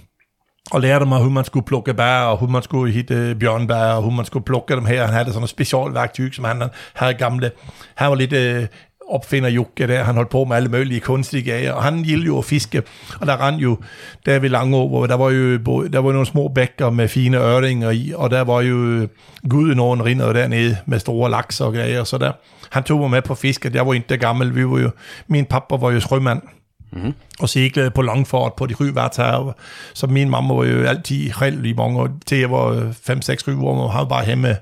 og lærte mig, hvordan man skulle plukke bær, og hvordan man skulle hitte øh, bjørnbær, og hvordan man skulle plukke dem her. Han havde sådan specialverktyg som han havde gamle. Han var lidt øh, opfinder Jukke der, han holdt på med alle mulige kunstige gager, og han gik jo at fiske, og der rendte jo, der ved Langå, hvor der var jo der var nogle små bækker med fine øringer i, og der var jo øh, Gudenåen rinder dernede med store laks og grejer, så der, han tog mig med på fisket, jeg var ikke gammel, vi var jo, min pappa var jo frømand, og seglede på langfart på de sju værtshaver. Så min mamma var jo altid selv i mange år, til jeg var øh, 5-6 7 år, og han var bare hjemme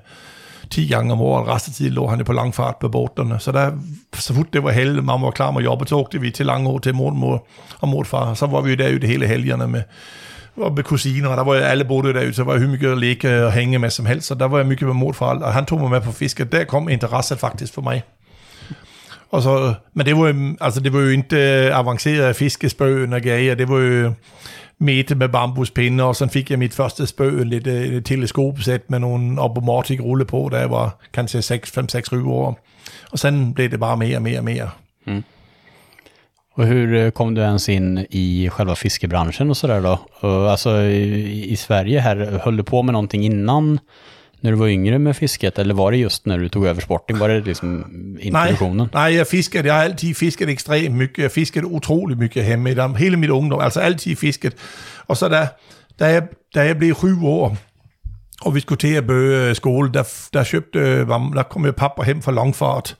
10 gange om året, resten af tiden lå han jo på langfart på båterne. Så der, så fort det var helg, mamma var klar med jobbet, så åkte vi til Langå til mormor og morfar. Så var vi jo derude hele helgerne med, og med kusiner, og der var jeg alle boede derude, så var jeg hyggeligt at ligge og hænge med som helst, så der var jeg mycket med morfar, og han tog mig med på fiske. Der kom interesse faktisk for mig. Og så, men det var, jo, altså det var jo ikke øh, avanceret fiskespøen og grejer, det var jo mete med bambuspinde, og så fik jeg mit første spøg, lidt øh, et teleskopsæt med nogle obomatic rulle på, da jeg var kanskje 5-6 år. Og sen blev det bare mere og mere og mere. Mm. Och hur øh, kom du ens in i själva fiskebranschen och sådär då? Och alltså i, i Sverige här, höll du på med någonting innan när du var yngre med fisket? Eller var det just när du tog över sporten? Var det liksom introduktionen? Nej, nej, jag fiskade, jag har alltid fiskat extremt mycket. Jag fiskade otroligt mycket hemma i hela Hele ungdom, alltså alltid fisket. Och så där, da, jag, da jag blev sju år, och vi skulle till at bøge øh, skole, der, der, købte, øh, der kom pappa hjem fra langfart,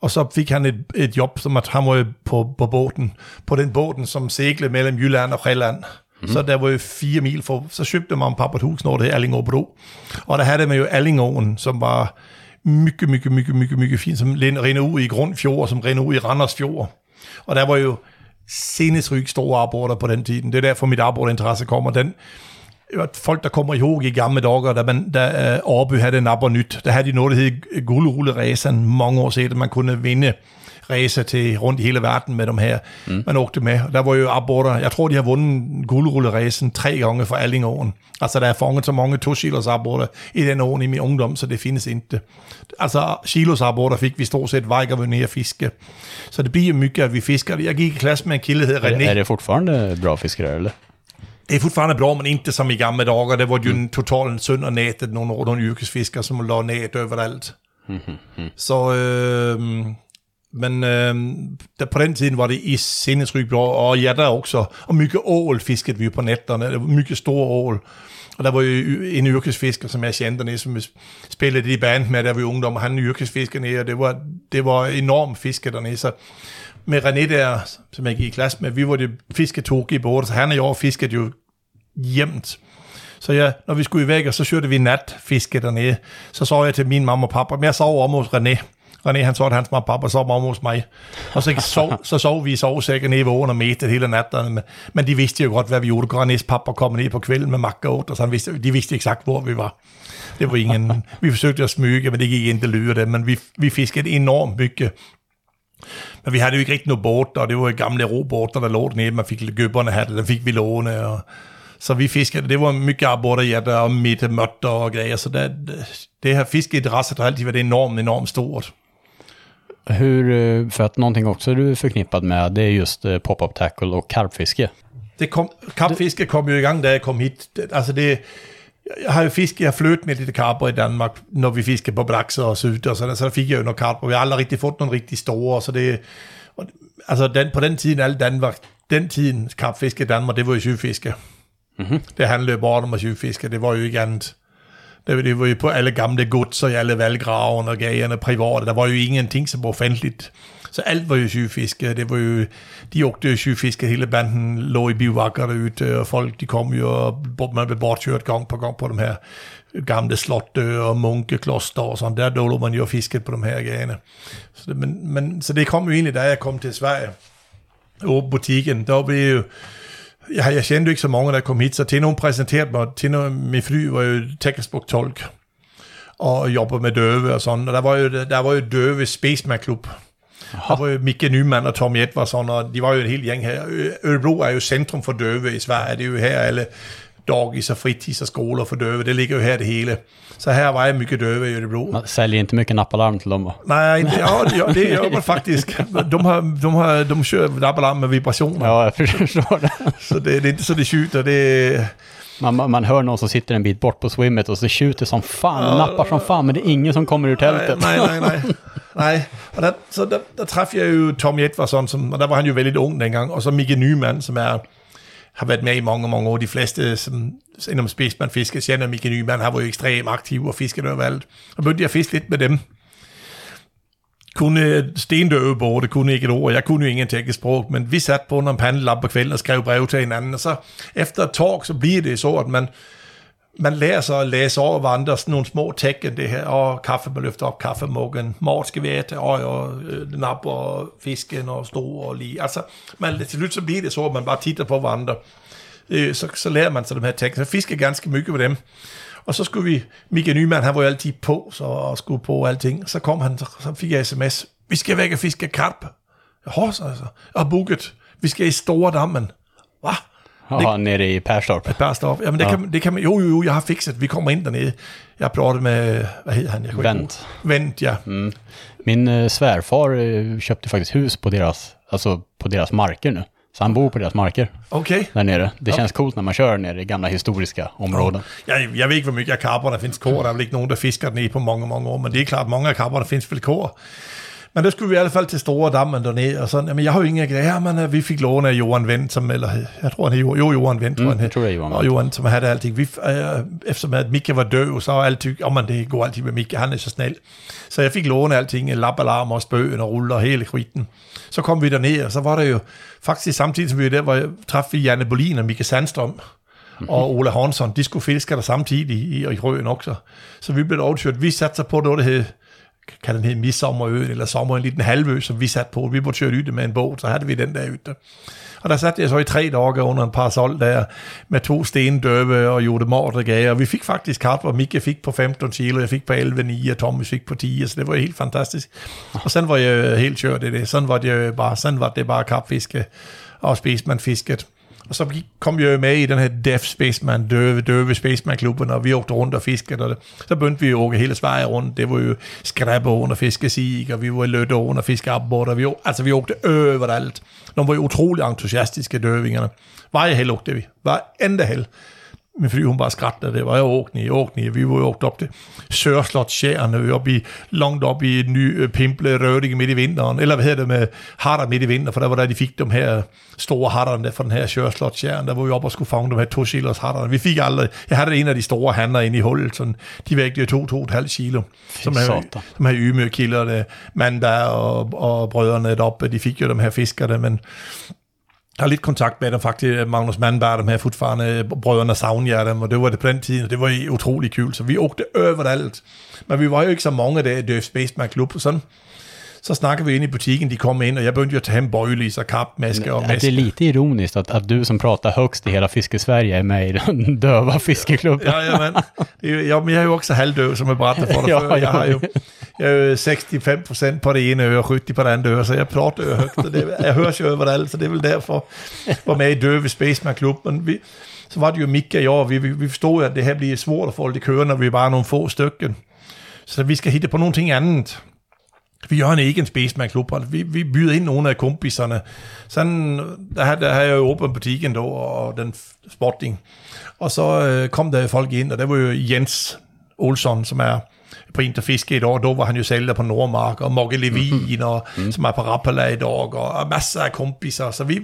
og så fik han et, et job, som at han var på, på båden, på den båden, som seglade mellem Jylland og Sjælland. Mm. Så der var jo fire mil for, så købte man pappa et hus, når det hed Allingå Og der havde man jo Allingåen, som var mycket, mycket, mycket, mycket, mycket fint, som rinder ud i Grundfjord, som rinder ud i Randers Fjord. Og der var jo sindssygt store arbejder på den tiden. Det er derfor, mit arbejderinteresse kommer. Den, folk, der kommer ihåg i gamle dage, da, man, da uh, Årby havde en napper nyt, der havde de noget, der hed guldrulleræsen mange år siden, man kunne vinde racer til rundt i hele verden med dem her. Mm. Man åkte med. Der var jo arbejder, jeg tror, de har vundet guldrulleræsen tre gange for Allingåen. Altså, der er fanget så mange to kilos arbejder i den åren i min ungdom, så det findes ikke. Altså, kilos arbejder fik vi stort set hver gang vi ned og fiske. Så det bliver mycket, at vi fisker. Jeg gik i klasse med en kilde, der hedder René. är det fortfarande bra fiskare eller? Det er fortfarande bra, men inte som i gamle dager. Det var jo en total synd af nætet, nogle, nogle yrkesfiskere, som lå net overalt. Så, øh, men øh, der, på den tiden var det i sindssygt bra, og ja, der også, og mycket ål fiskede vi på nätterna, det var mycket stor ål. Og der var jo en yrkesfisker, som jeg kendte nede, som vi spillede i band med, der var ungdom, og han er yrkesfisker nede, og det var, det var enormt fiske dernede, så med René der, som jeg gik i klasse med, vi var det fisketog i båden, så han og jeg fiskede jo jævnt. Så ja, når vi skulle i væk, og så kørte vi natfiske dernede, så så jeg til min mamma og pappa, men jeg sov om hos René. René, han så, at hans mamma pappa sov om hos mig. Og så sov, så sov vi i sovesækken nede ved og metet hele natten. Men, men de vidste jo godt, hvad vi gjorde. Renés pappa kom ned på kvælden med makke og så han vidste, de vidste exakt, hvor vi var. Det var ingen, vi forsøgte at smyge, men det gik ikke lyde det, men vi, vi fiskede enormt mygge. Men vi havde jo ikke rigtig noget båt, og det var jo gamle robåter, der lå dernede. Man fik gøbberne her, der fik vi låne, og så vi fiskede, det var mycket arbejde, ja, der og midte, møtter og grejer, så det, det her fiskeinteresse har altid været enormt, enormt stort. Hur, eh, för att någonting också du är förknippad med, det är just eh, pop-up tackle och karpfiske. Det kom, karpfiske kom jo i gang, da jeg kom hit. Det- Altså det, jeg har jo fisket, jeg har flødt med lidt karper i Danmark, når vi fisker på brakser og sylte og sådan, så der fik jeg jo nogle karper. Vi har aldrig rigtig fået nogle rigtig store, så det, og, altså den, på den tiden, alle Danmark, den tiden karpfiske i Danmark, det var jo syvfiske. Mm-hmm. Det handlede jo bare om at syvfiske, det var jo ikke andet. Det, var- det var jo på alle gamle gods och i alle och og gagerne private, der var jo ingenting som var offentligt. Så alt var jo sygefiske, det var jo, de åkte jo sygefiske, hele banden lå i bivakker derude, og folk, de kom jo, og man blev bortkørt gang på gang på de her gamle slotte og munkekloster og sådan, der lå man jo fisket på de her gane. Så det, men, men, så det kom jo egentlig, da jeg kom til Sverige, og butikken, der blev jo, jeg, jeg kendte jo ikke så mange, der kom hit, så Tino præsenterede mig, Tino, min fly var jo tolk og jobber med døve og sådan, og der var jo, der var jo døve Spaceman Klub. Der var jo Mikke Nyman og Tom Edvardsson, og de var jo en hel gæng her. Ø- Ørebro er jo centrum for døve i Sverige, det er jo her alle doggies og fritids og skoler for døve, det ligger jo her det hele. Så her var jeg mycket døve i Örebro. Man säljer inte mycket nappalarm till dem va? Nej, det, ja, det, gör- det gör man faktiskt. De, har, de, har, de kör labbalarm med vibrationer, Ja, jag förstår det. så det, det är inte så det skjuter. Det, Man, man, man hör någon som sitter en bit bort på swimmet och så tjuter som fan, nappar som fan, men det är ingen som kommer ur tältet. Nej, nej, nej. nej. Og der, så der, der træffede jeg jo Tom Edvardsson, som, og der var han jo veldig ung dengang, og så Mikke Nyman, som er, har været med i mange, mange år. De fleste som, inden spidsmand fiske, kender Mikke Nyman, har været ekstremt aktiv og fiskede overalt. Og begyndte jeg at fiske lidt med dem. Kunne øh, stendøve både, kunne ikke et ord. Jeg kunne jo ingen teknisk sprog, men vi satte på en pandelap på kvælden og skrev brev til hinanden. Og så efter et talk, så bliver det så, at man, man lærer sig at læse over hverandre sådan nogle små tekken, det her, og kaffe, man løfter op kaffemuggen, mor skal vi æte, og, og øh, nap og fisken og stor og lige. Altså, man, til lyt så bliver det så, at man bare titter på hverandre. Øh, så, så lærer man sig de her tekken. Så fisker ganske mycket med dem. Og så skulle vi, Mikael Nyman, han var jo altid på, så og skulle på alting. Så kom han, så, fik jeg sms, vi skal væk og fiske karp. Jaha, altså. Og booket, vi skal i Store Dammen. Hvad? Ja, nere i Perstorp. Bare stop. Jamen det, Ja. ja. kan, det kan man, jo, jo, jo, jeg har fikset. Vi kommer ind dernede. Jeg pratade med, hvad hedder han? Jeg ihåg. Wendt, ja. Min eh, svärfar eh, köpte faktiskt hus på deras, alltså på deras marker nu. Så han bor på deras marker Okay. där nere. Det känns coolt när man kör nere i gamla historiska områden. Jeg, jeg ved ikke, hvor mye af karperne findes kår. Der er vel ikke nogen, der fisker den i på mange, mange år. Men det er klart, mange af karperne findes vel kår. Men der skulle vi i hvert fald til Store Dammen dernede, og sådan, jamen jeg har jo ingen greier, men øh, vi fik låne af Johan Vendt, som, eller jeg tror han hed, jo, Johan Vendt, tror Mm, han hed. tror, det er Johan Og. Johan, som havde alting. Vi, øh, eftersom at Mikke var død, så var altid, om man det går altid med Mikke, han er så snæl. Så jeg fik låne alting, labalarm og spøen og ruller og hele skiten. Så kom vi derned, og så var der jo, faktisk samtidig som vi var der, hvor jeg vi Janne Bolin og Mikke Sandstrøm, og Ole Hansson, de skulle fiske der samtidig i, i Røen også. Så vi blev overkørt. Vi satte sig på noget, der hed, kan den hedde Midsommerøen, eller Sommer, en liten halvø, som vi satte på. Vi måtte køre ud med en båd, så havde vi den der ute. Og der satte jeg så i tre dage under en parasol der, med to stendøve og Jode Mort og gager. Og vi fik faktisk kart, hvor Mikke fik på 15 kilo, jeg fik på 11,9, og Thomas fik på 10, så det var helt fantastisk. Og sådan var jeg helt kørt i det. Sådan var det bare, sådan var det bare kapfiske og man fisket. Og så kom vi jo med i den her Deaf Spaceman, døve, døve Spaceman-klubben, og vi åkte rundt og fiskede, og det. så begyndte vi jo at hele Sverige rundt. Det var jo Skræbåen og fiskesig, og vi var i Løtteåen og fiskeabbord, og vi, altså vi åkte overalt. De var jo utrolig entusiastiske, døvingerne. Varje helg åkte vi. Hver enda helg. Min fly, hun bare skrattede det. Var i, åkte i. Vi var jo op til Sørslottsjærene, op i, langt op i en ny øh, pimple røding midt i vinteren. Eller hvad hedder det med hatter midt i vinteren, for der var der, de fik de her store hatterne fra den her Sørslottsjæren. Der var vi oppe og skulle fange de her to kilos hatterne. Vi fik aldrig, jeg havde en af de store hanner inde i hullet, sådan, de vægte jo 2-2,5 kilo. Som satan. som havde ymøkilderne, Mandberg og, og brødrene deroppe, de fik jo de her fiskerne, men har lidt kontakt med dem faktisk, Magnus Mandberg, dem her fortfarande, brødrene savner dem, og det var det på den tid, og det var utrolig kul, så vi åkte overalt. Men vi var jo ikke så mange der i Døf Spaceman Club, sådan. Så snakkede vi ind i butikken, de kom ind, og jeg begyndte jo at tage hem bøjlis og kapmaske og Det är lite ironiskt att, att du som pratar högst i hela fiskesverige är med i den döva fiskeklubben. Ja, ja, men, ja, men jeg er jo også halvdøv, som jeg berettede for dig Ja, før. Jeg ja. har jo, jeg er jo 65% på det ene øre og 70 på det andet øre, så jeg prater jo højt, og det, jeg hører jo overalt, så det er vel derfor, jeg var med i Døve Spaceman Klub, men vi, så var det jo Mika og jeg, og vi, vi, vi forstod, at det her bliver svårt at få det køre, når vi er bare nogle få stykker. Så vi skal hitte på nogle ting vi gör en egen Spaceman-klub, och vi, vi bjuder in nogle af kompiserne. Sen, der, der havde jeg jo åbent butikken då, og den sporting. Og så øh, kom der folk ind, og der var jo Jens Olsson, som er på Interfiske i dag, då var han jo sælger på Nordmark, og Mogge Levin, og, som er på Rappala i dag, og, og masser af kompiser. Så vi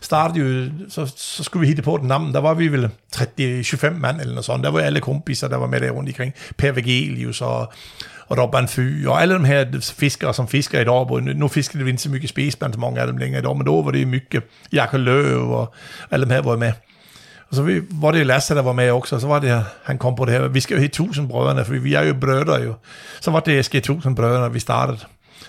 startede jo, så, så skulle vi hitte på den navn. Der var vi vel 30-25 mand eller noget sådan. Der var alle kompiser, der var med der rundt omkring. Per Vegelius og, og Robban Fy, og alle de her fiskere, som fisker i dag. Både, nu fisker det ikke så mycket spisband, så mange af dem længere i dag, men då var det mycket Jakob Løv, og alle dem her var med. Og så vi, var det Lasse, der var med også, og så var det, han kom på det her, vi skal jo have 1000 brødrene, for vi er jo brødre jo. Så var det SG 1000 brødrene, vi startede.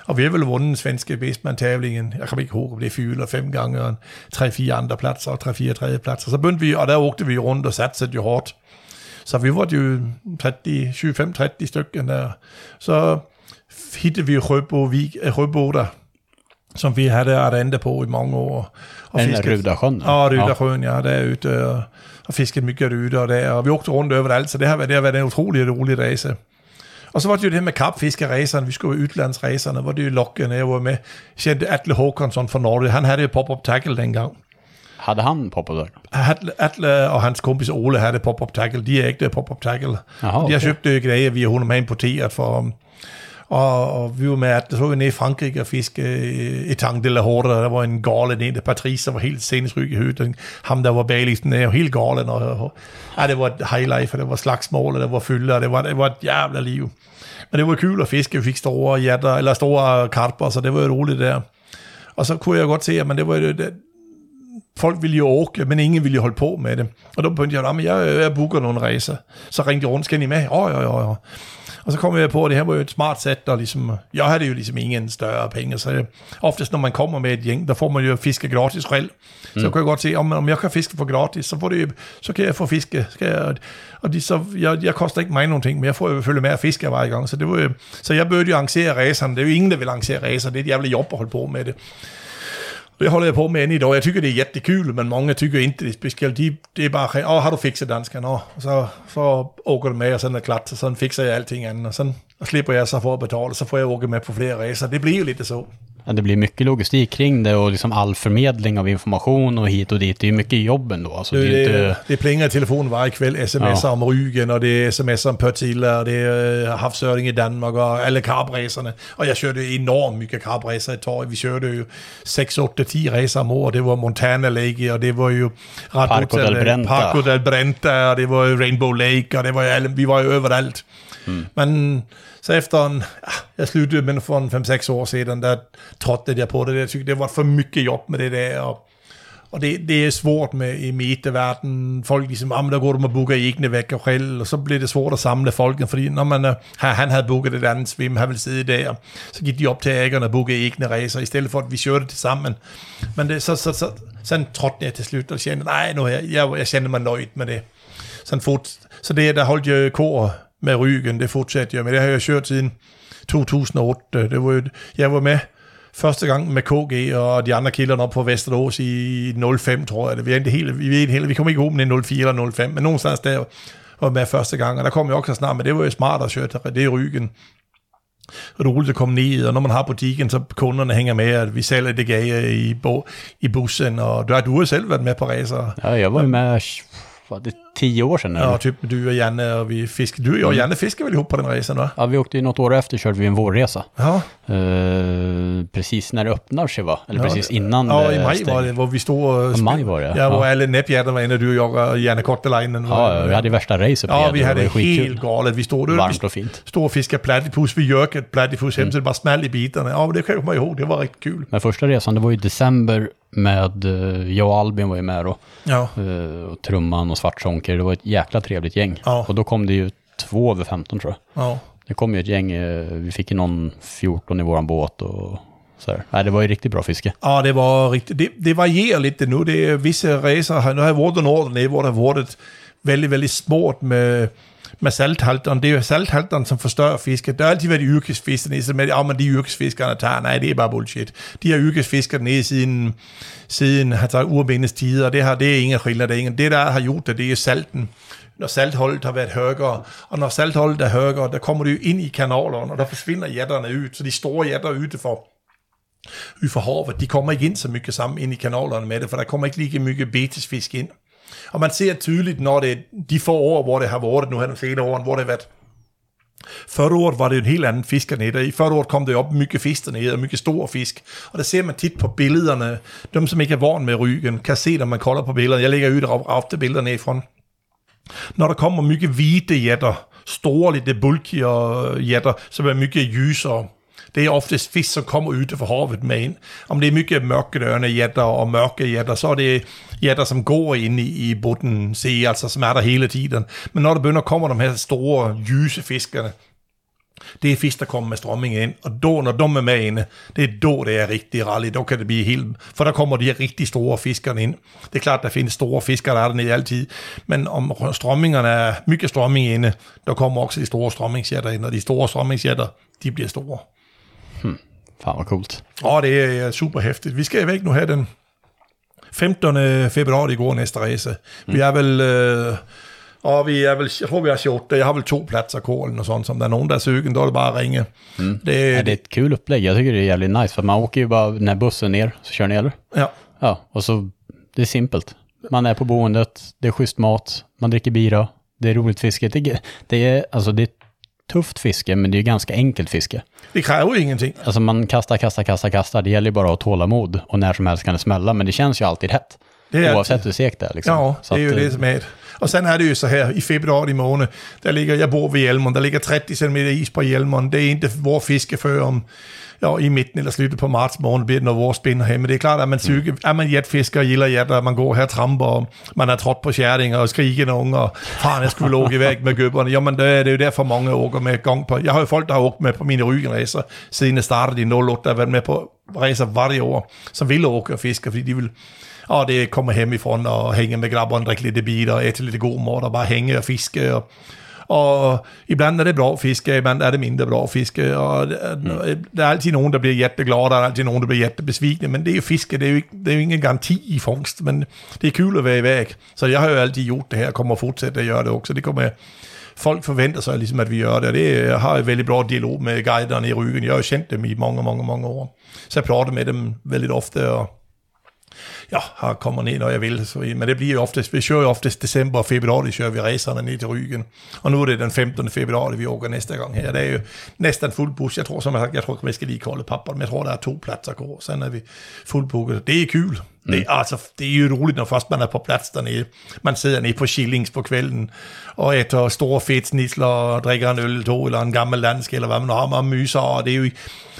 Og vi har vel vundet den svenske bedstmandtavlingen, jeg kan ikke huske, om det er fire eller fem gange, og tre-fire andre pladser, og tre-fire tredje pladser. Så begyndte vi, og der åkte vi rundt og satte jo hårdt. Så vi var jo 30, 25-30 stykker der. Så hittede vi Røbo, Vig, Røbo der, som vi havde arrende på i mange år. Og Den fisket- Rudasjön? Ja, Rydarsjön, ja, der er ute og, og fisket mycket ryder og der, og vi åkte rundt overalt, så det har været, det har været en utrolig rolig rejse. Og så var det jo det her med kapfiskerrejserne, vi skulle jo udlandsrejserne, hvor det jo lokkende, jeg var med, kendte Atle Håkansson fra Norge, han havde jo pop-up tackle dengang. Hade han poppat där? Atle, og hans kompis Ole havde pop-up tackle, de er ikke pop-up tackle. Jaha, De har okay. købt øh, grejer, vi har hun med importeret for, og, og vi var med, at så vi nede i Frankrig og fiske øh, Etang de la Horde, der var en galen en, der Patrice, der var helt sindssyg i højden. Ham, der var baglisten, er jo helt galen, og, og ja, det var et highlight, og det var slagsmål, og det var fylde, og det var, det var et jævla liv. Men det var kul at fiske, vi fik store hjerter, eller store karper, så det var jo roligt der. Og så kunne jeg godt se, at men det var jo det, folk ville jo åke, men ingen ville jo holde på med det. Og då begyndte jeg, at jeg, jeg booker nogle rejser. Så ringte jeg rundt, skal I med? Åh, ja, ja, ja. Og så kom jeg på, at det her var jo et smart sæt, og ligesom, jeg havde jo ligesom ingen større penge, så jeg, oftest når man kommer med et gæng, der får man jo fiske gratis reelt. Så mm. kunne jeg godt se, om, om jeg kan fiske for gratis, så, får det, så kan jeg få fiske. Skal jeg, og de, så, jeg, jeg koster ikke mig nogen ting, men jeg får jo følge med at fiske hver gang. Så, det var, jo- så jeg burde jo arrangere racerne. Det er jo ingen, der vil arrangere racer. Det er et jævla job at holde på med det. Det håller jag på med än idag. Jag tycker det är jättekul, men många tycker inte det är speciellt. De, det är bara, ja, har du fixat danskan? Ja, så, så åker du med, och sen är det klart, Så sen fixar jag allting annat. Och sen slipper jag så få betala, så får jag åka med på fler resor. Det blir ju lite så. Ja, det blir mycket logistik kring det och liksom all förmedling av information och hit och dit. Det är ju mycket jobb ändå. Alltså, det, Det, inte... det plingar i telefonen varje kväll, sms'er Ja. om Rügen, och det är sms'er om Pörtilla, och det är øh, havsöring i Danmark, och alla karpresorna. Och jag körde enormt mycket karpresor ett tag. Vi körde ju 6, 8, 10 resor om året. Det var Montana Lake, och det var ju Parco del Brenta. Parco del Brenta, och det var ju Rainbow Lake, och det var ju vi var ju överallt. Men så efter en, ah, jag slutade med för en 5-6 år sedan, där tröttnade jag på det. Jag tyckte det var för mycket jobb med det där. Och, och det, det är svårt med i medieverden. Folk ligesom, ah, men der går de och bokar egna veckor själv. Och så blir det svårt att samla folken, För när man, øh, här, han, hade bokat ett annat svim, han vill sitta där. så gick de upp till ägarna och bokade egna resor istället för att vi körde tillsammans. Men det, så, så, så, sen trådte jag till slut, och kände, nej, nu jag, jag, jag känner mig nöjd med det. Sen fort, så det, där höll jag kor med ryggen, det fortsatte jeg med. Det har jeg kørt siden 2008. Det var, jeg var med første gang med KG og de andre kilderne op på Vesterås i 05, tror jeg. Det. Vi, er ikke helt, vi, er ikke helt, vi kom ikke åbne i 04 eller 05, men nogenstans der var jeg med første gang, og der kom jeg også snart, men det var jo smart at køre, det ryggen. Og det er roligt at komme ned, og når man har butikken, så kunderne hænger med, at vi sælger det gage i, bo, i bussen, og du har, du har selv været med på racer. Ja, jag var med, var det tio år sedan. Ja, Eller? typ du och Janne och vi fiskade. Du och Janne fiskade väl ihop på den resan va? Ja, vi åkte ju något år efter körde vi en vårresa. Ja, Eh, precis när det öppnar sig va? Eller Ja, precis innan ja det i maj var det, hvor vi stod och... Ja, maj var det, Ja, hvor ja. alle näbbjädrar var inne, du och jag och Janne Kortelainen. Ja, ja, vi hade värsta racet på Ja, vi det hade var skitkul. helt galet. Vi stod, vi Varmt och fint. stod och fiskade platypus. Vi gök ett platypus Mm. hem så det bara smäll i bitarna. Ja, det kan jag komma ihåg. Det var riktigt kul. Men första resan, det var ju i december med, eh, jag och Albin var ju med då. Ja, Eh, och Trumman och Svartsonker. Det var ett jäkla trevligt gäng. Ja. Och då kom det ju två över 15 tror jag. ja. Det kom ju ett gäng, eh, vi fick ju någon 14 i våran båt och så här. Nej, det var ju riktigt bra fiske. Ja, det var riktigt. Det, det varierar lite nu. Det är vissa resor, här- nu har jag varit nere, hvor det har varit väldigt, väldigt smart med med salthalteren. Det er jo salthalteren, som forstørrer fisket. Der har altid været yrkesfiskere, så med, ja, men de yrkesfiskerne tager, nej, det er bare bullshit. De har yrkesfiskerne nede siden, siden har taget urbindes tider, og det, har, det er ingen skiller, det er ingen. Det, der har gjort det, det er salten når saltholdet har været højere, og når saltholdet er højere, der kommer det jo ind i kanalerne, og der forsvinder jætterne ud, så de store jætter ude for ud for havet, de kommer ikke ind så mycket sammen ind i kanalerne med det, for der kommer ikke lige mycket betesfisk ind. Og man ser tydeligt, når det de få år, hvor det har været nu her de senere år, hvor det har været Første året var det en helt anden fisk og i første året kom det op mycket fisk dernede, og mycket store fisk. Og der ser man tit på billederne, dem som ikke er vant med ryggen, kan se, når man kolder på billederne. Jeg lægger ud og ofte billederne fra. Når der kommer mycket hvide jätter, store, lidt bulkiga jätter som er mycket lysere, det er oftest fisk, som kommer ud fra havet med ind. Om det er mycket mørkedørende jætter og mørke jætter, så er det jætter, som går ind i, i botten, se, altså som er der hele tiden. Men når der begynder at komme de her store, lyse fiskerne, det er fisk, der kommer med strømming ind, og då, når de er med inde, det er då, det er rigtig rally, då kan det blive helt, for der kommer de her rigtig store fiskerne ind. Det er klart, der findes store fisker, der er dernede altid, men om strømmingerne er mycket strømming inde, der kommer også de store strømmingsjætter ind, og de store strømmingsjætter, de bliver store. Fan vad coolt. Ja, det er super hæftigt. Vi skal væk nu her den 15. februari går næste race. Vi er vel... Øh, og vi er vel, jeg tror vi har 28, jeg har väl två platser kålen och sånt, som der er nogen, der er sugen, då är det bara att ringa. Mm. Det, ja, det är ett kul upplägg, jag tycker det är jävligt nice, för man åker ju bara när bussen ner, så kör ni eller? Ja. Ja, och så, det är simpelt. Man är på boendet, det är schysst mat, man dricker bira, det är roligt fiske. Det, det är, alltså det är tufft fiske, men det är ganska enkelt fiske. Det kräver ju ingenting. Alltså man kastar, kastar, kastar, kastar. Det gäller ju bara att ha tålamod och när som helst kan det smälla, men det känns ju alltid hett. Det är Oavsett hur segt det är. Liksom. Ja, det är ju det som är. Och sen är det ju så här, i februari månad, där ligger, jag bor vid Hjälmon, där ligger 30 cm is på Hjälmon. Det är inte vår fiske för om, ja, i mitten eller slutet på marts måned bliver det noget vores spinder her. Men det er klart, at man syge, er man jetfisker og gilder jet, og man går her og tramper, og man er trådt på skærdinger og skriger nogen, og faren, jeg skulle lukke væk med gøbberne. Jamen, det er, det er jo derfor mange åker med gang på. Jeg har jo folk, der har åkt med på mine rygenræser, siden jeg startede i 08, der har været med på racer hvert år, som vil åke og fiske, fordi de vil og det kommer hemifrån og hænge med grabberne, drikke lidt bier og æte lidt god mat og bare hænge og fiske og og ibland er det bra fiske, ibland er det mindre bra fiske, og mm. der er altid nogen, der bliver jätteglade, der er altid nogen, der bliver jättebesvikne, men det er jo fiske, det er jo, ikke, det er jo ingen garanti i fångst, men det er kul at være i væk. Så jeg har jo altid gjort det her, og kommer at fortsætte at gøre det også, det kommer folk forventer sig ligesom, at vi gør det, og det jeg har jeg veldig bra dialog med guiderne i ryggen. Jeg har jo kendt dem i mange, mange, mange år. Så jeg prater med dem veldig ofte, og ja, har kommer ned, når jeg vil. Så, men det bliver jo oftest, vi kører jo oftest december og februar, kører vi racerne ned til Ryggen. Og nu er det den 15. februar, vi åker næste gang her. Det er jo næsten fuld bus. Jeg tror, som jeg, jeg tror, jeg skal lige kolde papper, men jeg tror, der er to pladser går. Så er vi fuldbooket. Det er kul. Mm. Det, altså, det er jo roligt, når først man er på plads dernede. Man sidder nede på Schillings på kvælden, og æter store fedtsnitsler, og drikker en øl to, eller en gammel landsk, eller hvad man har, med myser, og det er jo,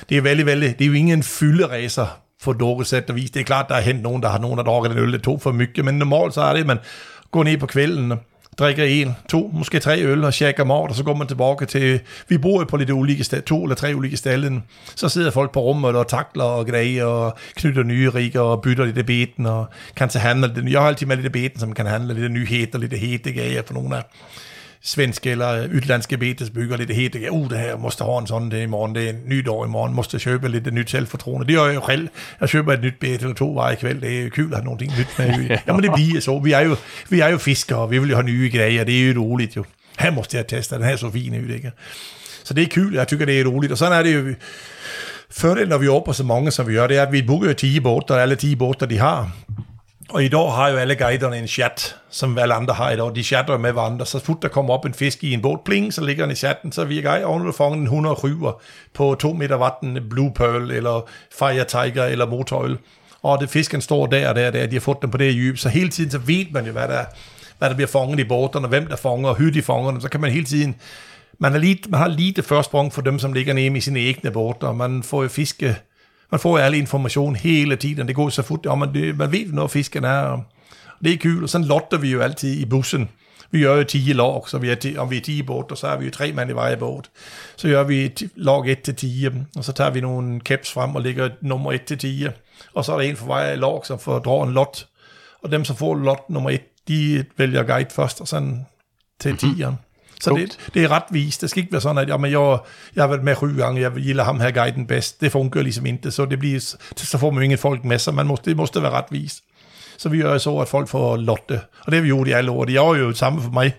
det er veldig, veldig, det er jo ingen fylderæser for något sæt og vis. Det är klart, der er hent nogen, der har nogen, der drukker en øl det to for mycket, men normalt så er det, at man går ned på kvælden, drikker en, to, måske tre øl og shaker mat, og så går man tilbage til, vi bor jo på lidt ulike steder, to eller tre ulike steder, så sidder folk på rummet og takler og grejer og knytter nye rigger og bytter lidt beten og kan tage handle. Jeg har altid med lidt beten, som kan handle lidt nyheder, lidt hete grejer for nogle af svenske eller utländska betesbyggare lite heter, oh det här måste ha en sån det imorgon, det är en ny dag imorgon, måste köpa lite nytt självförtroende. Det gör jag själv. Jag köper ett nytt bete eller två varje kväll, det är kul att ha någonting nytt med. Ja men det blir så, vi är ju, vi är ju fiskare, vi vill ju ha nya grejer, det är ju roligt ju. Här måste jag testa, den är så fin ut, ikke? Så det är kul, jag tycker det är roligt. Och sen är det ju, fördelen når vi åker så många som vi gör, det är att vi ju 10 båtar, alla 10 båtar de har. Og i dag har jo alle guiderne en chat, som alle andre har i dag. De chatter med hverandre. Så fort der kommer op en fisk i en båd, pling, så ligger den i chatten. Så vi er guide, og nu en 100 ryver på 2 meter vatten, Blue Pearl, eller Fire Tiger, eller Motorøl. Og det fisken står der og der, og der, de har fået den på det dyb. Så hele tiden så ved man jo, hvad der, hvad der bliver fanget i båterne, hvem der fanger, og hytte i fangerne. Så kan man hele tiden man, er lige, man har lige det første sprung for dem, som ligger nede i sine egne båter. Man får jo fiske man får alle information hele tiden. Det går så fort, og man, det, man ved, når fisken er. Og det er kul, og sådan lotter vi jo altid i bussen. Vi gør jo 10 log, så vi er 10, om vi er 10 i båt, og så er vi jo tre mand i hver båt. Så gør vi log 1 til 10, og så tager vi nogle caps frem og lægger nummer 1 til 10. Og så er der en for hver log, som får draget en lot. Og dem, som får lot nummer 1, de vælger guide først, og sådan til 10'eren. Så det, det er rättvist. Det ska inte vara sådan, att ja, men jag, jag har varit med sju gånger, jag gillar ham här guiden bäst. Det funkar liksom inte, så det blir, så får man ju inget folk med sig. Man måste, det måste vara rättvist. Så vi gör så, att folk får lotte. Och det har vi gjort i alla år. Det är ju samma för mig.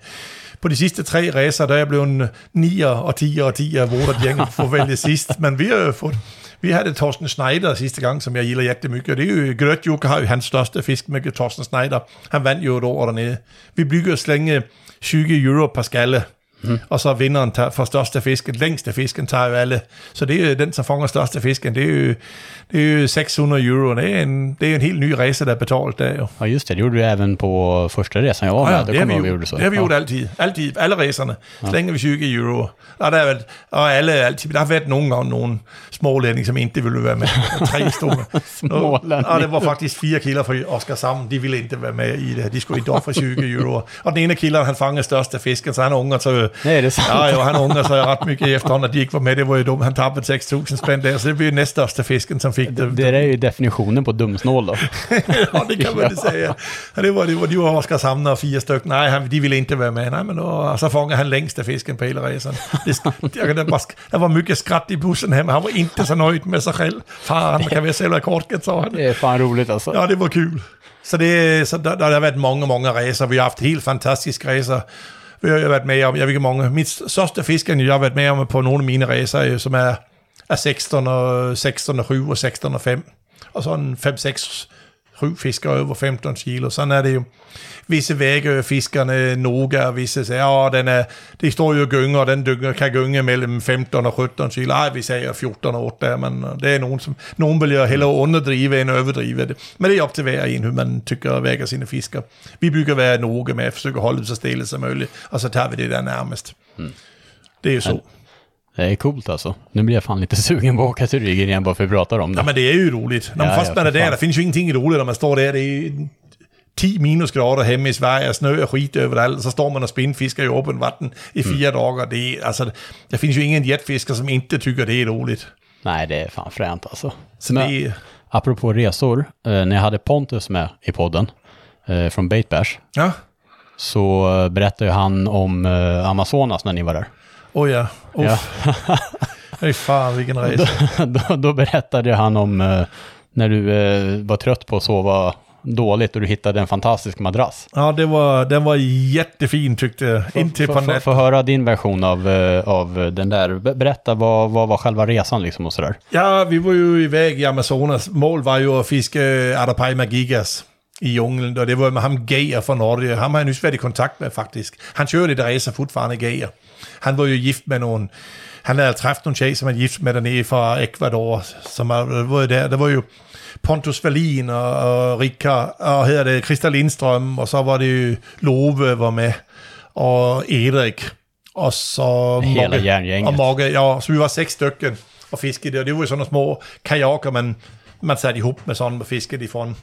På de sidste tre racer, der er jeg blevet 9 og 10 og 10 af Vodat Gænger for at vælge sidst. Men vi har fået... Vi havde Torsten Schneider sidste gang, som jeg gilder jättemycket. Og det er jo, Grøtjuk har jo hans største fisk med Torsten Schneider. Han vandt jo et år dernede. Vi bygger slænge 20 euro per skalle. Mm. Og så vinderen tager for største fisken, længste fisken tager jo alle. Så det er jo den, som fanger største fisken. Det er jo, det er jo 600 euro. Det er en, det er en helt ny resa, der er betalt der jo. Ja just det, det gjorde du även på första resan jag var med. Ja, det, har vi, gjort, gjorde så. det har vi ja. gjort altid. Altid, alle racerne. Så længe vi 20 euro. Og, der har været, og alle, altid, der har været nogle gange nogle smålændinger, som ikke ville være med. Tre store. Småländinger. Og det var faktisk fire kilder fra Oscar sammen. De ville ikke være med i det. De skulle ikke for 20 euro. Og den ene kilder, han fangede største fisken, så han unge, så... Nej, det är sant. Ja, jo, han unge, så ret mycket i efterhånden, at de ikke var med. Det var jo dumt. Han tappede 6.000 spænn der, så det blev næststørste fisken, som fik det. Det är ju definitionen på dumsnål då. ja, det kan man det säga. Det var, det var, de var Oskar Samner och fyra stycken. Nej, han, de ville inte vara med. Nej, men då, så fångade han längsta fisken på hela resan. Det, kan- det, var, det var mycket skratt i bussen hemma. Han var inte så nöjd med sig själv. Fan, man kan väl sälja kortet, sa han. Det är fan roligt alltså. Ja, det var kul. Så, det, så der, der har været mange, mange racer. Vi har haft helt fantastiske racer. Vi har været med om, jeg ved ikke mange, mit største fisken, jeg har været med om på nogle af mine racer, øh, som er, er 16 og 16 og 7 og 16 og 5. Og sådan 5, 6, 7 fisker over 15 kilo. Sådan er det jo. Visse vægge fiskerne, Noga, og visse siger, ja, den er, det står jo gynger, og den dynger, kan gynge mellem 15 og 17 kilo. Ej, vi siger 14 og 8, men øh, det er nogen, som, nogen vil jo hellere underdrive end overdrive det. Men det er op til hver en, hur man tykker vækker sine fisker. Vi bygger hver Noga med at forsøge at holde det så stille som muligt, og så tager vi det der nærmest. Det er jo så. Det är coolt alltså. Nu blir jag fan lite sugen på att åka till Rügen igen bara för att vi pratar om det. Ja, men det är ju roligt. Når man Ja, først ja, fan. der findes jo ingenting roligt, når man står der. Det er 10 minusgrader hjemme i Sverige, snø og skit overalt, og så står man og spindfisker i åben vatten i fire mm. dagar. Det, er, altså, der findes jo ingen jetfisker, som inte tycker det är roligt. Nej, det är fan fränt alltså. Så Men- det är, Apropå resor, eh, när jag hade Pontus med i podden eh, från Bait Bash ja, så eh, berättade ju han om Amazonas när ni var där. Oh ja. Oh, Ja. Fy fan vilken resa. då, då berättade han om eh, när du eh, var trött på att sova dåligt och du hittade en fantastisk madrass. Ja, det var, den var jättefin tyckte jag. Inte på Få- höra din version av, eh, av den där. Be- Berätta vad, vad var själva resan liksom och sådär. Ja, vi var ju iväg i Amazonas. Mål var ju att fiska Arapaima gigas i djungeln, och det var med ham Geier från Norge. Han har jag nyss varit i kontakt med faktiskt. Han kör lite racer fortfarande, Geier. Han var ju gift med någon, han hade träffat någon tjej som han gift med dernede från Ecuador. Som var, det där, det var ju Pontus Wallin och, och Rickard, och hedder det Christa Lindström, och så var det Love var med, och Erik. Och så Mogge-. Och Mogge, ja, så vi var sex stycken och fiskade. Och det var ju sådana små kajaker, man, man satte ihop med sådan och fiskade ifrån.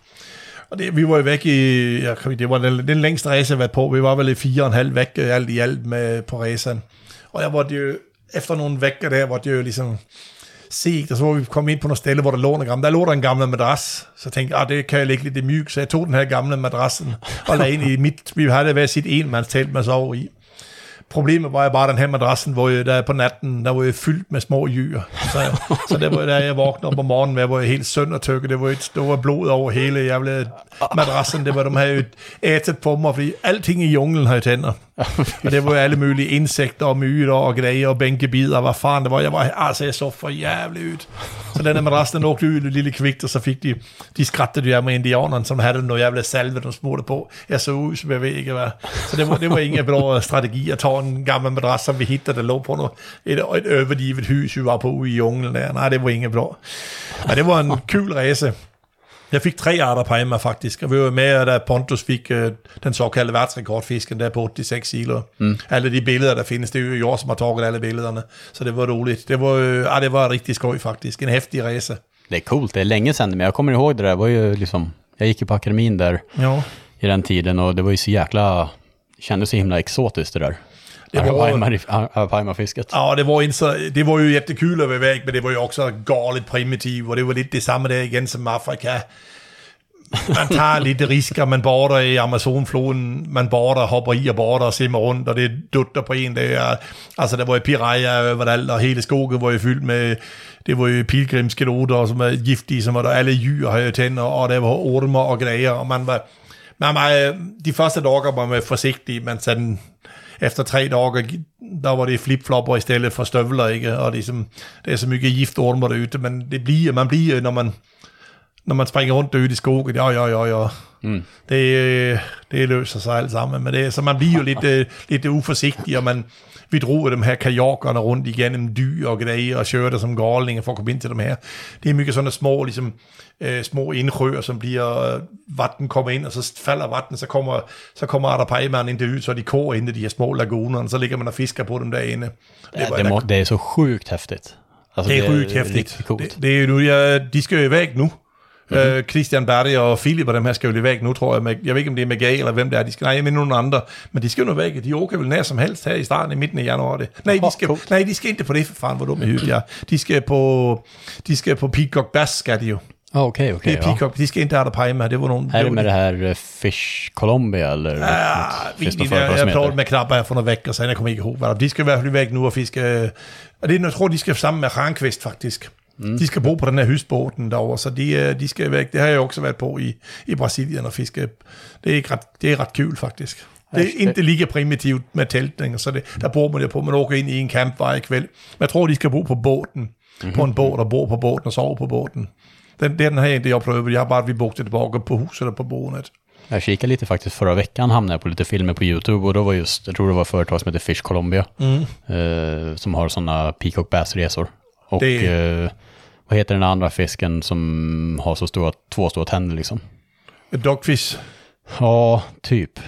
Og det, vi var jo væk i, jeg, det var den, den længste race, jeg var på. Vi var vel i fire og en halv væk øh, alt i alt med, på racen. Og jeg var det jo, efter nogle vækker der, var det jo ligesom sigt, og så var vi kommet ind på nogle steder, hvor der lå en gammel, der lå der en gammel madras, så jeg tænkte, ah, det kan jeg ligge lidt i myg, så jeg tog den her gamle madrassen og lagde ind i mit, vi havde været sit enmandstelt, man sov i. Problemet var jo bare den her madrassen, hvor jeg, der på natten, der var jeg fyldt med små jyr. Så, så der var, da jeg vågnede op om morgenen, med, hvor jeg helt søndertykket, det var et stort blod over hele jævla madrassen. Det var, de havde jo ætet på mig, fordi alting i junglen havde tænder. Og det var alle mulige insekter og myrer og grejer og bænkebider, hvad fanden det var. Jeg var, altså jeg så for jævligt ud. Så den her madrassen den åkte ud et lille och og så fik de, de skrattede jo med indianerne, som havde noget jævla salve, de smurte på. Jeg så ud, som jeg ved ikke hvad. Så det var, det var ingen bra strategi at tage en gammel madras, som vi hittede, der lå på noget, et, et overgivet hus, vi var på ude i junglen der. Nej, det var ingen bra. Men det var en kul rejse. Jeg fik tre arter på mig faktisk, og vi var med, da Pontus fik øh, den såkaldte værtsrekordfisken der på 86 kilo. Mm. Alle de billeder, der findes, det er jo jeg, som har taget alle billederne, så det var roligt. Det var, øh, ja, det var rigtig skoj faktisk, en häftig resa. Det är coolt, det är länge sedan, men jag kommer ihåg det där, det var ju liksom, jag gick ju på akademin där Ja. i den tiden och det var ju så jäkla, kändes så himla exotiskt det där. Det var- Arapaima-fisket. Ja, det var, så, det var ju jättekul iväg, men det var ju också galet primitivt, och det var lite det samma där igen som Afrika. man tager lidt risker, man border i Amazonfloden, man border, hopper i og border og simmer rundt, og det dutter på en dag. Og, altså, der var jo piranha overalt, og hele skoget var jo fyldt med, det var jo pilgrimskeloter, som var giftige, som var der alle jyr havde tænder, og der var ormer og greier, og man var, man var, de første dage var man forsigtig, man sådan, efter tre dage, der var det flipflopper i stedet for støvler, ikke? Og det er, som, det er så mye giftormer derude, men det bliver, man bliver, når man, når man springer rundt derude i skogen, ja, ja, ja, ja. Mm. Det, det løser sig alt sammen, men det, så man bliver jo lidt, øh, lidt uforsigtig, og man, vi drog dem her kajakkerne rundt igennem dyr og greier, og kørte som galninge for at komme ind til dem her. Det er mye sådan små, ligesom, øh, små indsjøer, som bliver, øh, vatten kommer ind, og så falder vatten, så kommer, så kommer der pejmanden ind ud, så de kår ind i de her små laguner, og så ligger man og fisker på dem derinde. Det, det, det, må, det är så sjukt häftigt. Alltså, det er sjukt hæftigt. Det, det er jo nu, ja, de skal jo iväg nu. Mm-hmm. Uh, Christian Berti og Philip og dem her skal jo lige væk nu, tror jeg. Med, jeg ved ikke, om det er med Gay eller hvem det er. De skal, nej, jeg mener nogle andre. Men de skal jo nu væk. De åker vel nær som helst her i starten i midten af januar. Det. Nej, de skal, oh, nej, de skal ikke på det, for fanden, hvor dumme hytte jeg. De skal på, de skal på Peacock Bass, skal de jo. Okej, okay, okej. Okay, det är Peacock, ja. de ska inte ha det Paima, det var någon... Är det med det här uh, Fish Colombia eller? Ja, finns det jag, pratade med knappt här för några veckor sedan, jag kommer inte ihåg vad De ska vara iväg nu och fiska... Det är, jag tror de ska sammen med Rankvist faktisk. Mm. De skal bo på den her husbåten derovre, så de, de skal væk. Det har jeg også været på i, i Brasilien og fiske. Det er, ikke ret, det er ret kul faktisk. Det er ikke lige primitivt med teltning, så det, der bor man det på. Man åker ind i en campvej i kvæld. Men jeg tror, de skal bo på båten. Mm-hmm. På en båd og bo på båten og sove på båten. Den, den har jag inte jag prövat. Jag har bara vi bokade tillbaka på huset och på boendet. Jag kikade lite faktiskt förra veckan, hamnade jag på lite filmer på YouTube och då var just, jag tror det var företag som heter Fish Colombia, mm. eh, som har sådana Peacock Bass-resor. Och det... eh, vad heter den andra fisken som har så stora, två stora tänder liksom? Dogfish. Ja, typ.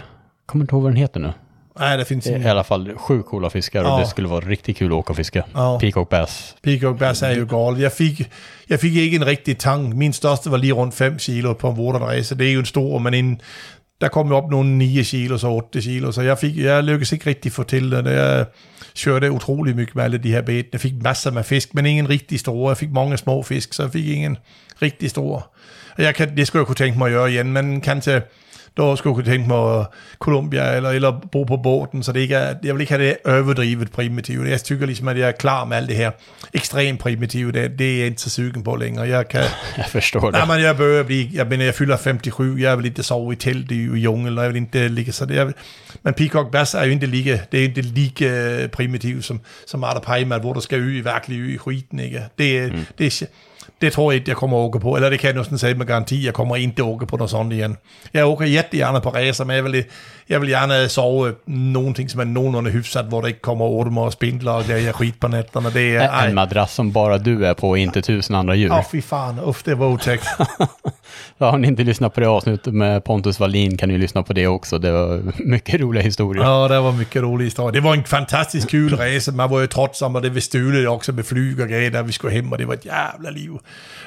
Kommer inte ihåg vad den heter nu. Nej, det finns inte. I alla fall sju coola fiskar ja. och det skulle vara riktigt kul att åka och fiska. Ja. Peacock Bass. Peacock Bass är ju gal. Jag fick, jag fick en riktig tang. Min största var lige runt 5 kilo på en vårdarresa. Det är ju en stor, men en, der kom jo op nogle 9 kilo, så 8 kilo, så jeg, fik, jeg lykkedes ikke rigtig få til det. Jeg kørte utrolig mycket med alle de her beten. Jeg fik masser med fisk, men ingen rigtig store. Jeg fik mange små fisk, så jeg fik ingen rigtig store. Og jeg kan, det skulle jeg kunne tænke mig at gøre igen, men kan til då skulle jag tänka mig Colombia eller, eller bo på båten, så det ikke er, jeg vil ikke have det överdrivet primitivt. Jeg tycker liksom at jeg er klar med alt det her ekstremt primitive, det, det er jeg ikke så sugen på længere. Jeg kan... jeg forstår det. Nej, men jeg bør blive, jeg, mener, jeg fylder 57, jeg vil ikke sove i telt i, i jungel, og jeg vil ikke ligge så det. Jeg, men Peacock Bass er jo ikke lige, det er ikke lige primitivt som, som Arda Pajmal, hvor du skal øge, virkelig øge i skiten, ikke? Det, mm. det, det tror jeg ikke, jeg kommer at åke på. Eller det kan jeg næsten sige med garanti, jeg kommer ikke at åke på noget sådan igen. Jeg åker jättegärna på racer, men jeg vil, jeg vil gerne sove nogle ting, som er nogenlunde hyfsat, hvor det ikke kommer ormer og spindler og grejer skit på nätterna. Det är, en madrass som bara du är på, inte tusen andra djur. Ja, fy fan. Uff, det var otäckt. ja, om ni inte lyssnar på det avsnittet med Pontus Wallin kan ni lyssna på det också. Det var mycket roliga historier. Ja, det var mycket roliga historier. Det var en fantastisk kul resa. Man var ju trottsam och det var stulet också med flyg och grejer där vi skulle hem och det var ett jävla liv.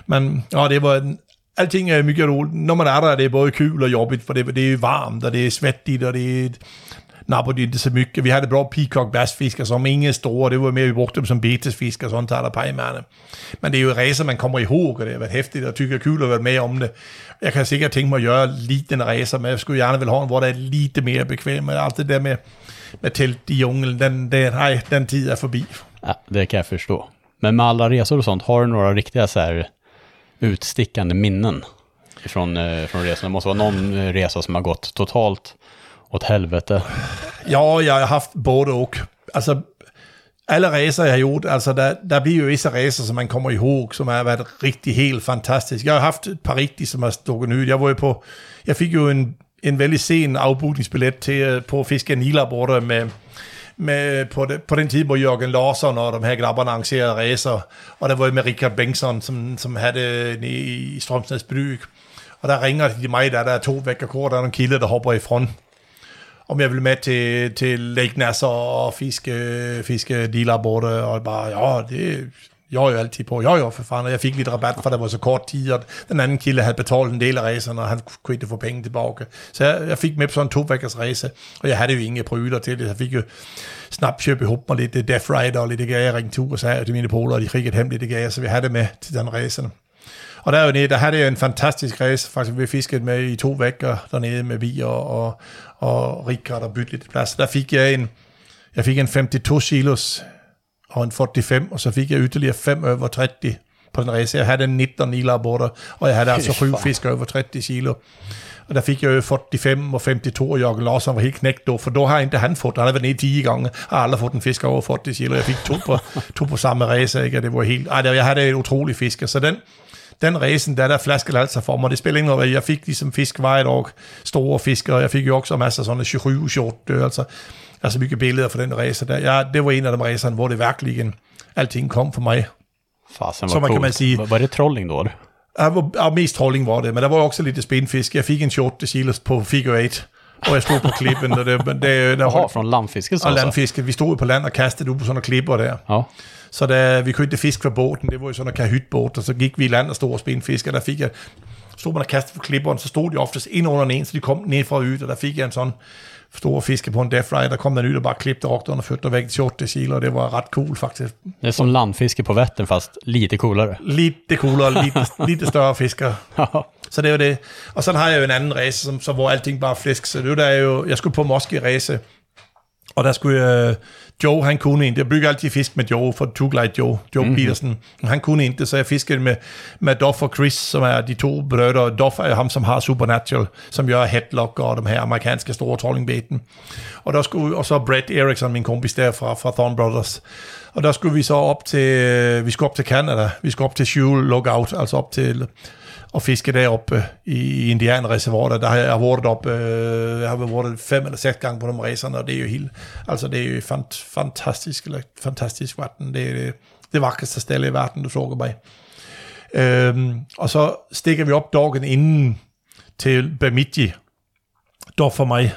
Men ja, det var en, Allting är mycket roligt. När man är där är er både kul och jobbigt för det, det är varmt och det är svettigt och det är napper de inte så mycket. Vi hade bra peacock bassfiskar som ingen stora, det var mer vi brukte dem som betesfiskar, sånt här pejmärne. Men det är ju resor man kommer ihåg och det har varit häftigt och tycker kul att vara med om det. Jag kan säkert tänka mig att göra liten resa, men jag skulle gärna vilja ha en, hvor det är lite mer bekväm. Men allt det där med, med tält i djungeln, den, den, nej, den tid är förbi. Ja, det kan jag förstå. Men med alla resor och sånt, har du några riktiga så här utstickande minnen från, eh, från resan? Det måste vara någon eh, resa som har gått totalt åt helvete. Ja, jag har haft både och. Alltså, alla resor jag har gjort, alltså där, där blir ju vissa resor som man kommer ihåg som har varit riktigt helt fantastiska. Jag har haft ett par riktigt som har stuckit ut. Jag var ju på, jag fick ju en, en väldigt sen avbokningsbiljett till, eh, på Fiska Nila borta med med, på, det, på den tid, hvor Jørgen Larsson og de her grabbarna arrangerede racer, og der var med Richard Bengtsson, som, som havde i, i Strømsnæs Bryg. Og der ringer de mig, der, der er to vækker kort, der er en kilder, der hopper i front. Om jeg vil med til, til Lake Nasser og fiske, fiske dealer borte, og bare, ja, det, jeg jo altid på, jo jo for fanden, og jeg fik lidt rabat, for der var så kort tid, og den anden kilde havde betalt en del af racerne, og han kunne ikke få penge tilbage. Så jeg, jeg fik med på sådan en to vækkers race, og jeg havde jo ingen pryler til det, jeg fik jo snart købe ihop mig lidt øh, Death Rider og lidt det gav, jeg ringte tur og sagde til mine poler, og de fik et hemmeligt det gav, så vi havde det med til den racen. Og der er jo nede, der havde jeg en fantastisk race, faktisk vi fisket med i to vækker dernede med vi og, og, og Rikard og bytte lidt plads. Der fik jeg en, jeg fik en 52 kilos og en 45, og så fik jeg yderligere 5 over 30 på den race. Jeg havde en 19 i laborder, og jeg havde altså Fy syv fan. fisk over 30 kilo. Og der fik jeg jo 45 og 52, og Jørgen Larsen var helt knægt då, for då har ikke han fået, han har været nede 10 gange, og har aldrig fået en fisk over 40 kilo. Jeg fik to på, to på samme race, ikke? og det var helt, ej, jeg havde et utroligt fiske, så den, den racen, der der flaskede altså for mig. Det spiller ingen rolle. Jeg fik ligesom fisk hver år, store fisk, og jeg fik jo også masser af sådan 27 short, altså, altså mye billeder fra den race der. Ja, det var en af de racerne, hvor det virkelig alting kom for mig. Fasen Så man kan coolt. man sige- Var, det trolling då? ja, mest trolling var det, men der var også lidt spinfisk. Jeg fik en short kilos på figure 8, og jeg stod på klippen, og det, det, der Jaha, var, från landfisket så og alltså? landfiske. Vi stod på land og kastede ud på sådan nogle klipper der. Ja. Så da vi kunne ikke fiske fra båten, det var jo sådan en kahytbåt, og så gik vi i land og stod og spinfiske, og der fik jeg, stod man og kastede på klipperen, så stod de oftest ind under en, så de kom ned fra yt, og der fik jeg en sådan stor fiske på en death fry, der kom den ud og bare klippede og under fødder væk 28 kilo, og det var ret cool faktisk. Det är som landfiske på Vättern fast lite coolare. Lite coolere, lite, lite større fisker. Ja. Så det jo det. Og sådan har jeg jo en anden race, som, så, hvor alting bare er flæsk. Så det der er jo, jeg skulle på Moske race, og der skulle jeg, Joe, han kunne ikke. Jeg bygger altid fisk med Joe, for Two Glide Joe, Joe mm-hmm. Petersen. Han kunne ikke, så jeg fiskede med, med Duff og Chris, som er de to brødre. Duff er jo ham, som har Supernatural, som gør Headlock og de her amerikanske store trollingbeten. Og, der skulle, og så Brett Erickson, min kompis der fra, fra Thorn Brothers. Og der skulle vi så op til, vi skulle op til Canada. Vi skulle op til Shule Lookout, altså op til og fiske deroppe i Indianerreservoiret. Der har jeg været op, øh, jeg har været fem eller seks gange på de racerne, og det er jo helt, altså det er jo fant, fantastisk, eller fantastisk vatten. Det er det, det vakreste sted i verden, du så mig. Øhm, og så stikker vi op dagen inden til Bemidji, der for mig.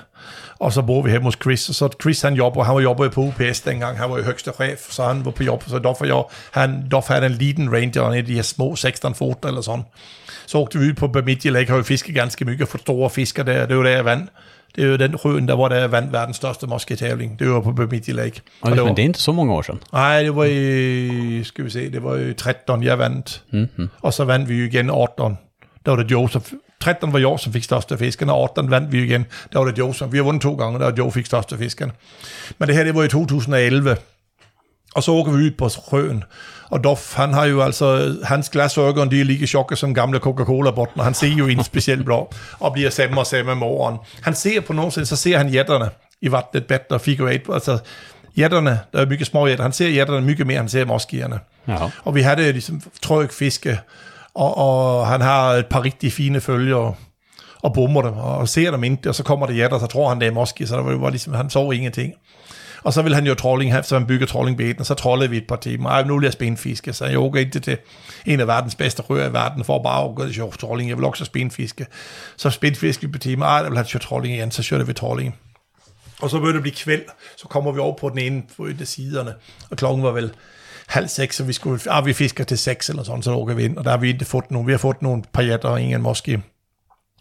Og så bor vi hjemme hos Chris, og så Chris han jobber, han var jobbet på UPS dengang, han var jo højeste chef, så han var på jobb, så derfor jeg, han, derfor havde en liten ranger, han er de her små 16 fot eller sådan. Så åkte vi ud på Bemidji Lake, har jo fisket ganske mye, for store fisker der, det jo der jeg vand. Det er jo den røen, der hvor der er vand verdens største mosketævling. Det var på Bemidji Lake. Ja, Og det men var, det är inte så många år sedan. nej, det var i, skal vi se, det var i 13, jeg vandt. Mm-hmm. Og så vandt vi jo igen 18. Der var det Joe, som, 13 var Joe, som fik største fisken, og 18 vandt vi igen. Der var det Joe, som, vi har vundet to gange, der var Joe fik største fisken. Men det her, det var i 2011. Og så åker vi ud på sjøen. Og Doff, han har jo altså, hans glasøgon, de er lige chokke som gamle Coca-Cola-botten, og han ser jo ikke specielt blå, og bliver samme og samme med åren. Han ser på nogen så ser han jætterne i vattnet bedre, figure eight, altså jætterne, der er mye små jætter, han ser jætterne mye mere, end han ser moskierne. Ja. Og vi havde ligesom tryk fiske, og, og han har et par rigtig fine følgere, og bommer dem, og ser dem ikke, og så kommer det jætter, så tror han, det er moski, så der var, ligesom, han så ingenting. Og så vil han jo trolling have, så han bygger trollingbeten, og så trollede vi et par timer. Ej, nu vil jeg spænfiske, så jeg åker ikke til en af verdens bedste rører i verden, for bare at gå til sjov trolling. Jeg vil også spænfiske. Så spænfiske vi på timer. Ej, der vil han køre trolling igen, så kører vi trolling. Og så begynder det blive kvæld, så kommer vi over på den ene på de af siderne, og klokken var vel halv seks, så vi skulle, ah, vi fisker til seks eller sådan, så lukker vi ind, og der har vi ikke fået nogen, vi har fået nogle pajetter og ingen måske.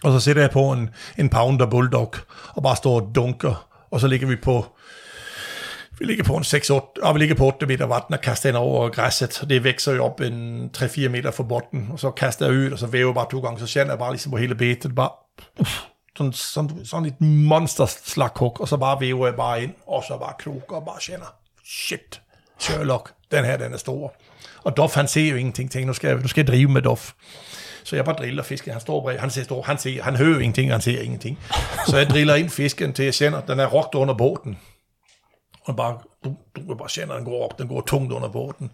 Og så sætter jeg på en, en pounder bulldog, og bare står og dunker, og så ligger vi på, vi ligger på en 6 8, og vi ligger på 8 meter vatten og kaster ind over græsset, og det vækser jo op en 3-4 meter fra botten, og så kaster jeg ud, og så væver bare to gange, så kender jeg bare ligesom på hele betet, bare, uff, sådan, sådan, sådan et monster slaghug, og så bare væver jeg bare ind, og så bare kroker og bare kender, shit, Sherlock, den her, den er stor. Og Doff, han ser jo ingenting, tænker, nu skal jeg, nu skal jeg drive med Doff. Så jeg bare driller fisken, han står bag, han ser stor, han, ser, han hører ingenting, han ser ingenting. Så jeg driller ind fisken til jeg sender, den er rokt under båten. Og bare, du, du bare kender, den går op, den går tungt under båden.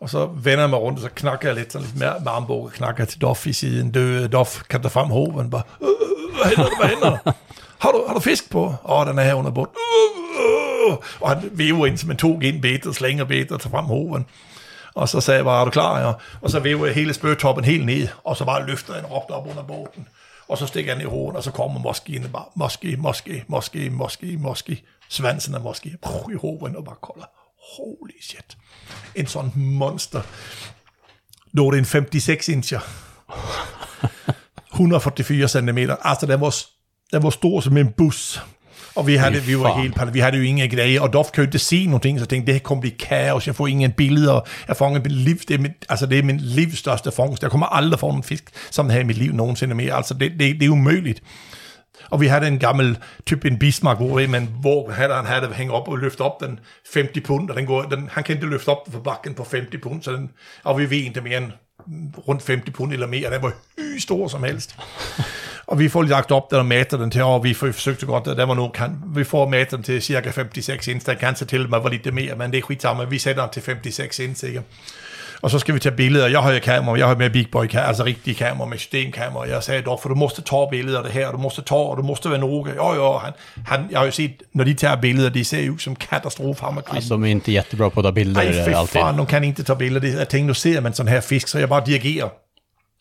Og så vender jeg mig rundt, og så knakker jeg lidt, sådan lidt mere med armbog, og knakker til Doff i siden. Døde Doff, kan der frem hoven? Bare, øh, øh, øh, hvad hænder der, hvad hænder? Har du, har du fisk på? Åh, oh, den er her under båden. Øh, øh, øh. Og han væver ind, som man tog ind betet, slænger betet og tager frem hoven. Og så sagde jeg bare, er du klar? Ja. Og så væver jeg hele spørgetoppen helt ned, og så bare løfter jeg en råbt op under båden. Og så stikker jeg ned i hovedet, og så kommer moskeen bare, moske, moske, moske, moske, moske svansen er måske, i hovedet, og bare kolder. Holy shit. En sådan monster. Er det en 56 incher. 144 cm. Altså, den var, den var stor som en bus. Og vi, havde, vi var helt vi havde jo ingen grejer, og Doff kunne ikke se någonting, så jeg tænkte, det her kommer blive kaos, jeg får ingen billeder, jeg fanger mit liv, det er, mit, altså det er min livs største fångst, jeg kommer aldrig få en fisk, som her i mit liv nogensinde mere, altså det, det, det er umuligt. Og vi havde en gammel, typ en Bismarck, hvor man hvor havde han havde hængt op og løftet op den 50 pund, og den går, den, han kan ikke løfte op for bakken på 50 pund, så den, og vi ved ikke mere end rundt 50 pund eller mere, den var hy stor som helst. Og vi får lagt op den og mater den til, og vi forsøgte godt, at der var nogen kan, vi får mater den til cirka 56 inch, der kan så til man var lidt mere, men det er skitsamme, vi sætter den til 56 inch, ikke? Og så skal vi tage billeder. Jeg har jo kamera, jeg har med Big Boy altså rigtige kamera med systemkamera. Jeg sagde dog, for du måste ta billeder af det her, du måste ta, og du måste være noga. Jo, jo, han, han, jeg har jo set, når de tager billeder, de ser ut som katastrof, han och Chris. De är inte jättebra på att ta bilder Nej, fy alltid. fan, de kan inte ta billeder. Det- Jeg tænkte, nu ser man sådan her fisk, så jeg bare dirigerer.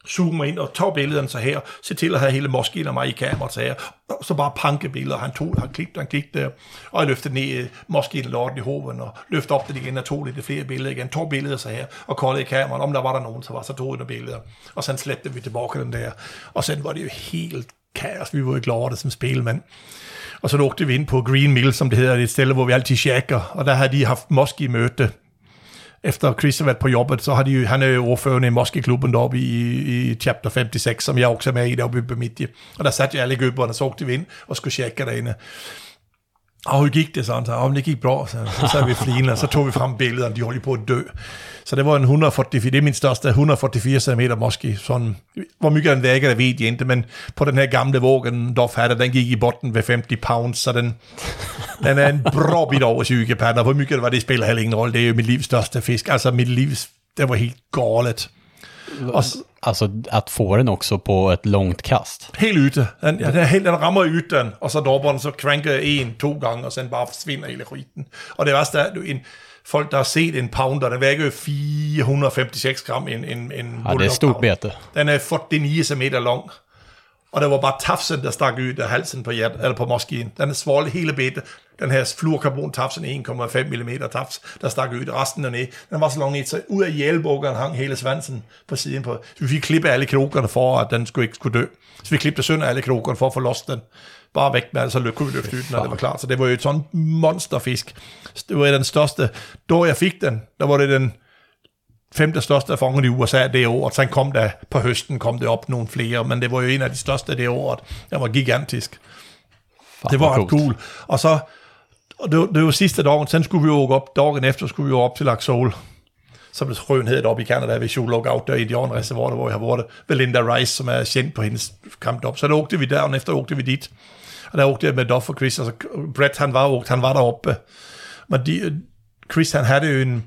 Zoomer ind og tager billederne så her. Se til at have hele moskeen og mig i kameraet så her. Og så bare panke billeder. Han tog, han klippede, han klippede der. Og jeg løftede ned øh, moskeen lorten i hoven, og løftede op det igen og tog lidt flere billeder igen. Tog billeder så her og koldede i kameraet. Om der var der nogen, så var så tog jeg billeder. Og så slæbte vi tilbage den der. Og så var det jo helt kaos. Vi var jo glade som spilmand. Og så lugte vi ind på Green Mill, som det hedder, det et sted, hvor vi altid tjekker. Og der havde de haft moski-møde. Efter Chris har været på jobbet, så har de jo, han er jo ordførende i Moskeklubben deroppe i, i chapter 56, som jeg også er med i deroppe i Bemidje. Og der satte jeg alle gøbberne, så åkte vi ind og skulle tjekke derinde. Og hur gik det, så om det gik bra, så, så sad vi flin, og så tog vi frem billederne, de holdt på at dø. Så det var en 144, det er min største 144 cm måske, sådan, hvor mycket den vækker, det ved jeg ikke, men på den her gamle vågen, Doff havde, den gik i botten ved 50 pounds, så den, den er en bra bit over 20. Hvor mycket det var, det spiller heller ingen rolle, det er jo mit livs største fisk, altså mit livs, det var helt galet. Og Alltså att få den också på ett långt kast. helt ytte. Den, ja, den, helt, den rammer ytten, og så den, så cranker en, to gange, og så den bare forsvinder hele skiten. Og det værste er, en, folk, der har set en pounder, den vækker jo 456 gram, en, en, en Ja, det är stort bete. Den er 49 cm lang. Og det var bare tafsen, der stak ud af halsen på, hjert, eller på moskeen. Den er svold hele bedte. Den her fluorkarbon tafsen 1,5 mm tafs, der stak ud. Resten er ned. Den var så lang ned, så ud af hjælbukkeren hang hele svansen på siden på. Så vi fik klippe alle krokerne for, at den skulle ikke skulle dø. Så vi klippede sønder alle krokerne for at få lost den. Bare væk med, altså kunne vi løfte ud, når det var klart. Så det var jo et sådan monsterfisk. Det var den største. Da jeg fik den, der var det den femte største fanger i USA det år. Så kom der på høsten kom det op nogle flere, men det var jo en af de største det året. Den var gigantisk. Fan, Det var ret cool. Og så, og det, var, det var sidste dagen, sen skulle vi jo op, dagen efter skulle vi jo op til Laxol, som det frøen hedder op i Canada ved Shoe Lookout, der i Indianreservoiret, hvor jeg har været. Belinda Linda Rice, som er kendt på hendes kamp op. Så der åkte vi der, og efter åkte vi dit. Og der åkte jeg med Duff og Chris, og så Brett, han var, åkt, han var deroppe. Men de, Chris, han havde jo en,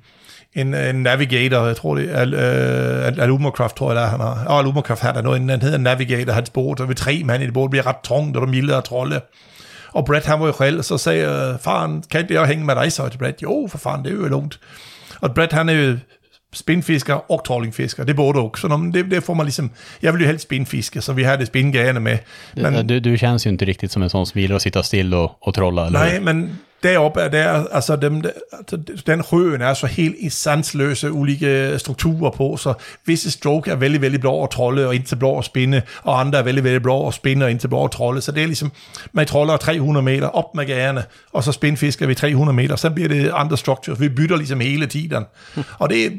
en, en navigator, jeg tror det er uh, Alumacraft, tror jeg der han har. Og Alumacraft han er noget, han hedder Navigator, hans båd, og vi tre mand i det båd, bliver ret tungt, og der er milde og trolde. Og Brett, han var jo selv, så sagde faren, kan jeg hænge med dig så til Brett? Jo, for fanden, det er jo lugnt. Og Brett, han er jo spinfisker og trollingfisker, det er både og. Så når, man- det, det får man ligesom, jeg vil jo helst spinfiske, så vi det spingærende med. Men, Du, du känns ju inte riktigt som en sån som gillar att sitta still och, och trolla. Eller? Nej, men deroppe er der, altså dem, der- altså, den røen er så helt i sansløse ulike øh, strukturer på, så visse stroke er vældig, vældig blå og trolde, og indtil blå og spinde, og andre er vældig, vældig blå og spinde, og indtil blå og trolde, så det er ligesom, man troller 300 meter op med gærne, og så spindfisker vi 300 meter, så bliver det andre structures, vi bytter ligesom hele tiden, og det er,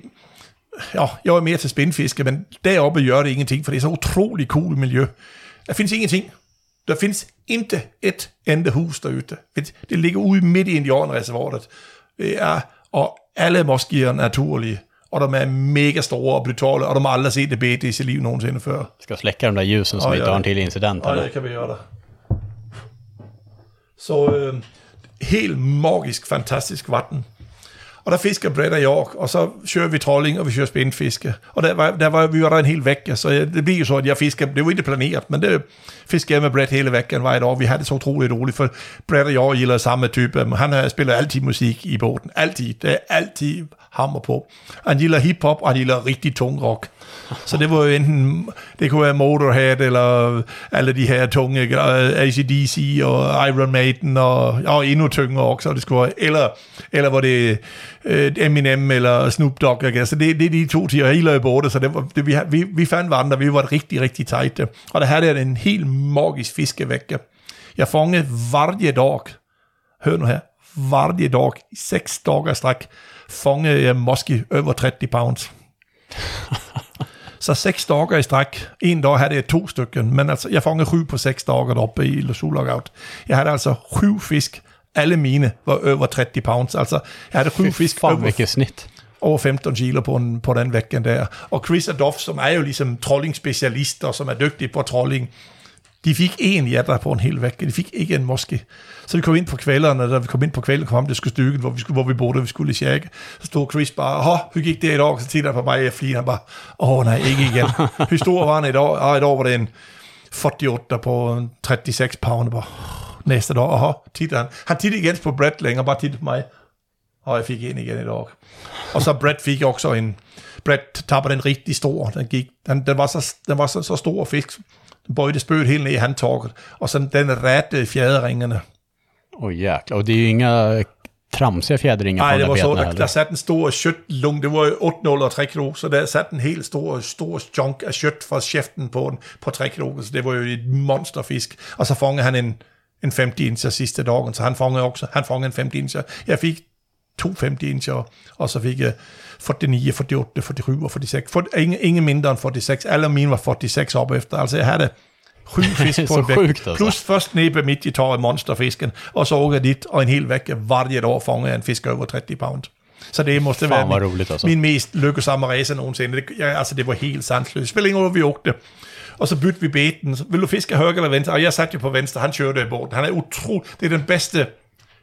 ja, jeg er mere til spindfiske, men deroppe gør det ingenting, for det er så utrolig cool miljø. Der findes ingenting. Der findes ikke et ende hus derude. Det ligger ude midt i Indianerreservoiret. Det er, og alle moskier er naturlige. Og de er mega store og brutale, og de har aldrig set det bete i sit liv nogensinde før. Ska släcka de där ljusen som Ja, inte har en till incident. Ja, eller? det kan vi gøre. Så øh, helt magisk, fantastisk vatten. Og der fisker Brett og York, og så kører vi trolling, og vi kører spændfiske. Og der var, der var, vi var der en hel vække, så jeg, det bliver jo så, at jeg fisker, det var ikke planeret, men det fisker jeg med Brett hele vækken var et år. Vi havde det så utroligt roligt, for Brett og York gælder samme type. Han har- spiller altid musik i båden. Altid. Det er altid hammer på. Han gælder hiphop, og han gælder rigtig tung rock. Så det var jo enten, det kunne være Motorhead, eller alle de her tunge, øh, ACDC og Iron Maiden, og, og endnu tyngre også, det skulle være, eller, eller hvor det øh, Eminem eller Snoop Dogg, Okay? så altså, det, det er de to tider, hele i det, så det var, det, vi, vi, vi fandt vandre, vi var rigtig, rigtig tight, og der havde jeg en helt magisk fiskevække. Jeg fangede varje dag hør nu her, varje dag i sex dagar stræk fangede jeg måske over 30 pounds. Så seks dager i stræk. En dag havde jeg to stykker, men altså, jeg fangede syv på seks dager deroppe i Losulagout. Jeg havde altså syv fisk. Alle mine var over 30 pounds. Altså, jeg havde syv fisk Fan over, vilket snitt. over 15 kilo på, en, på den væggen der. Og Chris Adoff, som er jo ligesom trolling-specialist, og som er dygtig på trolling, de fik en jatter på en hel vægge. De fik ikke en moske. Så vi kom ind på kvælderne, da vi kom ind på kvælden, kom det skulle stykke, hvor vi, skulle, hvor vi boede, vi skulle i Sjække. Så stod Chris bare, åh, vi gik der i dag, så tittede han på mig, og jeg flinede han bare, åh nej, ikke igen. Hvor stor var han i dag? Ah, i dag var det en 48 på en 36 pound. Bare, næste dag, åh, tittede han. Han tittede igen på Brett længere, bare tittede på mig. Og jeg fik en igen i dag. Og så Brett fik også en, Brett tabte den rigtig stor. Den, gik, den, den var, så, den var så, så stor fisk. Den bøjede spøget helt ned i handtaget. Og så den rætte fjaderingerne. Oj jäklar. Och det är ju inga tramsiga fjädringar Nej, på det de var där så, heller. der satte en stor kjøttlung, det var jo 8 og 3 kilo, så der satte en helt stor, stor chunk af kjøtt fra cheften på, på 3 kilo, så det var jo et monsterfisk. Og så fangede han en, en 50 incher sidste dagen, så han fangede også, han fangede en 50 incher. Jeg fik to 50 incher, og så fik jeg 49, 48, 47 og 46. For, ingen, ingen mindre end 46. Alle mine var 46 op efter. Altså jeg havde syv fisk på en væg. sjukt, altså. Plus først næbe midt i tåret monsterfisken, og så åker dit, og en hel væk varje år fanger jeg en fisk over 30 pound. Så det måste Fan, være vad min, roligt, altså. min mest lykkesamme race nogensinde. Det, jeg, altså, det var helt sansløst. Spil ingen hvor vi åkte. Og så bytte vi beten. Så, Vil du fiske højre eller venstre? Og jeg satte jo på venstre. Han kørte i båden. Han er utrolig... Det er den bedste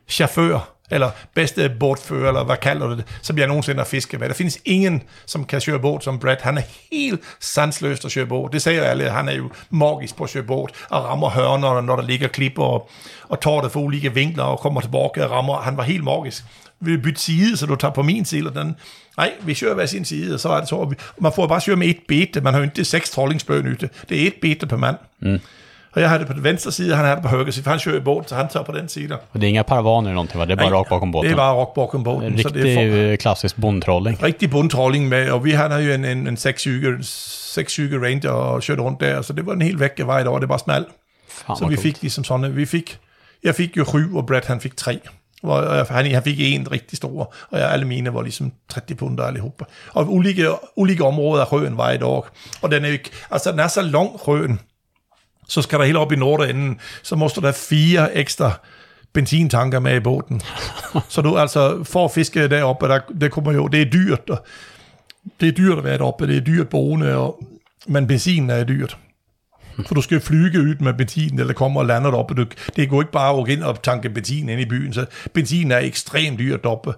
chauffør, eller bedste båtfører, eller hvad kalder du det, som jeg nogensinde har fisket med. Der findes ingen, som kan køre båd som Brad. Han er helt sansløst at køre båd. Det siger alle. Han er jo magisk på at køre båd, og rammer hørner, når der ligger klipper, og, og tår det for ulike vinkler, og kommer tilbage og rammer. Han var helt magisk. Vi bytte side, så du tager på min side, og den, nej, vi kører hver sin side, og så er det så. Man får bare køre med et bete. Man har jo ikke seks trollingsbøn ute. Det er et bete per mand. Mm. Og jeg har det på den venstre side, han har det på højre side, for han kører i båd, så han tager på den side. Och det är inga paravaner eller någonting va? Det är bara rakt bakom båten. Det er bare rock bakom båden. En så riktig det er for, eh, klassisk bondtrolling. rigtig bundtrolling med, og vi havde jo en, en, en 6-7 ranger og kørte rundt der, så det var en helt væk vej derovre, det var smalt. Fan Så vi coolt. fik ligesom sådan, vi fik, jeg fik jo syv, og Brad han fik tre hvor jeg- han, han fik en rigtig stor, og jeg, alle mine var ligesom 30 pund allihopa. Og ulike, ulike områder af røen var i dag. Og den er ikke, altså den er så lang røen, så skal der helt op i nordenden, så måste der fire ekstra benzintanker med i båden. så du altså, får fiske deroppe, der, det kommer jo, det er dyrt, og det er dyrt at være deroppe, det er dyrt boende, og, men benzinen er dyrt. For du skal flyge ud med benzin, eller kommer og lander deroppe. Du, det går ikke bare at gå ind og tanke benzin ind i byen, så benzin er ekstremt dyrt deroppe.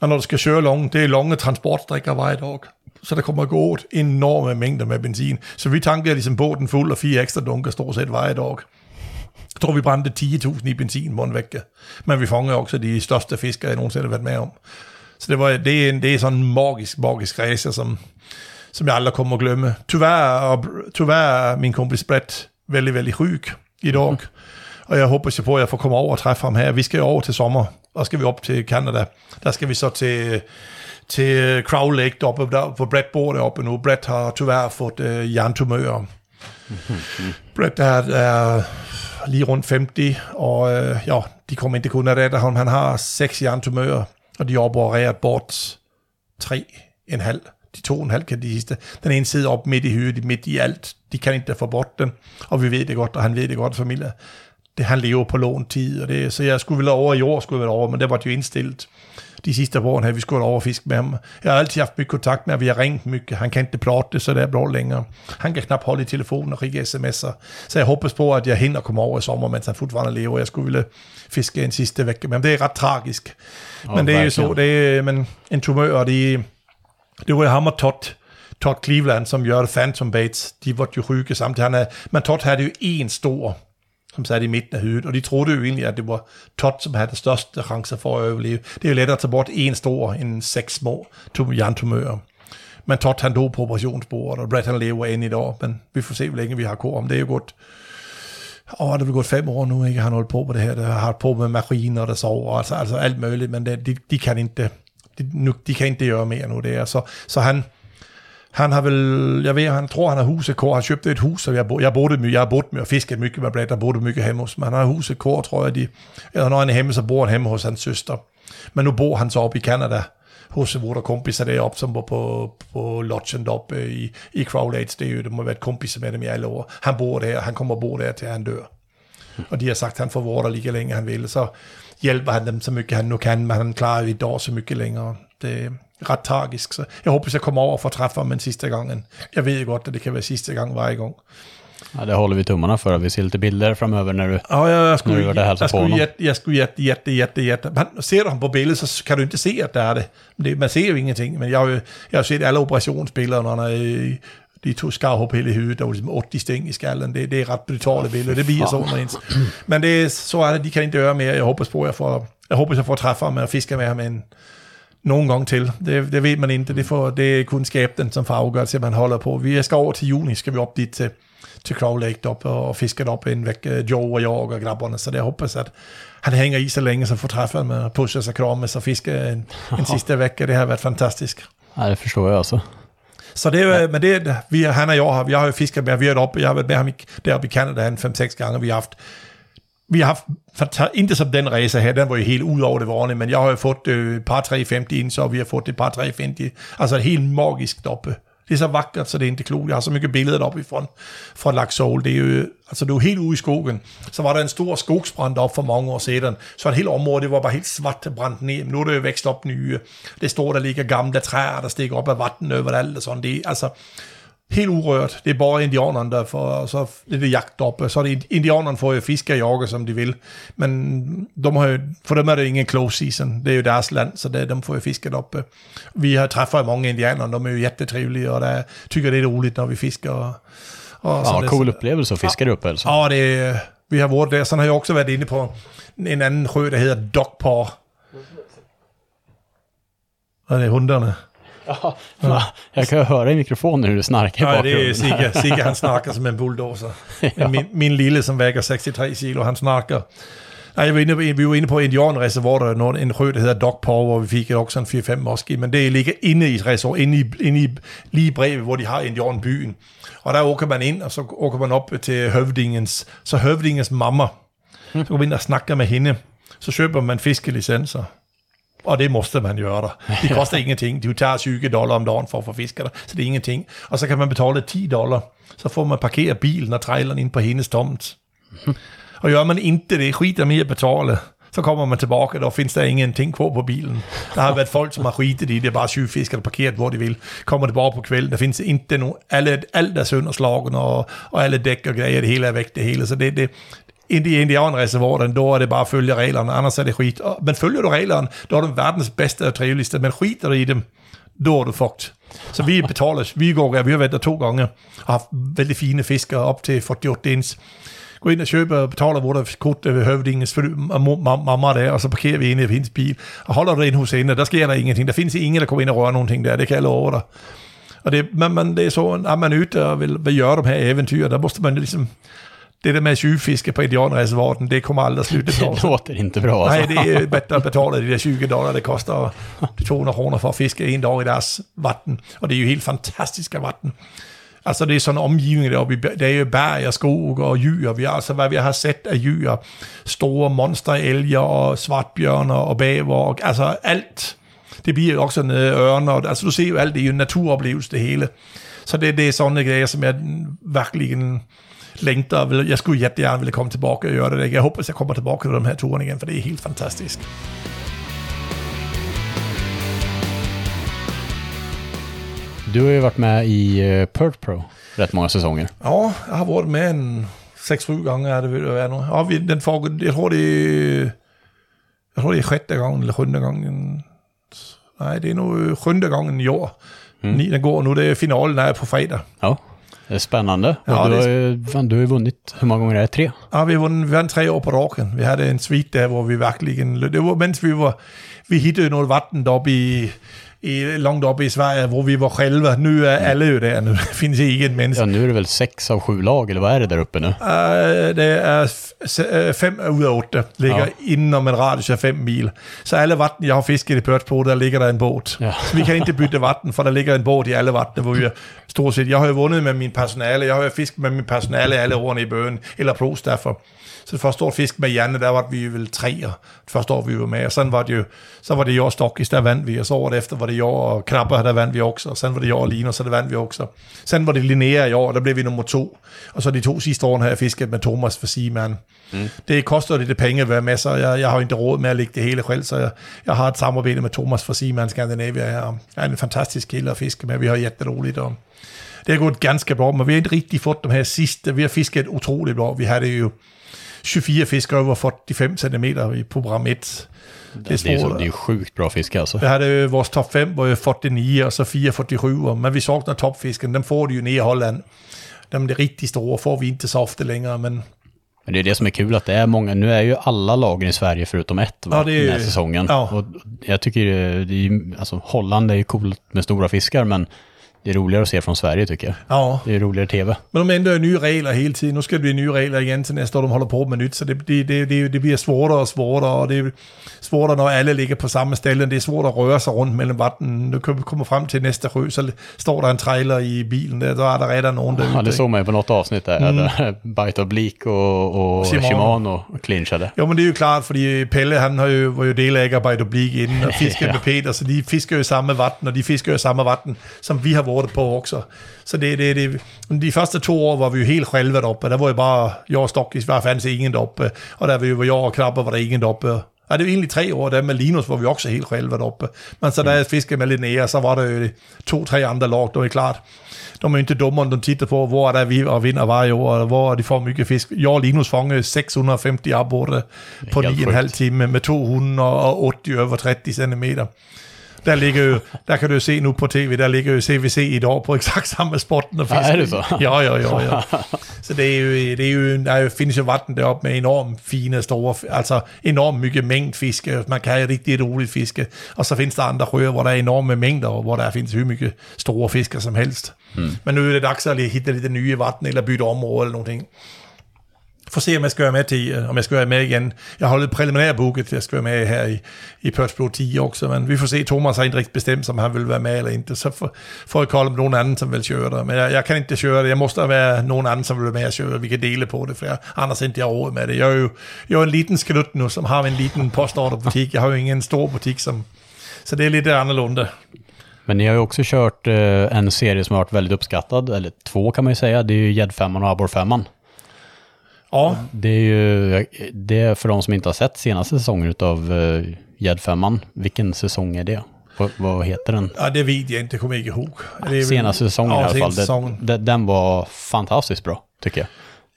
Og når du skal køre lange, det er lange transportstrækker vej dag. Så der kommer gået enorme mængder med benzin. Så vi tanker ligesom båden fuld og fire ekstra dunker stort set vej dag. Jeg tror, vi brændte 10.000 i benzin på en vække. Men vi fanger også de største fiskere, jeg nogensinde har været med om. Så det, var, det, er, en, det er sådan en magisk, magisk rejse, som, som jeg aldrig kommer at glemme. Tyvärr, tyvärr min kompis Brett veldig, veldig syg i dag. Og jeg håber så på, at jeg får komme over og træffe ham her. Vi skal over til sommer, og skal vi op til Canada. Der skal vi så til, til Crow Lake deroppe, der, hvor Brett bor deroppe nu. Brett har tyvärr fået øh, jerntumører. Brett er, er lige rundt 50, og øh, ja, de kommer ikke kun at redde ham. Han har seks jerntumører, og de har opereret bort tre en halv. De to og en halv kan de sidste. Den ene sidder op midt i høet, midt i alt. De kan ikke få bort den, og vi ved det godt, og han ved det godt, familie. Det, han lever på lån tid, og det, så jeg skulle vel over i år, skulle jeg vel over, men det var det jo indstillet. De sidste år havde vi skulle over og fiske med ham. Jeg har altid haft mye kontakt med ham, vi har ringet mycket. Han kan ikke plotte, så det er bra længere. Han kan knap holde i telefonen og ringe sms'er. Så jeg håber på, at jeg hinder at komme over i sommer, mens han fortfarande lever. Jeg skulle ville fiske en sidste væk. Men det er ret tragisk. Ja, men det er jo så, det er, men en tumør, de, det det var ham og Todd, Todd Cleveland, som gjorde Phantom Bates. De var jo ryge samtidig. Han er, men Todd havde jo en stor, som sad i midten af hødet, og de troede jo egentlig, at det var Todd, som havde den største chance for at overleve. Det er jo lettere at tage bort en stor end seks små tum- Men Todd han dog på operationsbordet, og Brett han lever end i dag, men vi får se, hvor længe vi har kor om. Det er jo godt, åh, det er gået fem år nu, ikke? Han har holdt på med det her, der har holdt på med maskiner, der sover, altså, altså alt muligt, men det, de, de, kan ikke, de, nu, de kan ikke gøre mere nu, det er. Så, så han, Han har väl, jag vet, han tror han har huset kor, Han köpte ett hus og jeg, bo, jag, bodde, my- jag har bott med och fiskat mycket med Brett. der bodde mycket hjemme hos Men han har huset kor, tror jag. De, eller når han er hjemme, så bor han hjemme hos hans syster. Men nu bor han så op i Kanada hos vores kompisar där uppe som bor på, på lodgen där uppe i, i Crowlades. Det är ju, de være et kompis med dem i alle år. Han bor där, han kommer og bo där till han dör. Och de har sagt at han får vara där lika länge han vill. Så hjälper han dem så mycket han nu kan, men han klarar ju idag så mycket längre. Det är rätt tragiskt. Så jag hoppas jag kommer över för att träffa honom en sista gången. Jag vet ju gott att det kan vara sista gång varje gång. Ja, det håller vi tummarna för. Vi ser lite bilder framöver när du... Ja, jag, jag skulle, var det hälsa på honom. jätte, jag skulle jätte, jätte, jätte, jätte... Men ser du honom på bild så kan du inte se att det är det. det man ser ju ingenting, men jag har ju jag har sett alla operationsbilder när han är i, de tog skarhopp hela huvudet och liksom 80 stäng i skallen. Det, det är rätt brutala bilder, det blir så när ens. Men det är, så är det, de kan inte göra mer. Jag hoppas på, jag får, jag hoppas jag får träffa honom och fiska med honom någon gång till. Det, det vet man inte, det, får, det är kunskapen som får avgöra sig man håller på. Vi ska över till juni, ska vi upp dit till, till Crow Lake upp och fiska upp en vecka, Joe och jag och grabbarna. Så det jag hoppas att han hänger i så länge så får träffa och pussas och kramas och fiska en, en sista vecka. Det har varit fantastiskt. Ja, det förstår jag alltså. Så det, är- men det, vi, han och jag har, jag har ju fiskat med, vi har varit uppe, jag har varit med honom i- där uppe i Kanada en fem sex gånger. Vi har haft, vi har haft, fanta- inte som den resa här, den var ju helt ud over det vanliga, men jag har ju fått øh, par 350 in, så vi har fått ett par 350, alltså helt magiskt uppe. Det er så vackert så det er inte klogt. Jeg har så mycket bilder uppifrån från Laxol. Det är ju, alltså du är helt ude i skogen. Så var det en stor skogsbrand upp för många år sedan. Så ett helt område det var bara helt svart bränt ner. Nu er det jo växt upp nye. Det står där ligger gamla träd, der stikker upp av vatten överallt og sådan. Det altså, alltså helt urørt. Det er bare indianerne, der får, og så er det jagt oppe. Så er det indianerne får jo fiske og jage, som de vil. Men de har jo, for dem er det ingen close season. Det er jo deres land, så det, de får jo fisket oppe. Vi har träffat ju många indianer, de är ju jättetrevliga och det, tycker det är roligt när vi fiskar. Och, och Ja, så det, cool upplevelse att fiska där uppe alltså. Ja, det är, vi har varit där. Sen har jag också varit inne på en annan sjö, der hedder. Och det är hundarna. Ja. Jag kan höra i mikrofonen hur du snarkar i Ja, det är. Sigge. Sigge han snakker som en bulldozer. Men min, min lille, som väger 63 kilo, han snakker. Nej, jag var inne, på- vi var inne på indianreservoatet, någon- en sjö, der hedder Dogpaw, hvor vi fik også en 4-5 morski, men det ligger inde i et reservoir, inde i, inde i lige bredvid, hvor de har indianbyen. Og der åker man ind, og så åker man op til høvdingens, så høvdingens mamma, så går man ind og snakker med hende, så köper man fiskelicenser. Och det måste man göra. Det kostar ingenting. Du tar 20 dollar om dagen för att få fiska det. Så det är ingenting. Och så kan man betala 10 dollar. Så får man parkera bilen och trailern in på hennes tomt. Och gör man inte det, skiter med att betala. Så kommer man tillbaka, då finns det ingenting kvar på bilen. Det har varit folk som har skitit i det, bara tjuvfiskat parkerat var de vill. Kommer tillbaka på kvällen, det finns inte någon, alla, allt är sönderslagen och, och alla däck och grejer, det hela är väck det hela. Så det, det, i indianreservaten, då är det bara att följa reglerna, annars är det skit. Men följer du reglerna, då har du världens bästa och trevligaste, men skiter du i dem, då är du fucked. Så vi betalar, vi går, vi har varit där två gånger och haft väldigt fina fiskar upp till 48 inch. Gå in och köper och betalar våra kort över hövdingens fru, mamma där och så parkerar vi in i hennes bil. Och håller det in hos henne, där sker det ingenting. Det finns ingen, der kommer in och rör någonting där, det kan jag lova dig. Och det, men, men det är så, när man är ute och vill, vill göra de här äventyren, där måste man liksom... Det där med tjuvfiske på indianreservaten, det kommer aldrig sluta bra. Det låter inte bra alltså. Nej, det är bättre att betala de där 20 dollar det kostar 200 kronor för att fiska en dag i deras vatten. Och det är ju helt fantastiska vatten. Alltså det är sådana omgivningar där uppe. Det är ju berg och skog och djur. Vi har, alltså vad vi har sett är djur. Stora monsterälgar och svartbjörnar och bäver och alltså allt. Det blir ju också örnar. Alltså du ser ju allt, det är ju en naturupplevelse det hela. Så det, det är sådana grejer som jag verkligen Vill- Jag skulle jättegärna vilja komma tillbaka och göra det. Jag hoppas jag kommer tillbaka till de här turerna igen, för det är helt fantastiskt. Du har ju varit med i uh, Perth Pro rätt många säsonger. Ja, jag har varit med en sex, sju gånger. Det är nog. ja, vi, den får, jag tror det är... Jag tror det är sjätte gången eller sjunde gången. Nej, det är nog sjunde gången i år. Ni, den går nu, det är finalen är på fredag. Ja, det är spännande. Ja, du, har ju, fan, du har ju vunnit, hur många gånger är det? Tre? Ja, vi vann, vi vann tre år på raken. Vi hade en svit där, hvor vi verkligen... Det var, mens vi var... Vi hittade något vatten där uppe i, i, långt uppe i Sverige, hvor vi var själva. Nu är alla ju där, nu finns det ingen människa. Ja, nu är det väl sex av sju lag, eller vad är det där uppe nu? Uh, det se- øh, fem ud af otte, ligger Ja. inden en radius af fem mil. Så alle vatten, jeg har fisket i Pørts på, der ligger der en båd. Ja. Så vi kan ikke bytte vatten, for der ligger en båd i alle vattene, hvor vi stort set. Jeg har jo vundet med min personale, jeg har jo fisket med min personale alle årene i bøen, eller pro derfor. Så det første år fisk med Janne, der var vi vel tre, og det første år vi var med, og sådan var det jo, så var det jo Stokkis, der vandt vi, og så året efter var det jo og Knapper, der vandt vi også, og sådan var det jo og Linus, så der vandt vi også. Sådan var det Linnea i år, og der blev vi nummer to, og så de to sidste år har jeg fisket med Thomas for Seaman. Mm. Det koster lidt penge at være med, så jeg, jeg har jo ikke råd med at lægge det hele selv, så jeg, jeg har et samarbejde med Thomas fra Seaman Scandinavia. Jeg er, er en fantastisk kille at fiske med, vi har jätteroligt, og det har gået ganske bra, men vi har ikke rigtig fået dem her sidste. Vi har fisket utroligt bra. Vi havde jo 24 fiskere over 45 cm i program 1. Det Det är, så, det är ju sjukt bra fiske alltså. Vi hade ju vores top 5 var ju 49 och så 4 47, men vi saknar toppfisken. Den får du ju ner i Holland. De är riktigt stora får vi inte så ofta längre, men Men det är det som är kul att det är många, nu är ju alla lagen i Sverige förutom ett va, Ja, det är den här säsongen. ja. Och jag tycker det, det är alltså Holland är ju coolt med stora fiskar men det är roligare att se från Sverige tycker jag. ja. Det är roligare tv. Men de ändrar ju nya regler hela tiden. Nu ska det bli nya regler igen till nästa år. De håller på med nytt, så det, det, det, det, det blir svårare och svårare. Och det är svårare när alla ligger på samma ställen. Det är svårt att röra sig runt mellan vatten. Nu komma fram till nästa sjö, så står där en trailer i bilen. Där, då är det redan någon där Ja, det såg man ju på något avsnitt där. där Bite Bleak och, och Shimano. Shimano. clinchade. Jo, men det er jo klart, fordi Pelle, han har jo, var jo delægarbejde blik inden, og fiskede Ja. med Peter, så de fisker jo i samme vatten, og de fisker jo i samme vatten, som vi har været på også. Så det, det, det, de første to år var vi jo helt själva deroppe, der var jo bare, jeg og Stokkis, var fandt ingen deroppe, og der var jo, jeg og Krabber, var der ingen deroppe. Ja, det var egentlig tre år, der med Linus var vi også helt själva deroppe. Men så da jeg fiskede med Linnea, så var der jo to-tre andre lag, det var klart. De jo ikke dummere, de tittar på, hvor er der vi og vinder varje år, og hvor de får mycket fisk. Jeg og Linus fangede 650 abborre på Helt 9,5 sjukt. time med 280 over 30 cm. Der, ligger jo, der kan du jo se nu på tv, der ligger jo CVC i et år på exakt samme spotten og Ja, fiske. er det så? Ja, ja, ja. ja. Så det er jo, det er jo, der er jo, findes jo vatten deroppe med enormt fine, store, altså enormt mycket mængd fiske. Man kan jo rigtig roligt fiske. Og så findes der andre sjøer, hvor der er enorme mængder, og hvor der findes hur mycket store fisker som helst. Mm. Men nu er det dags at hitte lidt nye vatten, eller bytte område eller Får se, om jeg skal være med til, øh, om jeg skal være med igen. Jeg har holdt preliminær booket, jeg skal være med her i, i Perth Blue 10 også, men vi får se, Thomas har ikke rigtig bestemt, om han vil være med eller ikke, så får, får jeg kolde med nogen anden, som vil køre det. Men jeg, jeg kan ikke køre det, jeg måste være nogen anden, som vil være med at køre. Vi kan dele på det, for jeg, annars ikke jeg råd med det. Jeg er jo, jeg er en liten sklut nu, som har en liten postorderbutik. Jeg har jo ingen stor butik, som, så det är lite annorlunda. Men ni har ju också kört eh, øh, en serie som har varit väldigt uppskattad, eller två kan man ju säga. Det är ju Gäddfemman och Abborrfemman. Ja, Det är ju, det är för de som inte har sett senaste säsongen av uh, Gäddfemman. Vilken säsong är det? Vad, vad heter den? ja det vet jag inte, kommer jag ihåg. Det är Senaste säsongen ja, i alla fall. säsongen. det, den var fantastiskt bra, tycker jag.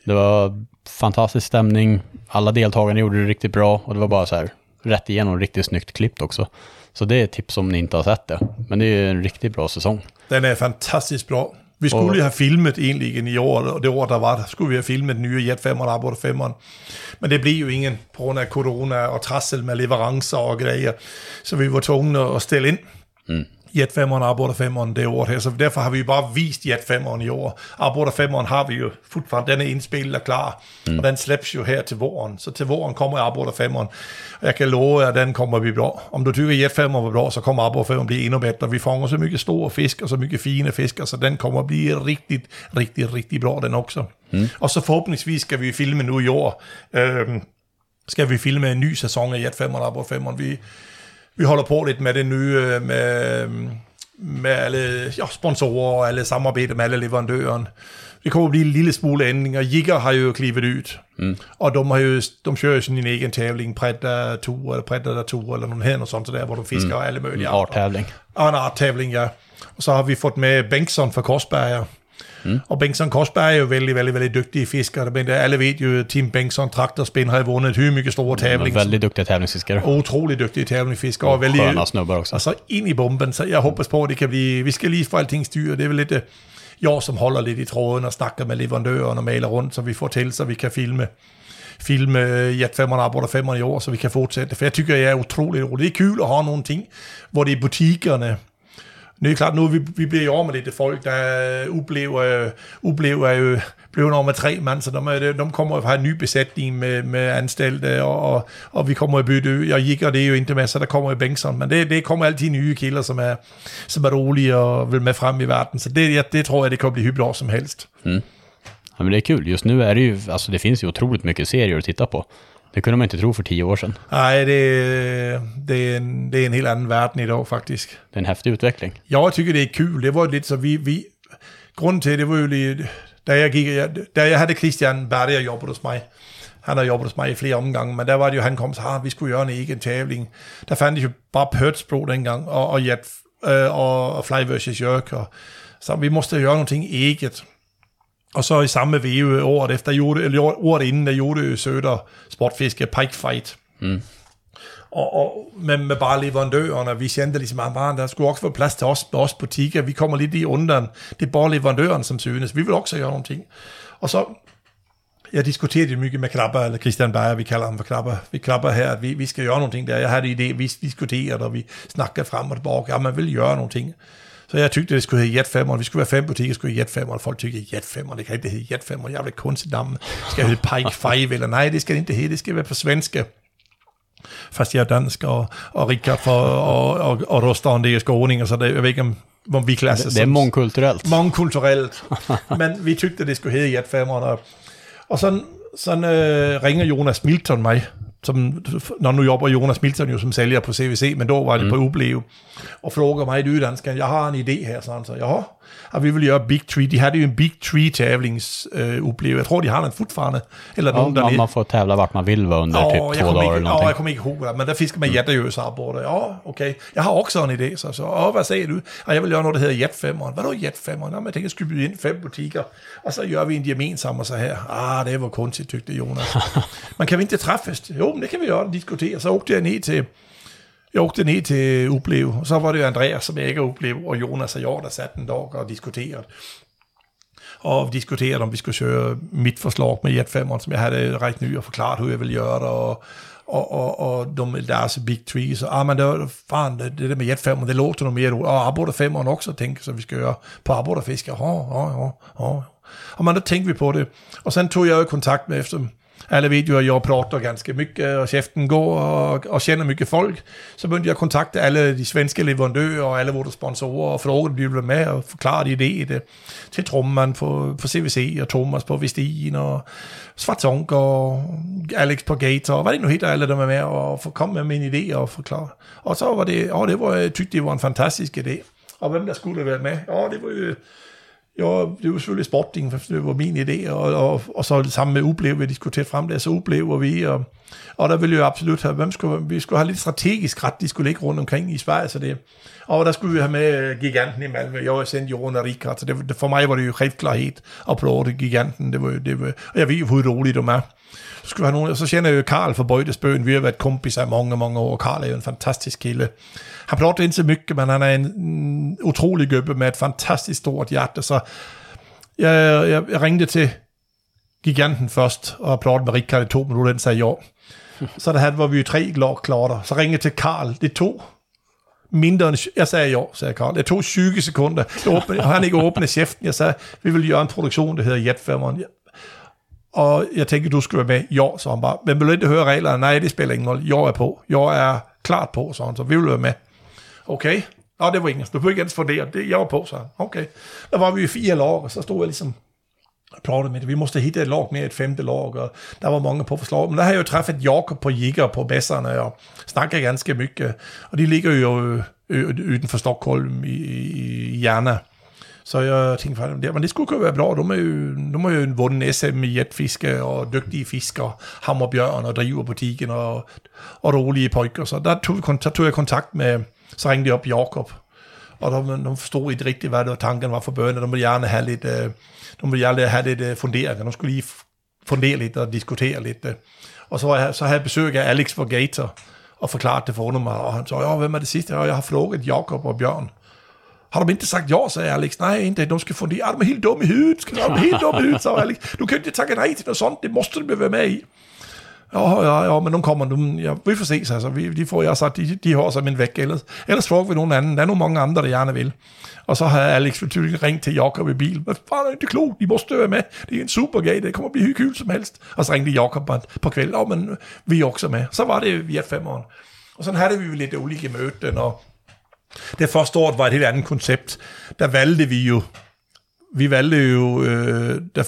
Det var fantastisk stämning. Alla deltagarna gjorde det riktigt bra och det var bara så här rätt igenom riktigt snyggt klippt också. Så det är ett tips om ni inte har sett det. Men det är en riktigt bra säsong. Den är fantastiskt bra. Vi skulle Och- ju ha filmet egentligen i år, och det år der var, skulle vi have filmet nye Jet 5 og Arbor 5. Men det blev jo ingen på grund af corona og trassel med leverancer og grejer. Så vi var tvungne at stille ind. Mm. Jet 5 og Arbor 5 det år her, så derfor har vi bare vist Jet 5 i år. Arbor 5 har vi jo fortfarande, den er indspillet og klar, mm. og den slæbs jo her til våren. Så til våren kommer Arbor 5 og jeg kan love at den kommer vi bra. Om du tycker Jet 5 var bra, så kommer Arbor 5 bli endnu bättre. Vi fångar så mycket stora fisk och så mycket fina fiskar, så den kommer bli riktigt, riktigt, riktigt bra den också. Mm. Og så forhåbentligvis skal vi filme nu i år. Øhm, skal vi filme en ny sæson af Jet 5 og Arbor 5. Vi, vi holder på lidt med det nye, øh, med, med alle ja, sponsorer og alle samarbejder med alle leverandøren. Det kommer at blive en lille smule ændringer. Jigger har jo klivet ud, mm. og de, har jo, de kører jo sådan en egen tävling, Predator eller Predator eller noget her, og sådan der, hvor de fisker mm. og alle mulige arter. Arttävling. Og en arttävling, ja. Og så har vi fått med Bengtsson fra Korsberger. Mm. Og Bengtsson Korsberg er jo väldigt, väldigt, väldigt dygtige fiskere. Men det, alle ved jo, at Team Bengtsson Traktorspin har vundet hur mycket store tävlingar. väldigt duktiga tävlingsfiskare. Otroligt dygtige tävlingsfiskere. Og snubbar också. Altså ind i bomben, så jeg hoppas på, at det kan blive... Vi skal lige få alting styr. Det er vel lidt øh, jeg, som holder lidt i tråden og snakker med leverandøren og maler rundt, så vi får til, så vi kan filme filme Jet 5 og 5 i år, så vi kan fortsætte. For jeg tycker, jeg er utroligt roligt. Det er kul at have nogle ting, hvor det er butikkerne, nu er klart, nu vi, vi bliver i år med det folk, der oplever, oplever øh, jo blev nummer tre mand, så de, de kommer jo fra en ny besætning med, med anställda øh, og, og, og vi kommer at bytte, jeg gick det er jo ikke med, så der kommer i Bengtsson, men det, det kommer altid nye kilder, som er, som er rolige og vil med frem i verden, så det, jeg, det tror jeg, det kommer bli hur bra som helst. Mm. Ja, men det är kul. Just nu är det ju, alltså det finns ju otroligt mycket serier att titta på. Det kunde man inte tro för tio år sedan. Nej, det, det, är en, det är en helt anden verden idag faktisk. Det är en häftig utveckling. Jeg tycker det är kul. Det var lite så vi, vi grunden til det var jo lige, da jeg gik, jeg, da jeg havde Christian Berge, jeg jobbede hos mig, han har jobbet hos mig i flere omgange, men der var det jo, han kom sagde, ah, vi skulle gøre en egen tavling. Der fandt jo bare Pørtsbro dengang, og, og, Jet, øh, og, og Fly vs. Jørk, og, så vi måste gøre nogle ting eget. Og så i samme veve året efter, gjorde, eller året inden, der gjorde Søder Sportfiske Pike Fight. Og, og med, med bare leverandørerne, vi kendte ligesom, at bare, der skulle også være plads til os, os butikker, vi kommer lidt i underen, det er bare leverandøren, som synes, vi vil også gøre nogle ting. Og så, jeg diskuterede det mycket med Knapper, eller Christian Beyer, vi kalder ham for Knapper, vi klapper her, at vi, vi skal gøre nogle ting der, jeg havde en idé, vi diskuterede, og vi snakkede frem og tilbage, ja, man vil gøre nogle ting. Så jeg tykte, det skulle hedde Jet 5, og vi skulle være fem butikker, skulle hedde Jet 5, og folk tykker Jet 5, og det kan ikke hedde Jet 5, og jeg vil ikke kunstigt navn. Skal det hedde Pike 5, eller nej, det skal det ikke hedde, det skal være på svenske fast jeg er dansk, og, og Richard for, og, og, og Rosteren, det er skåninger, så det, jeg ved ikke, om, om vi klasser Det är mångkulturellt. mångkulturelt. Men vi tyckte, det skulle hedde Jet 5. Og, og sådan, sådan øh, ringer Jonas Milton mig, som, når nu jobber Jonas Milton jo som sælger på CVC, men då var det mm. på Ubleve, og frågar mig i udlandsk, jeg har en idé her, sådan så, ja, og vi vil gøre Big Tree, de havde jo en Big Tree tävlings øh, Ubleve, jeg tror, de har den fortfarande, eller Ja, nogen, der man, man får tävla vart man vill vara under Ja, typ jag två dagar eller ja, någonting. jag kommer ikke ihåg det, men der fiskar man jätteösa abborre. Ja, okej. Jag har också en idé. Så, så ja, vad säger du? Ja, jag vill göra något, der hedder Jet 5. Vadå Jet 5? Ja, men jag tänker skulle bjuda in fem butiker, och så gör vi en gemensam och så här. Ah, det var konstigt, tyckte Jonas. Man kan vi inte träffas? Jo, men det kan vi göra, diskutera. Så åkte jag ner till jeg åkte ned til Uplev, og så var det jo Andreas, som jeg ikke Uplev, og Jonas og Jord, der satte en dag og diskuterede. Og vi diskuterede, om vi skulle søge mit forslag med Jet 5, som jeg havde ret ny og forklaret, hur jeg ville gøre det, og, og, og, og de, deres Big Tree, så ah, men det, var, fan, det, det der med Jet 5, det låter noget mere, og Abborder 5 også tænke, så vi skal gøre på Abborderfiske. oh, ah, oh, ah, oh, ah, oh. Og man, der tænkte vi på det. Og så tog jeg jo kontakt med efter dem, alla vet jag pratar ganska mycket och käften går och, och känner mycket folk. Så började jag kontakta alla de svenska leverandörer och alla våra sponsorer och frågade om de ville med och förklara idéer det, till trumman på, på CVC och Thomas på Vestin och Svartonk och Alex på Gator och vad det nu heter, alla de är med och få komma med mina idéer och förklara. Och så var det, ja det var, jag tyckte det var en fantastisk idé. Och vem der skulle være med? Ja, det var ju Ja, det var selvfølgelig sporting, for det var min idé, og, og, og så sammen med Ublev, vi diskuterede frem der, så Ublev og vi, og, og der ville jo absolut have, hvem skulle, vi skulle have lidt strategisk ret, de skulle ligge rundt omkring i Sverige, så det, og der skulle vi have med øh, giganten i Malmø, jeg var sendt jo under Rikard, så det, for mig var det jo helt at plåde giganten, det var, jo- det var, og jeg ved jo, hvor roligt de er. Så, skulle vi have nogen, og så kender jeg jo Karl fra Bøjdesbøen, vi har været kompiser i mange, mange år, og Karl er jo en fantastisk kilde, han pratar inte så mycket, men han är en mm, otrolig gubbe med ett fantastiskt stort hjärta, så jeg, jeg, jeg ringte til giganten først, og pratede med Rikard i to minutter, den sagde ja. Så der havde, var vi jo tre lag klar. Så ringede jeg til Karl, det tog mindre end, jeg sagde ja, sagde Karl. Det tog 20 sekunder. Jeg åbnede, og han ikke åbnede kæften. Jeg sagde, vi vil gøre en produktion, der hedder Jetfemmeren. Og jeg tænkte, du skulle være med. Ja, så han bare. Men vil du ikke høre reglerne? Nej, det spiller ingen rolle. Jeg er på. Jeg er klart på, så han. Så vi vil være med. Okay. Nå, det var engelsk. Du behøver ikke ens fundere. Det, jeg var på, så. Okay. Der var vi i fire lag, og så stod jeg ligesom og med det. Vi måste hitta ett lag med ett femte lag, och der var många på förslag. Men der har jag ju träffat Jakob på Jigger på Bässarna och snackat ganska mycket. Och de ligger ju utanför Stockholm i, i Järna. Så jag tänkte, fan, det, men det skulle kunna vara bra. De, är ju, de har ju vunnit SM i jetfiske och duktiga fiskare, Hammerbjörn och driver butiken och, och roliga pojkar. Så där tog, vi tog jag kontakt med, så ringde jag upp Jakob. Og de, de forstod ikke rigtigt, hvad det var, tanken var for børnene. De ville gerne have lidt, øh, de ville gerne have lidt øh, funderinger. De skulle lige fundere lidt og diskutere lidt. Øh. Og så, var jeg, så havde jeg besøg af Alex for Gator og forklarede det for mig. Og han sagde, ja, hvem er det sidste? Og jeg har frågat Jakob og Bjørn. Har de inte sagt ja, sagde Alex. Nej, inte. De ska fundera. Er du helt dum i huvudet. Ska de helt dum i huvudet, sagde Alex. Du kan ikke tacka nej til noget sånt. Det måste du være med i. Ja, ja, ja, men nu kommer nu. Ja, vi får ses altså. Vi, de får jeg sagt, de, de har sig min væk. Ellers, ellers får vi nogen anden. Der er nogle mange andre, der gerne vil. Og så har Alex selvfølgelig ringt til Jakob i bil. Hvad fanden er det klogt? De må støre med. Det er en super gay. Det kommer at blive hyggeligt som helst. Og så ringte Jakob på, på kvelden. Oh, men vi er også med. Så var det vi er fem år. Og sådan havde vi jo lidt ulike møden. Og det første år var et helt andet koncept. Der valgte vi jo vi valgte jo, øh, der,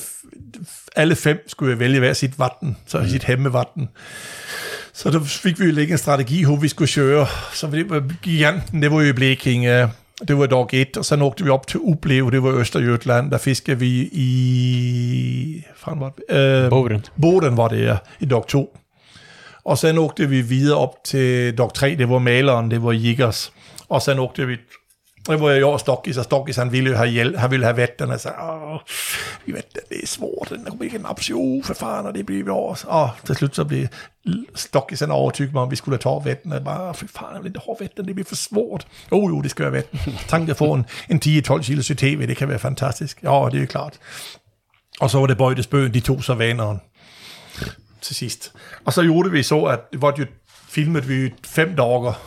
alle fem skulle vælge hver sit vatten, så mm. sit hemmevatten. Så der fik vi jo lægge en strategi, hvor vi skulle køre. Så det var giganten, det var jo Blekinge, det var dag et, og så någte vi op til Ublev, det var Østerjøtland, der fiskede vi i... Fan var det? Øh, Boden. Boden var det, ja, i dag 2. Og så någte vi videre op til dag 3, det var maleren, det var Jiggers. Og så någte vi det var jag och Stockis, och Stockis han ville ju ha hjälp, han ville ha vatten, och så, åh, vi vet det, det är svårt, den kommer ikke naps, jo, för fan, och det blir bra. Ja, till slut så blev Stockis en övertygad om, vi skulle ta vatten, och bara, för fan, jag vill inte ha det blir för svårt. Jo, jo, det ska jag vatten. Tänk att få en, en 10-12 kilos TV, det kan vara fantastiskt. Ja, det är ju klart. Och så var det Bøjdesbøen, de tog så vaneren til sidst. Og så gjorde vi så, at det var jo filmet vi fem dagar,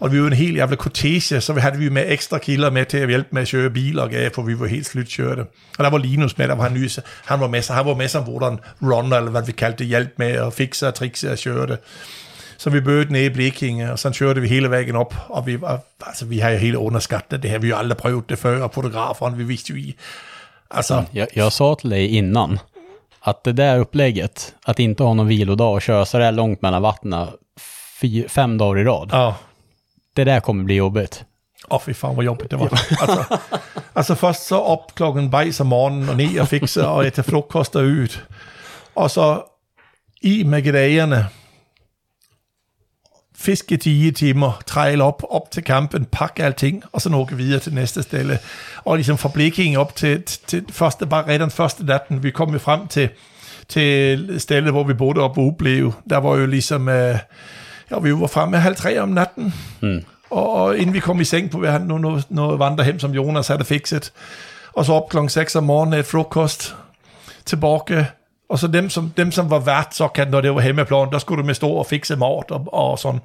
og vi var en helt jævla kortege, så havde vi med ekstra kilder med til at hjælpe med at køre biler og gav, for vi var helt slutkørte. Og der var Linus med, der var han ny, han var med, så han var med som hvordan runner, eller hvad vi kaldte det, hjælp med at fikse og trikse og køre det. Så vi bødte ned i Blekinge, og så kørte vi hele vejen op, og vi, var, altså, vi har jo helt underskattet det her, vi har jo aldrig prøvet det før, og fotograferne, vi vidste jo i, alltså, Jag, jag sa till dig innan att det där upplägget, att inte ha någon vilodag och köra så där långt mellan vattnen fem dagar i rad, ja, det där kommer bli jobbigt. Åh, fy fan, hvor jobbigt det var. altså, altså først så op klokken bajs om morgenen og ned og fikse og æte frokost og ud. Og så i med grejerne. Fiske 10 timer, træle op, op til kampen, pakke alting, og så nå videre til næste stille. Og ligesom fra Blekinge op til, til, til første, bare redan første natten, vi kom jo frem til, til stedet, hvor vi boede op på Ublev. Der var jo ligesom, øh, ja, vi var fremme halv tre om natten. Mm. Og, og inden vi kom i seng på, vi havde noget, noget, noget vandrehjem, som Jonas havde fikset. Og så op klokken 6 om morgenen et frokost tilbage. Og så dem, som, dem, som var vært, så kan, når det var hjemmeplan, der skulle du med stå og fikse mat og, og sådan.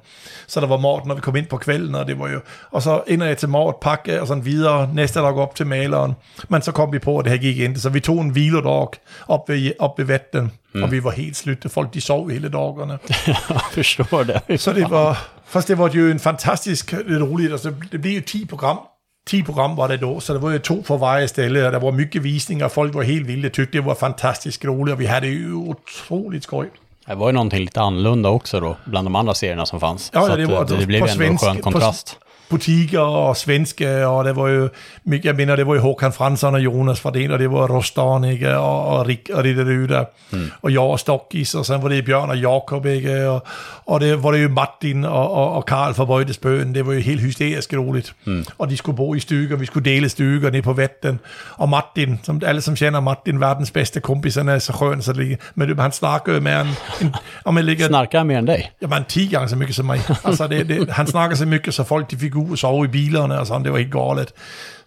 Så der var mat, når vi kom ind på kvælden, og det var jo... Og så ind jeg til mat, pakke og sådan videre, næste dag op til maleren. Men så kom vi på, at det her gik ind. Så vi tog en hviledag op ved, op ved vatten, mm. og vi var helt slutte. Folk, de sov hele dagerne. jag förstår det. Så det var, først det var jo en fantastisk, lidt roligt, altså det blev jo 10 program, 10 program var det då, så der var jo to for varje ställe, og der var mycket visninger, og folk var helt vilde, tyckte det var fantastisk roligt, og vi hade ju otroligt skoj. Det var ju någonting lite annorlunda också då, bland de andra serierna som fanns. Ja, så det var- eh, det, det blev på ju ändå en svensk- skön på- kontrast. Butikker og svenske, og det var jo, jeg mener, det var jo Håkan Fransson og Jonas fra det ene, og det var Rostan, ikke, og, og Rik, og det der der, mm. og jeg og Stockis, og så var det Bjørn og Jakob, ikke, og, og det var det jo Martin og, og, og Karl fra Bøjdesbøen, det var jo helt hysterisk roligt, mm. og de skulle bo i stykker, vi skulle dele stykker ned på vatten, og Martin, som alle som kender Martin, verdens bedste kompis, han er så skøn, så det, men han snakker med en, en om jeg ligger Snarkar jag mer än dig? Ja, man 10 gange så mycket som mig. Altså, det, det, han snakker så mycket, så folk de fik og sove i bilerne, og sådan, det var helt galt.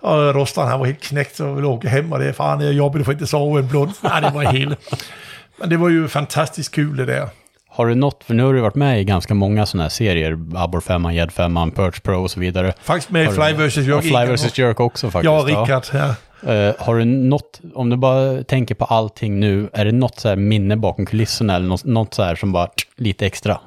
Og Rostran, han var helt knægt, og ville åke hjem, og det er faren, jeg jobber, du får ikke sove en blund. Nej, det var hele. Men det var ju fantastiskt kul det där. Har du något, för nu har du varit med i ganska många sådana här serier, Abborrfemman, Gäddfemman, Perch Pro och så vidare. Faktiskt med Fly vs. Och Jörg. Fly vs Jerk också faktiskt. Ja, Rickard. Ja. Eh, har du något, om du bara tänker på allting nu, är det något så här minne bakom kulisserna eller något, något så här som bara tsk, lite extra?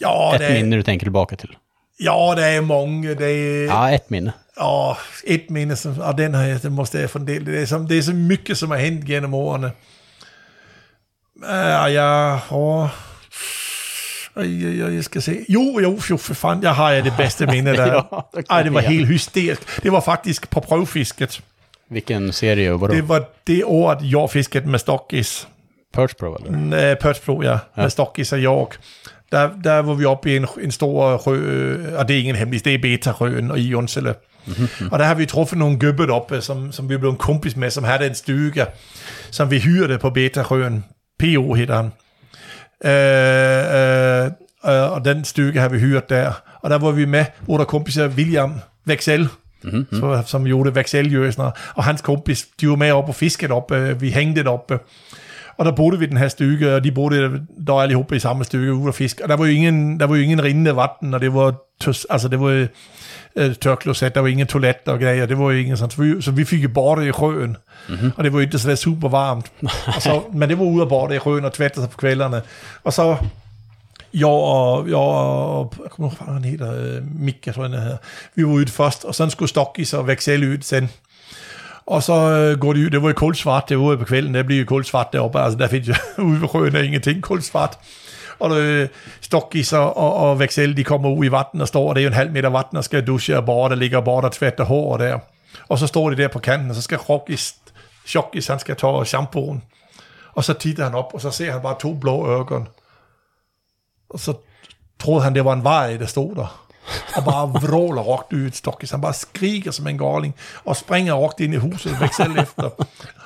Ja, ett det, minne du tänker tillbaka till? Ja, det är många. Det är, Ja, ett minne. Ja, ett minne, som, ja, den, har jag, den måste jag fundera. Det är, som, det är så mycket som har hänt genom åren. Uh, ja, ej, ej, jeg skal se. Jo, jo, jo, for fanden, jeg har jeg det bedste minde der. Ja, det Ej, det var helt hysterisk. Det var faktisk på prøvefisket. Vilken serie och vadå? Det var det året, jeg fiskede med Stockis. Perch Pro eller? Øh, Perchbro, ja, med Stockis og York. Der, der var vi oppe i en, en stor rø, øh, og det er ingen hemmelighed, det er beta-røen og i Jonsele. Mm-hmm. Og der har vi truffet nogle gøbbet op, som, som vi blev en kompis med, som havde en stykke, som vi hyrede på beta-røen. PO hedder han. Øh, øh, øh og den stykke har vi hyret der. Og der var vi med, hvor kompiser William Vexel, mm-hmm. så, som gjorde Vexel Og hans kompis, de var med op og fisket op. Øh, vi hængte det op. Og der boede vi den her stykke, og de boede der allihop i samme stykke ude og fisk. Og der var jo ingen, der var jo ingen rindende vatten, og det var, tøs, altså det var øh, tørkloset, der var ingen toilet og grejer, det var jo ingen sådan, så vi, så vi fik bordet i sjøen, mm-hmm. og det var ikke så super varmt. og så, men det var ude af bordet i sjøen og tvætte sig på kvælderne. Og så jeg og, jeg og jeg kommer ikke han hedder, øh, Mik, jeg tror han hedder. Vi var ude først, og så skulle Stokkis og Vexel ud sen. Og så øh, går de ud, det var jo det derude på kvällen, det bliver jo kuldsvart deroppe, altså der findes jo ude ved sjøen er ingenting kulsvart. Og øh, Stokkis og, og, og Vexel, de kommer ud i vatten og står, og det er jo en halv meter vatten, og skal dusche og borde, der ligger borde og tvætter hår der. Og så står de der på kanten, og så skal Rokkis, Chokis, han skal tage shampooen. Og så titter han op, og så ser han bare to blå ørken. Og så troede han, det var en vej, der stod der. Og bare vråler rokt ud Stokkis. Han bare skriger som en galning, og springer rokt ind i huset, væk selv efter.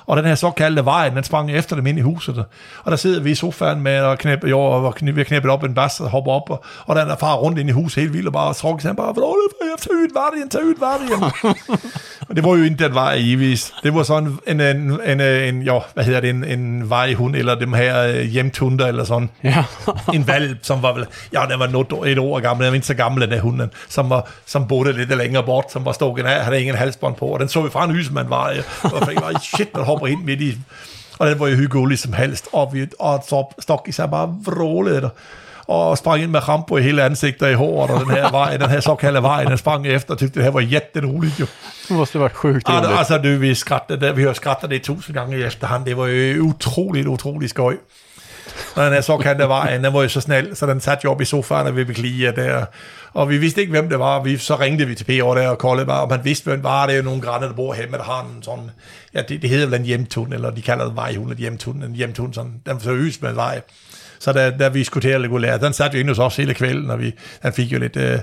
Og den her såkaldte vej, den sprang efter dem ind i huset. Og der sidder vi i sofaen med at knæppe, jo, og vi har knæppet op en bas og hopper op, og, og den der far rundt ind i huset helt vildt, og bare tråkker han bare, vråler, tag ud, vardigen, tag ud, var det det var jo ikke den vej vis. Det var sådan en, en, en, en, jo, hvad hedder det, en, en vejhund, eller dem her øh, hjemtunder, eller sådan. Ja. en valp, som var vel, ja, den var noget, et år gammel, den var ikke så gammel, den der hunden, som, var, som boede lidt længere bort, som var stukket af, havde ingen halsbånd på, og den så vi fra en hus, man var, og jeg tænkte, shit, man hopper ind midt i, og den var jo hyggelig som helst, og, vi, og så stok i sig bare vrålede der og sprang ind med rampo i hele ansigtet i håret, og den her vej, den her såkaldte vej, den sprang efter, og tyckte det her var jätteroligt jo. Det måste være sjukt Ja, roligt. altså, du, vi, skrattede, vi har skrattet det tusind gange i efterhånd. Det var jo utroligt, utroligt skøj. Og den her såkaldte vej, den var jo så snæld, så den satte jo op i sofaen, og vi beklige der. Og vi vidste ikke, hvem det var. Vi, så ringte vi til PR der og Kolde, og man vidste, hvem var. Det er jo nogle grænder, der bor hjemme, der har en sådan, ja, det, det hedder vel en hjemtun, eller de kalder det vejhund, et hjemtun, en hjemtun, sådan, den så øs med vej. Så da, da vi skulle til at regulere, den satte jo inde hos os hele kvælden, og vi, den fik jo lidt øh,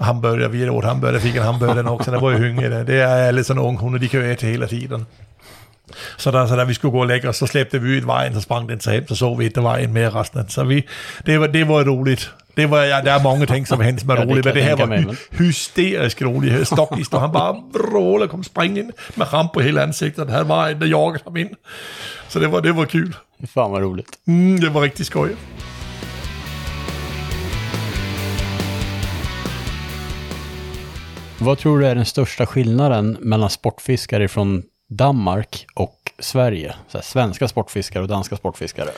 hamburger, vi otte hamburger, fik en hamburger den også, så der var jo hynge. Det, det er alle sådan unge hunde, de kan jo æte hele tiden. Så da, så da vi skulle gå og lægge os, så slæbte vi i vejen, så sprang den sig hen, så så vi, at der var en mere resten. Så vi, det var, det var roligt. Det var, ja, der er mange ting, som hentes med Ja, roligt, men det her var hy- hysterisk roligt. Stokkis, og han bare vråler, kom springe ind med ramp på hele ansigtet. Han var en, der joggede ham ind. Så det var, det var kul. Fan vad roligt. Mm, det var rigtig skøj. Vad tror du är den största skillnaden mellan sportfiskare från Danmark och Sverige? Så här, svenska sportfiskare och danska sportfiskare.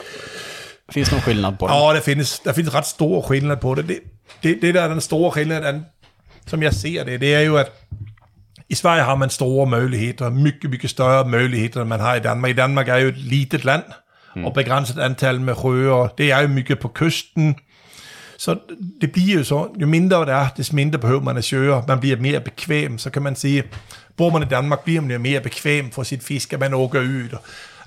Finns det någon skillnad på det? Ja, det findes, der findes ret stor skillnad på det. Det, det, det der er den store skillnad, den, som jeg ser det, det er jo, at i Sverige har man store muligheder, mycket, mycket større muligheder, end man har i Danmark. I Danmark er jo et litet land, mm. og begrænset antal med sjøer. Det er jo mycket på kysten. Så det bliver jo så, jo mindre det er, des mindre behøver man at søge. Man bliver mere bekvæm, så kan man sige, bor man i Danmark, bliver man jo mere bekvæm for sit fisk, at man åker ud.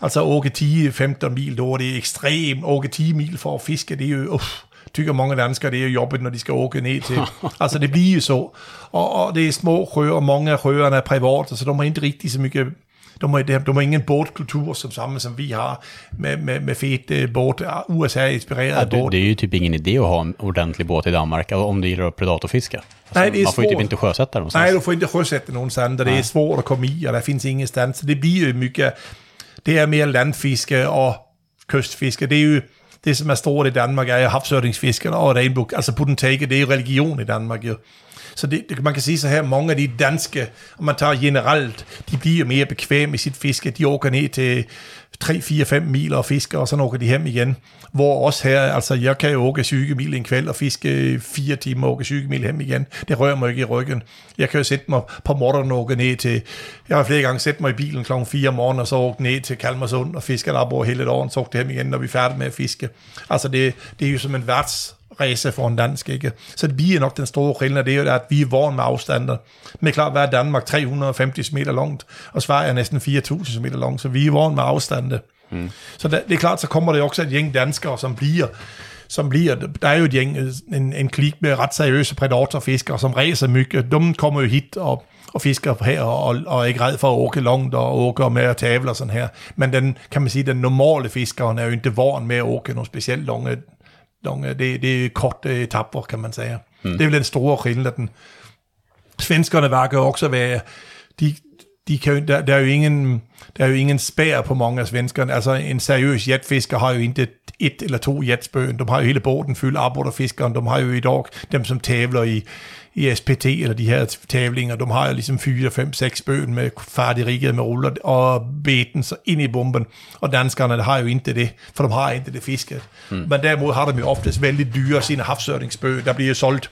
Altså åke 10-15 mil, då, det er ekstremt. Åke 10 mil for at fiske, det er jo, uff, tykker mange danskere, det er jo jobbet, når de skal åke ned til. altså det bliver jo så. Og, og det er små og mange af sjøerne er private, så de har ikke rigtig så mycket de har, de har ingen båtkultur som samme som vi har med, med, med fet eh, båt, USA-inspirerad Ja, det, båt. det är ju typ ingen idé att ha en ordentlig båt i Danmark om du gillar att predatorfiska. Alltså, Nej, det är man får ju typ inte sjösätta någonstans. Nej, du får inte sjösätta någonstans, det är svårt att komma i, och det finns ingenstans. Så det blir ju mycket, det är mer landfiske och kustfiske. Det är ju, det som är stort i Danmark är ju havsördingsfisken och regnbuk. Alltså taget, det är ju religion i Danmark ju. Så det, det, man kan sige så her, mange af de danske, om man tager generelt, de bliver mere bekvemme i sit fiske. De åker ned til 3, 4, 5 mil og fisker, og så åker de hjem igen. Hvor også her, altså jeg kan jo åke 20 mil en kveld og fiske 4 timer og åke 20 mil hjem igen. Det rører mig ikke i ryggen. Jeg kan jo sætte mig på morgenen og åke ned til, jeg har flere gange sætte mig i bilen kl. 4 om morgenen, og så åke ned til Kalmarsund og fiske der over hele dagen, så åke det hjem igen, når vi er færdige med at fiske. Altså det, det er jo som en værts race for en dansk, ikke? Så det bliver nok den store skillnad, det er jo, at vi er vågen med afstander. Men klart, hvad er Danmark 350 meter langt, og Sverige er næsten 4.000 meter langt, så vi er vågen med afstande. Mm. Så det, det er klart, så kommer der jo også et gæng danskere, som bliver som bliver, der er jo et gæng, en, en klik med ret seriøse predatorfiskere, som ræser mycket. De kommer jo hit og, og fisker her, og, og er ikke red for at åke langt og åke med og tavle og sådan her. Men den, kan man sige, den normale fiskeren er jo ikke vågen med at åke nogle specielt lange långa, det, det är korta etapper kan man säga. Mm. Det är väl den stora skillnaden. Svenskarna verkar också vara, de, de kan jo, der, der, er jo ingen, der er jo ingen spær på mange af svenskerne. Altså en seriøs jetfisker har jo ikke et eller to jetspøen. De har jo hele båden fyldt af fiskeren. De har jo i dag dem, som tævler i, i SPT, eller de her tævlinger, de har jo ligesom 4, 5, 6 spøen med færdigrigget med ruller og beten så ind i bomben. Og danskerne har jo ikke det, for de har ikke det fisket. Mm. Men derimod har de jo oftest vældig dyre sine havsørningsspø. Der bliver solgt,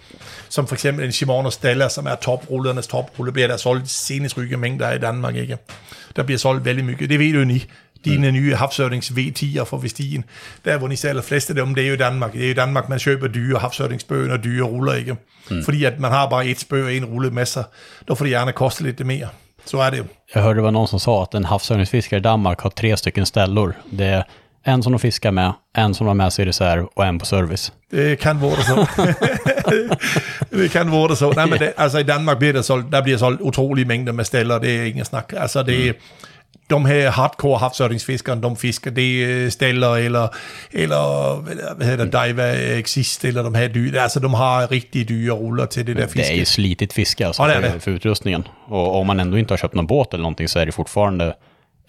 som for eksempel en Shimano Stella, som er toprullernes toprulle, bliver der solgt senest mængder i Danmark, ikke? Der bliver solgt vældig mye. Det ved du jo ikke dine mm. nye havsørnings V10'er for Vestin. Der, hvor de sælger flest af dem, det er jo Danmark. Det er i Danmark, man køber dyre havsørningsbøger og dyre ruller, ikke? Mm. Fordi at man har bare et spøg og en rulle masser. Då får det gärna kosta lite mer. Så är det ju. Jag hörde det var någon som sa att en havsörningsfiskare i Danmark har tre stycken ställor. Det är en som de fiskar med, en som de har med sig i reserv och en på service. Det kan vara så. det kan vara så. Nej, men det, alltså i Danmark blir det sålt, där blir sålt otroliga mängder med ställor, det är inget snack. Alltså det är, mm de her hardcore havsørningsfiskere, de fisker det Steller eller, eller hvad hedder det, Diva Exist, eller de her dyr. Altså, de har riktigt dyra ruller till det där fisket. Det är ju slitigt fiske alltså, ja, för, för utrustningen. Och om man ändå inte har köpt någon båt eller någonting så är det fortfarande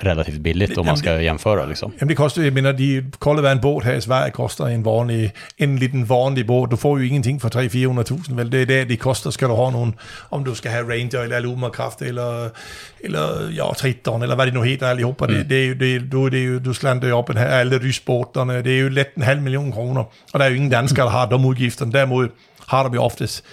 relativt billigt om man ska jämföra. Liksom. Jamen det koster, jeg mener, de kolde en båt her i Sverige koster en vanlig, en liten vanlig båt. Du får jo ingenting for 300-400.000, vel? Det er det, de koster. Skal du have nogen, om du skal have Ranger eller Alumakraft eller, eller ja, Triton, eller hvad det nu hedder allihopa. Mm. Det, det, jo, det, du, det er jo, du slander jo op en her, alle rysbåterne. Det er jo let en halv million kroner. Og der er jo ingen danskere, der har de udgifterne. Derimod har de jo oftest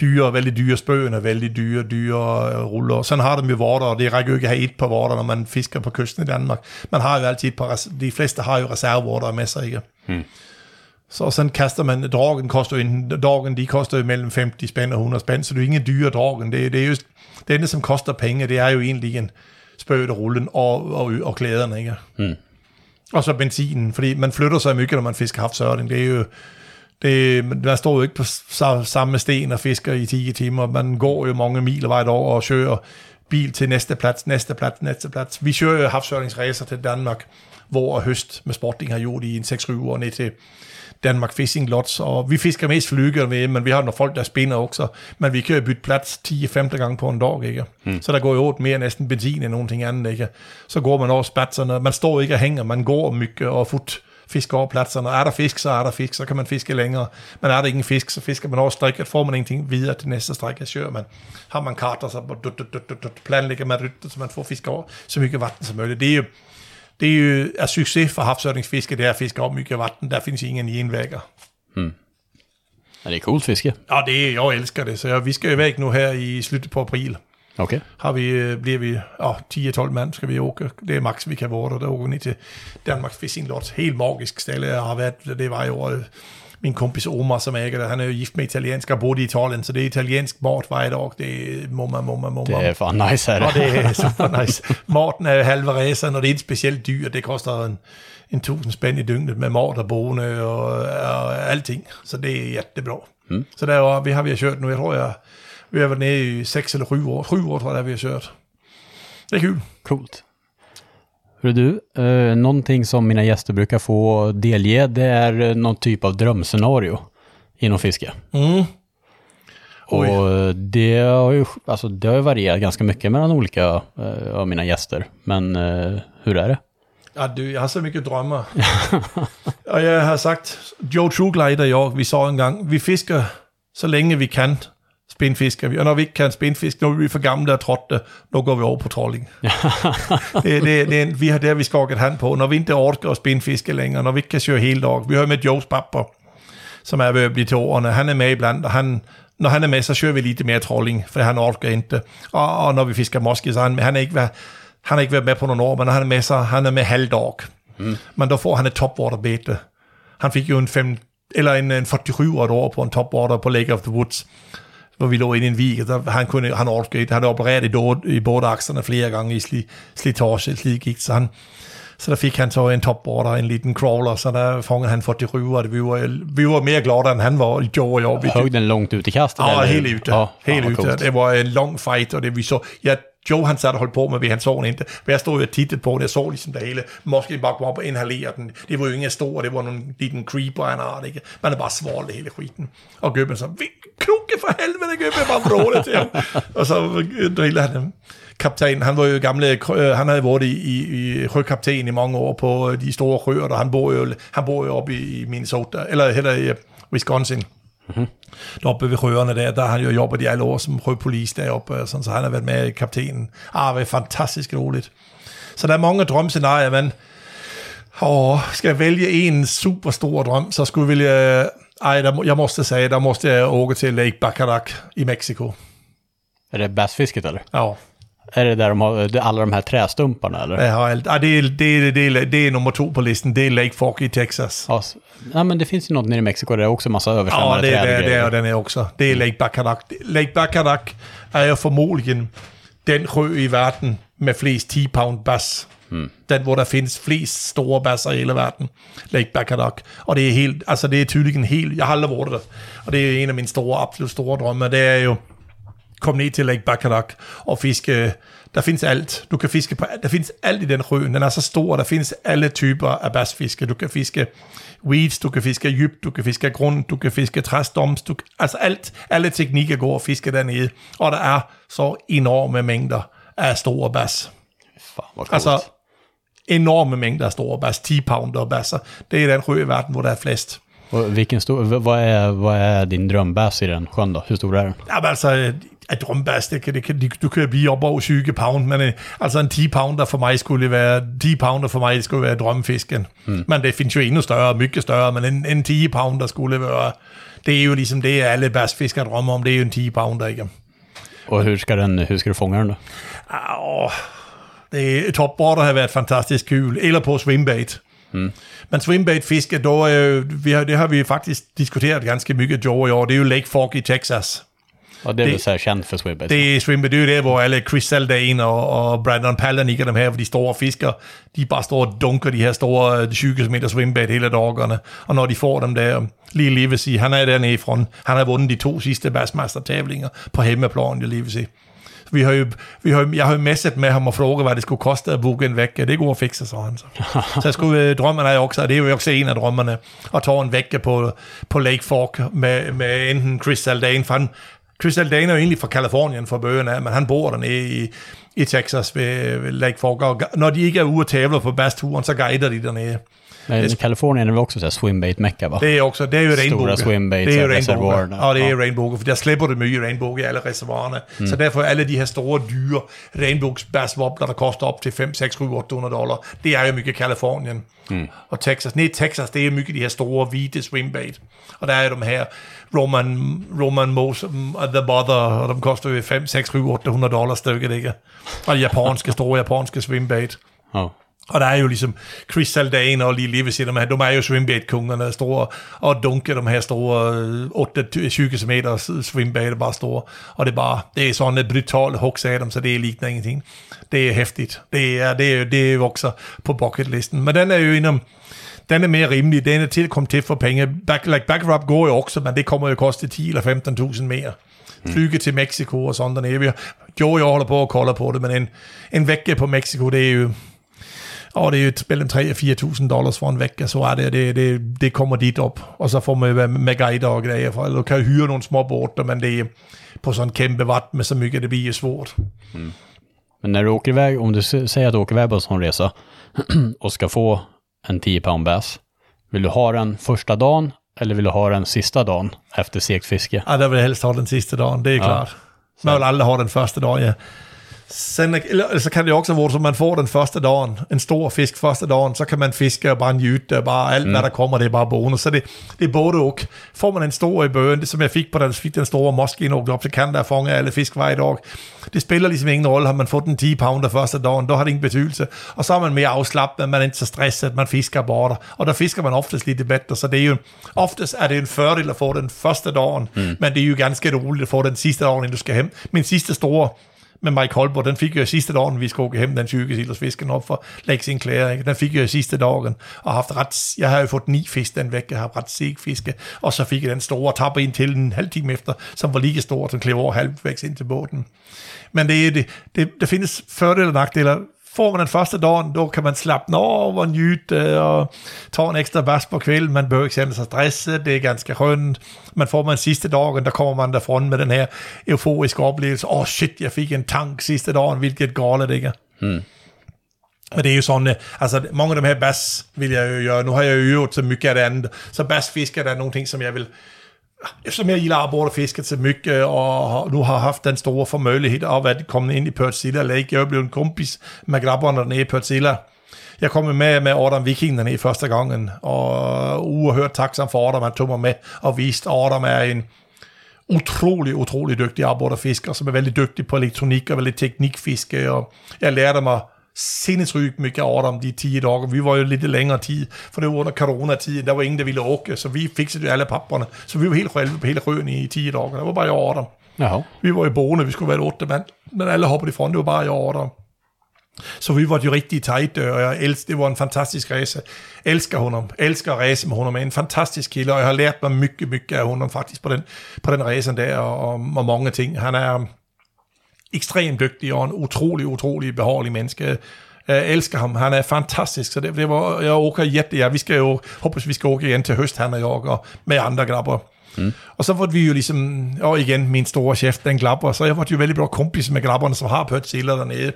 dyre, väldigt dyre spøen väldigt dyre, dyre øh, ruller. Sådan har de jo vorter, og det rækker jo ikke at have et par vorter, når man fisker på kysten i Danmark. Man har jo altid et par, de fleste har jo reservevorter med sig, ikke? Hmm. Så sådan kaster man, dragen koster jo, dragen de koster jo mellem 50 spænd og 100 spænd, så det er jo ingen dyre dragen. Det, det er jo det ende, som koster penge, det er jo egentlig en spøget og rullen og, og, og klæderne, ikke? Hmm. Og så benzinen, fordi man flytter sig mye, når man fisker havsørning. Det er jo, det, man står jo ikke på samme sten og fisker i 10 timer. Man går jo mange mil vej over og kører bil til næste plads, næste plads, næste plads. Vi kører jo havsørningsræser til Danmark, hvor høst med sporting har gjort i en 6-7 år ned til Danmark Fishing Lots, og vi fisker mest flyger med, men vi har nogle folk, der spinder også, men vi kan jo bytte plads 10-15 gange på en dag, ikke? Mm. Så der går jo mere næsten benzin end nogen ting andet, ikke? Så går man over spatserne, man står ikke og hænger, man går mygge og fut fiske over pladserne. Er der fisk, så er der fisk, så kan man fiske længere. Men er der ingen fisk, så fisker man over strækket. Får man ingenting videre til næste stræk, kører man. Har man karter, så planlægger man rytter, så man får fisk over så mycket vatten som muligt. Det er jo, det er jo er succes for havsørningsfiske, det er at fiske over mycket vatten. Der findes ingen genvägar. Hmm. Ja, det er coolt fiske. Ja, det er, jeg elsker det. Så vi skal jo væk nu her i slutet på april. Okay. Har vi, øh, bliver vi oh, 10-12 mand, skal vi åke. Det er max, vi kan vore, der åker vi til Danmarks Fishing Lot. Helt magisk sted, jeg har været, det var jo øh, min kompis Omar, som æger det, han er jo gift med italiensk og boede i Italien, så det er italiensk mort hver dag, det er mumma, mumma, mumma. Det er for nice, er det. Og det er super nice. Morten er halve ræser, og det er et specielt dyr, det koster en, en tusind spænd i dygnet med mort og boende og, og alting, så det er jättebra. Mm. Så der var, vi har vi kørt nu, jeg tror jeg vi har været nede i 6 eller 7 år. 7 år tror jag vi har kört. Det är kul. Coolt. Hör du, eh, någonting som mina gäster brukar få delge, det är eh, någon typ av drömscenario inom fiske. Mm. Och det har ju alltså, det har varierat ganska mycket mellan olika eh, av mina gäster. Men eh, hur är det? Ja, du, jag har så mycket drömmar. och jag har sagt, Joe Truglider och jag, vi sa en gång, vi fiskar så länge vi kan spindfisker vi. Og når vi ikke kan spindfiske, når vi er for gamle og trådte, nu går vi over på trolling. det, det, det, vi har der, vi skåret hand på. Når vi ikke orker at spindfiske længere, når vi ikke kan køre hele dag. Vi har med Joes papper, som er ved at blive til årene. Han er med iblandt, og han, når han er med, så kører vi lidt mere trolling, for han orker ikke. Og, og når vi fisker moske, så han, han er ikke været, han har ikke været med på nogle år, men når han er med, så han er med halvdag. Mm. Men der får han et topwaterbete. Han fik jo en, fem, eller en, en 47 år på en topwater på Lake of the Woods hvor vi lå inde i en vig, der han, kunne, han orkede. Han opereret i, dåd, i bådakserne flere gange i sli, slitage, slidgigt, så han, så der fik han så en topboarder, en liten crawler, så der fångede han 47, og vi var, vi var mere glade, end han var i Joe og jeg. Högg den långt ut i kastet? Ja, helt ute. Ja, helt ute. Det var en lång fight, og det vi så, jeg Joe han satte og holdt på med, vi han så ikke. Men jeg stod jo tittet på det, jeg så ligesom det hele. Måske bare kom op og inhalere den. Det var jo ingen stor, det var nogle liten creeper af en art, ikke? Man er bare svalt hele skiten. Og Gøbben så, vi knukke for helvede, Gøbben, bare vråle til ham. og så øh, driller han dem. kaptajn, han var jo gamle, øh, øh, han havde været i, i, i frøkaptajn i mange år på de store frøer, og han bor jo, han bor jo oppe i, Minnesota, eller heller i Wisconsin. Mm-hmm. Deroppe ved røerne der, der har han jo jobbet i alle år som rødpolis deroppe, og sådan, så han har været med i kaptajnen. Ah, det er fantastisk roligt. Så der er mange drømscenarier, men åh, skal jeg vælge en super stor drøm, så skulle jeg vælge, ej, der, jeg måste säga, der måste jag åka till Lake Bacarac i Mexiko. Är det bassfisket eller? Ja, Är det där de har det är alla de här trästumparna eller? jag. Ah, det, är, det, är, det, är, det är nummer två på listan, det är Lake Fork i Texas. Ja, nej, men det finns ju något nere i Mexiko där det är också massa Ja, översvämmade det, träd och det, det grejer. är den är också. Det är Lake Bacarac. Lake Bacarac är ju förmodligen den sjö i världen med flest 10 pound bass. Den, hvor der findes flest store basser i hele verden. Lake Bacharach. Og det er helt, altså det er tydligen helt, jeg har aldrig været der. Og det er en af mine store, absolut store drømme. Det er jo, kom ned til Lake Bacharach og fiske. Der findes alt. Du kan fiske på, der findes alt i den sjø. Den er så stor, der findes alle typer af bassfiske. Du kan fiske weeds, du kan fiske dybt, du kan fiske grund, du kan fiske træstoms, du, altså alt, alle teknikker går at fiske dernede. Og der er så enorme mængder af store bass. Fan vad coolt. Altså enorme mængder af store bass, 10 pounder basser. Det er den sjø i verden, hvor der er flest. Och vilken stor, vad är, vad är din drömbass i den sjön då? Hur stor är den? Jamen altså, at drømbass, det kan, det kan, du kan blive op over 20 pound, men øh, altså en 10 pounder for mig skulle være, 10 pounder for mig skulle være drømmefisken. Mm. Men det findes jo endnu større, mycket større, men en, en 10 pounder skulle være, det er jo ligesom det, alle bassfiskere drømmer om, det er jo en 10 pounder, ikke? Och hur ska, den, hur ska du fånga den då? Åh, det er topborder har været fantastisk kul, eller på swimbait. Mm. Men swimbait-fiske, då, øh, vi har, det har vi faktisk diskuteret ganske mycket, Joe, i år. Det er jo Lake Fork i Texas. Ja, det är Det- så här känt för Swimbait. Det er swimbait, det er der, hvor alle Chris Zaldane og, og Brandon Palaniuk og dem her, for de store fisker, de bare står og dunker de her store øh, 20 km swimbait hele dagerne. Og når de får dem der, lige Livesey, han er dernede fra, han har vundet de to sidste Bassmaster-tavlinger på hjemmeplan, jeg Livesey. Vi har jo, vi har, jeg har jo messet med ham og frågat, hvad det skulle koste at booke en vecka. Det går at fikse, så han så. så jeg skulle, øh, drømmen er også, og det er jo også en af drømmerne, at tage en vecka på, på Lake Fork med, med enten Chris Zaldane, for han, Chris Aldana er jo egentlig fra Kalifornien fra bøgen men han bor dernede i, i Texas ved, ved Lake Fork, og når de ikke er ude og tævler på basturen, så guider de dernede. Men i Kalifornien är det också så här Swimbait-mecka va? Det er også, det er jo Stora regnbuer. swimbaits det det er Ja. jo regnbuer, for der slipper det mye regnbuer i alle reservoirerne. Mm. Så derfor er alle de her store, dyre regnbugsbassvobler, der koster op til 5, 6, 7, 800 dollar, det er jo mye Kalifornien. Mm. Og Texas, nej, Texas, det er mye de her store, hvide swimbait. Og der er de her Roman, Roman Mose og The Mother, og de koster jo 5, 6, 7, 800 dollar stykket, ikke? Og de japanske, store japanske swimbait. Ja. Og der er jo ligesom Chris Zaldane og lige Levis, de, her, de er jo swimbait-kongerne, der er store, og Dunke, de her store øh, 8-20 km swimbait, er bare store. Og det er bare, det er sådan et brutalt huggs af dem, så det ligner ingenting. Det er hæftigt. Det er, det er, det er jo også på bucketlisten. Men den er jo inden, den er mere rimelig. Den er til kommet til for penge. Back, like backup går jo også, men det kommer jo at koste 10 eller 15.000 mere. Flyge til Mexico og sådan dernede. Og jeg holder på at kolde på det, men en, en vække på Mexico, det er jo og det er et- mellem 3 og 4.000 dollars for en vecka, så er det, det, det, det kommer dit op. Og så får man med guider og grejer, for eller kan hyre nogle små båter, men det er på sådan en kæmpe vatt med så mycket, det bliver svårt. Men när du åker iväg, om du säger att du åker iväg på en sån resa och ska få en 10 pound bass, vill du ha den första dagen eller vill du ha den sista dagen efter segt fiske? Ja, der vil jeg helst have den sidste dagen, det er Ja. klart. Man vil aldrig have den første dag, ja. Sen, eller, så kan det jo også være, så man får den første dagen, en stor fisk første dagen, så kan man fiske og bare njute, og bare alt, mm. hvad der kommer, det er bare bonus. Så det, det er både og. Får man en stor i bøgen, det som jeg fik på den, fik den store moskine op til Canada og fange alle fisk hver dag, det spiller ligesom ingen rolle. Har man fået den 10 pounder første dagen, der har det ingen betydelse. Og så er man mere afslappet, man er ikke så stresset, man fisker bare der. Og der fisker man oftest lidt bedre, så det er jo, oftest er det en fordel at få den første dagen, mm. men det er jo ganske roligt at få den sidste dagen, inden du skal hjem. Min sidste store med Mike Holborg, den fik jeg i sidste dagen, vi skulle hjem, den 20 kilos op for Lake Sinclair, ikke? den fik jeg jo sidste dagen, og haft ret, jeg har jo fået ni fisk den væk, jeg har ret seg fiske, og så fik jeg den store tapper ind til en halv time efter, som var lige stor, som klev over halvvæks ind til båden. Men det, er det, det, der findes fordele og nakdeler får man den første dagen, då kan man slappna av och njuta och ta en extra bärs på kvällen. Man behöver inte känna sig stressad, det är ganska skönt. Men får man sista dagen, där kommer man därifrån med den här euforiska upplevelsen. Åh oh, shit, jag fick en tank sista dagen, vilket galet det är. Men det är ju sån, alltså många av de här bass vill jag ju göra. Nu har jag ju gjort så mycket av det andet. Så bassfiske är någonting som jag vill Eftersom jag gillar abborrefisket så mycket øh, och nu har haft den stora förmöjlighet av att komma in i Pörtsilla Lake. Jag har blivit en kompis med grabbarna nere i Pörtsilla. Jag kom med med Adam Viking dernede första gången och uh, oerhört tacksam för Adam. Han tog mig med och visste Adam är en otroligt, otroligt dygtig abborrfiskare som är väldigt dygtig på elektronik och väldigt teknikfiske. Och jag lärde mig sinnessygt mycket av Adam de tio dagar. Vi var ju lite längre tid, för det var under coronatiden. Der var ingen, der ville åka, så vi fixade ju alla papperna. Så vi var helt själva på hela sjön i tio dagar. Det var bara jag och Adam. Jaha. Vi var ju boende, vi skulle være åtta mand, men alle hoppede ifrån, det var bare jeg og Adam. Så vi var jo rigtig tight, og jeg elsker, det var en fantastisk rejse. Elsker honom, elsker at rejse med honom, en fantastisk kille, og jeg har lært mig mycket, mycket af honom faktisk på den, på den rejsen der, og, og mange ting. Han er ekstremt dygtig og en utrolig, utrolig behagelig menneske. Jeg elsker ham, han er fantastisk, så det, det var, jeg åker jätte, ja, vi skal jo, hoppas vi skal åka igen til høst, han og jeg, og med andre grabber. Mm. Og så var vi jo ligesom, og igen, min store chef, den glapper, så jeg var jo veldig bra kompis med glapperne, som har pødt siller dernede.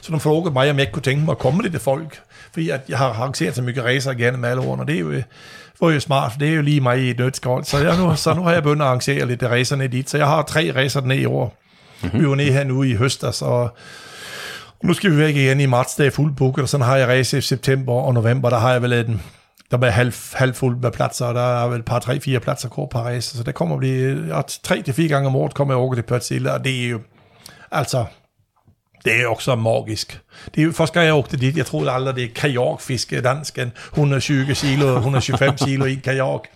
Så de frågade mig, om jeg ikke kunne tænke mig at komme lidt til folk, fordi at jeg har arrangeret så mycket rejser igennem alle årene, og det er jo, var jo smart, for det er jo lige mig i et nødskål. Så, jeg nu, så nu har jeg begyndt at arrangere lidt rejserne dit, så jeg har tre rejser dernede i år. Mm-hmm. Vi var nede her nu i høstas, altså, og nu skal vi væk igen i marts, det er fuldbooket, og sådan har jeg race i september og november, der har jeg vel en, der er halv, halvfuld med pladser, og der er vel et par, tre, fire pladser kort par race, så der kommer at blive, ja, tre til fire gange om året kommer jeg over til Pørtsilla, og det er jo, altså, det er jo også magisk. Det er jo, første gang jeg åkte dit, jeg troede aldrig, det er kajakfiske, dansken, 120 kilo, 125 kilo i kajak.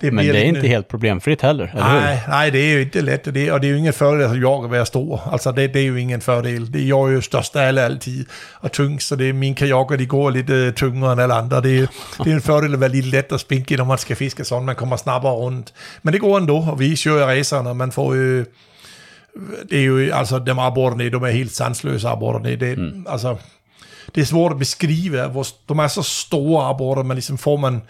Det Men det är inte helt problemfritt heller, eller hur? Nej, nej, det är ju inte lätt och det, och det är ju ingen fördel att jaga och vara stor. Alltså det, det är ju ingen fördel. Det är jag är ju störst av alla alltid och tyngst, så det är min kajaker, de går lite tyngre än alla andra. Det är, det är en fördel att vara lite lätt och spinkig när man ska fiska sånt, man kommer snabbare runt. Men det går ändå, och vi kör resorna, man får ju... Det är ju, alltså de abborrarna, de är helt sanslösa abborrarna. Det, alltså, det är svårt att beskriva, de är så stora abborrar, men liksom får man...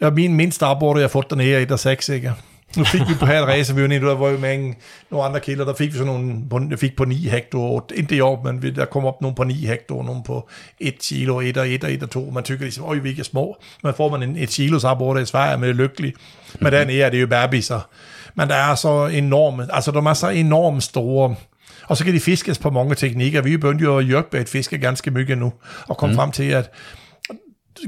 Ja, min minsta abborre, jeg har fået dernede, er 1,6, ikke? Nu fik vi på her rejse, vi var nede, der var jo en, nogle andre kilder, der fik vi sådan nogle, på, jeg fik på 9 hektar, ikke i år, men der kom op nogle på 9 hektar, nogle på 1 kilo, 1 og 1 og 1 og 2. Man tykker ligesom, øj, vi er ikke små. Men får man en 1 kilos abborre i Sverige, man er lykkelig. Men dernede er det jo bærbiser. Men der er så enorme, altså de er så enormt store, og så kan de fiskes på mange teknikker. Vi begyndte jo at jerkbait fiske ganske mycket nu, og kom mm. frem til, at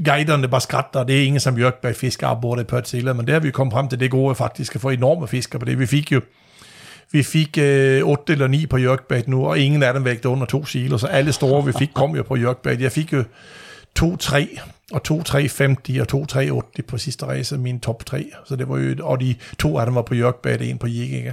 guiderne bare skratter, det er ingen som jerkbait fisker abborre på et siller, men det har vi kommet frem til, det gode faktisk at få enorme fisker på det. Vi fik jo vi fik øh, 8 eller 9 på jerkbait nu, og ingen af dem vægte under 2 kilo, så alle store vi fik kom jo på jerkbait. Jeg fik jo 2-3 og 2-3-50 og 2-3-80 på sidste race, min top 3. Så det var jo, og de to af dem var på jerkbait, en på jigging.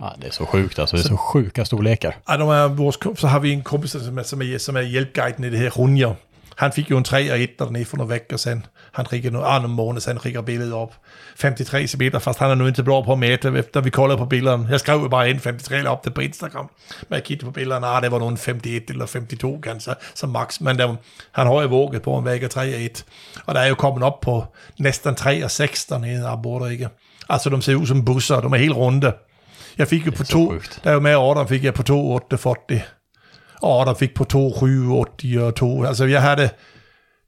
Ja, det är så sjukt alltså. Det är så sjuka storlekar. Ej, de er kom- så har vi en kompis, som er, som er, som er hjælpguiden i det her, Runjer. Han fik jo en 3 og 1 dernede for nogle veckor sen. Han skickade nu, ah, nogle måneder sen skickade billedet op. 53 cm, fast han er nu inte bra på at mäta, efter vi kollade på billederne. Jeg skrev jo bare ind 53 op det på Instagram. Men jeg kiggede på billederne, ah, det var nogen 51 eller 52 kanskje, som max. Men der, han har jo våget på en vægger 3 og 1. Og der er jo kommet op på næsten 3 og 6 dernede, der bor ikke. Altså, de ser ud som busser, de er helt runde. Jeg fik jo på så der er jo med ordre, fik jeg på 2, 8, 40. Og der fik på 2, 7, 80 og 2. Altså jeg havde,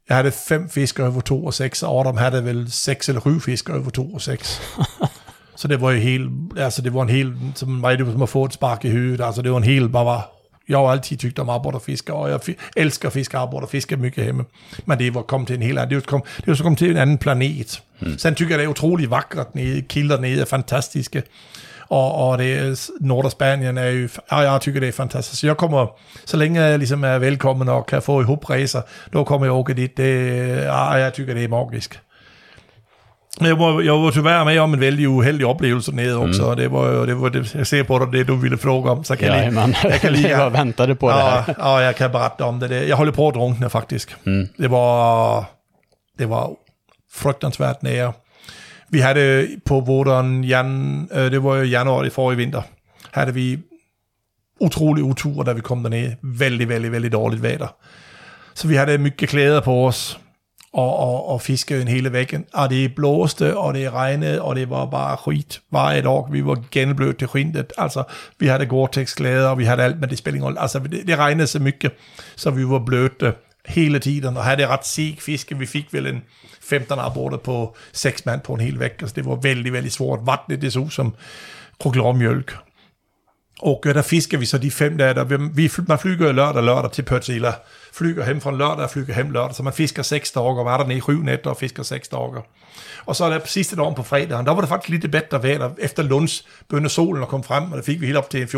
jeg havde fem fisk over 2 og 6, og Adam havde vel 6 eller 7 fisk over 2 og 6. så det var jo helt, altså det var en helt, som var det som at få et spark i hovedet. Altså det var en helt, bare var, jeg har altid tykt om arbejde og fiske, og jeg elsker fiske arbejde og fiske mycket hjemme. Men det var kommet til en helt anden, det var, kom, det var så kommet til en anden planet. Mm. Sen tycker jeg, det er utrolig vakkert nede, kilder nede er fantastiske. Og, og det er, Norderspanien er jo, ja, jeg tycker det er fantastisk. Så jeg kommer, så længe jeg ligesom er velkommen og kan få i hopracer, då kommer jeg åka dit. Det, ja, jeg tycker det er magisk. Men Jeg var, jeg var tyvärr med om en väldigt uheldig oplevelse nede också. Mm. Det var, det var det, jag ser på dig, det du ville fråga om. Så kan jag, Jajamän, jag kan jag lika, bara väntade på det ja, här. ja, jag kan berätta om det. det. Jag håller på att drunkna faktiskt. Mm. Det var, det var fruktansvärt nära. Vi hade på våren, jan, øh, det var ju januari förra vinter, hade vi utrolig utur, da vi kom derned. Väldigt, väldigt, väldigt dårligt väder. Så vi hade mycket kläder på oss og, og, og en hele væggen. Og det blåste, og det regnede, og det var bare skit varje dag. Vi var genblødt til skindet. Altså, vi havde Gore-Tex-klæder, og vi havde alt, men det spillede ingen. Altså, det, det regnede så mycket, så vi var blöta hele tiden, og havde ret seg fiske. Vi fik vel en 15 aborter på 6 mand på en hel vecka, så det var väldigt, väldigt svårt. Vattnet, det så som krokodillermjølk. Og øh, der fisker vi så de fem dage, der, vi, man flyger lørdag lørdag til Pørtila, flyger hem fra lørdag og flyger hem lørdag, så man fisker seks dage, var der nede i syv nætter og fisker seks dage. Og så er der sidste dag på fredagen, der var det faktisk lidt bedre vejr. Efter lunds begyndte solen at komme frem, og det fik vi helt op til 14-15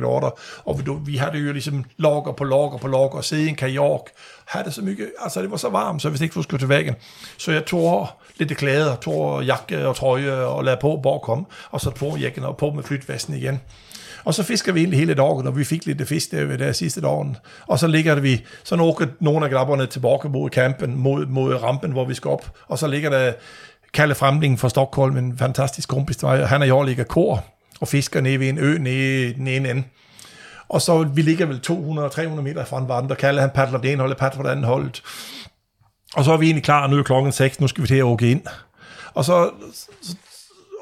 grader. Og vi, vi havde jo ligesom logger på logger på logger, og sidde i en kajak, havde det så mycket, altså det var så varmt, så hvis ikke skulle til væggen. Så jeg tog lidt klæder, tog jakke og trøje og lagde på, hvor kom, og så tog jakken og på med flytvesten igen. Og så fisker vi egentlig hele dagen, og vi fik lidt fisk der ved der sidste dagen. Og så ligger vi, så når nogle af grabberne tilbage mod campen, mod, mod rampen, hvor vi skal op. Og så ligger der Kalle Fremling fra Stockholm, en fantastisk kompis, han og jeg ligger kor og fisker nede ved en ø nede i den ene ende. Og så vi ligger vel 200-300 meter fra en vandre. Kalle han paddler det ene hold, paddler det andet hold. Og så er vi egentlig klar, nu er klokken 6, nu skal vi til at åke ind. Og så,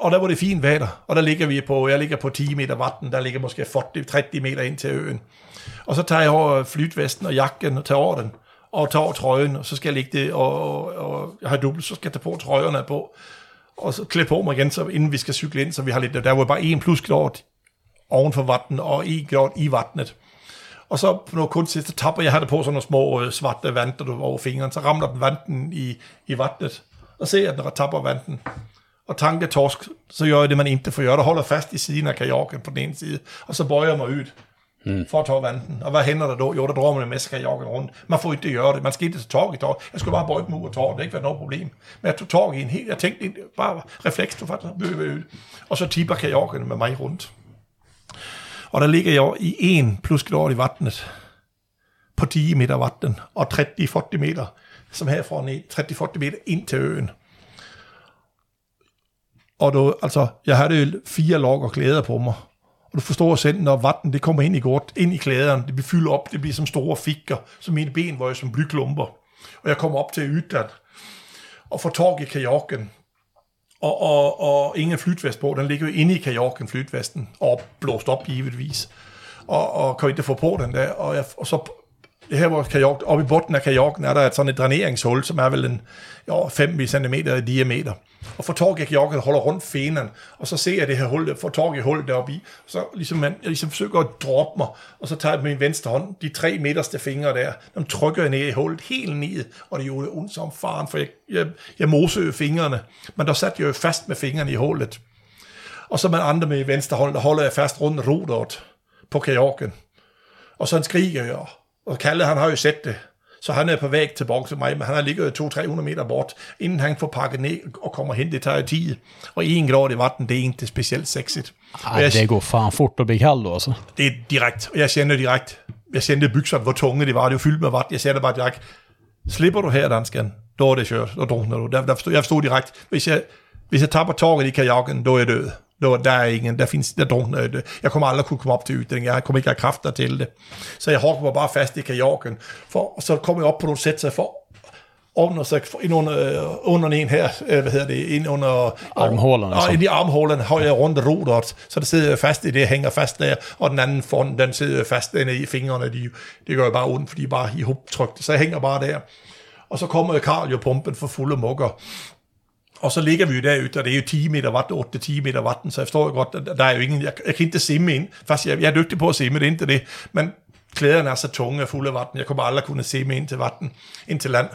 og der var det fint vejr, og der ligger vi på, jeg ligger på 10 meter vatten, der ligger måske 40-30 meter ind til øen. Og så tager jeg over flytvesten og jakken og tager over den, og tager over trøjen, og så skal jeg ligge det, og, og, og jeg har dubbelt, så skal jeg tage på trøjerne på, og så klæde på mig igen, så inden vi skal cykle ind, så vi har lidt, der var bare en plusgrad oven for vatten, og en grad i vattnet. Og så på noget kunst, så tapper jeg det på sådan nogle små øh, svarte vanter over fingeren, så ramler den vanten i, i vattnet, og ser at den tapper vanten og tanke torsk, så gør jeg det, man ikke får. Der holder fast i siden af kajakken på den ene side, og så bøjer jeg mig ud mm. for at tage vandet. Og hvad hænder der då? Jo, der drømmer man med kajakken rundt. Man får ikke det gøre det. Man skal ikke tage tog i tog. Jeg skulle bare bøje mig ud og tog. Det ikke været noget problem. Men jeg tog tog i en helt, jeg tænkte bare refleks, du faktisk bøge ud. Og så tipper kajakken med mig rundt. Og der ligger jeg i en plusgrad i vattnet på 10 meter vatten og 30-40 meter, som herfra ned, 30-40 meter ind til øen. Og du, altså, jeg havde jo fire log og klæder på mig. Og du forstår selv, når vatten det kommer ind i godt, ind i klæderne, det bliver fyldt op, det bliver som store fikker, så mine ben var jo som blyklumper. Og jeg kommer op til ytteren, og får tork i kajakken, og, og, og ingen flytvest på, den ligger jo inde i kajakken, flytvesten, og blåst op givetvis. Og, og kan ikke få på den der, og, jeg, og så her hvor kajok, oppe i bunden af kajokken er der et sådan et dræneringshul, som er vel en jo, 5 cm i diameter. Og får tag i kajakken holder rundt fenen, og så ser jeg det her hul, får tag i hul deroppe i, så ligesom man, jeg ligesom forsøger at droppe mig, og så tager jeg med min venstre hånd, de tre midterste fingre der, dem trykker jeg ned i hullet, helt ned, og det gjorde ondt som faren, for jeg, jeg, jeg mosede fingrene, men der satte jeg jo fast med fingrene i hullet. Og så med andre med venstre hånd, der holder jeg fast rundt roderet på kajokken. Og så skriger jeg, og Kalle, han har jo set det. Så han er på vej tilbage til mig, men han har ligget 200-300 meter bort, inden han får pakket ned og kommer hen, det tager tid. Og en grad i vatten, det er ikke specielt sexigt. Ej, jeg, det går fan fort at blive kald altså. Det er direkt, og jeg kender direkt, jeg kender bykserne, hvor tunge det var, det var fyldt med vatten, jeg siger det bare direkt, slipper du her, dansken, då er det kørt, då drukner du. Der, der forstod, jeg forstod direkt, hvis jeg, hvis jeg tapper torget i kajakken, då er jeg død. Då, der er ingen, der findes, der drunkner det. Jeg kommer aldrig kunne komme op til ytring, jeg kommer ikke have kræfter til det. Så jeg hugger mig bare fast i kajakken, for, og så kommer jeg op på nogle sæt, så jeg får under, så ind under, øh, under en her, øh, hvad hedder det, ind under armhålerne. Og ind i armhålerne har jeg rundt roderet, så det sidder fast i det, hænger fast der, og den anden fond, den sidder fast inde i fingrene, de, det gør bare ondt, fordi de bare i hubtrykte, så jeg hænger bare der. Og så kommer Karl jo pumpen for fulde mukker, og så ligger vi jo derude, og det er jo 10 meter vatten, 8-10 meter vatten, så jeg forstår godt, at der er jo ingen, jeg, jeg kan ikke simme ind. Faktisk, jeg, jeg er dygtig på at simme det er ikke det, men klæderne er så tunge og fulde af vatten, jeg kommer aldrig kunne simme ind til vatten, ind til land.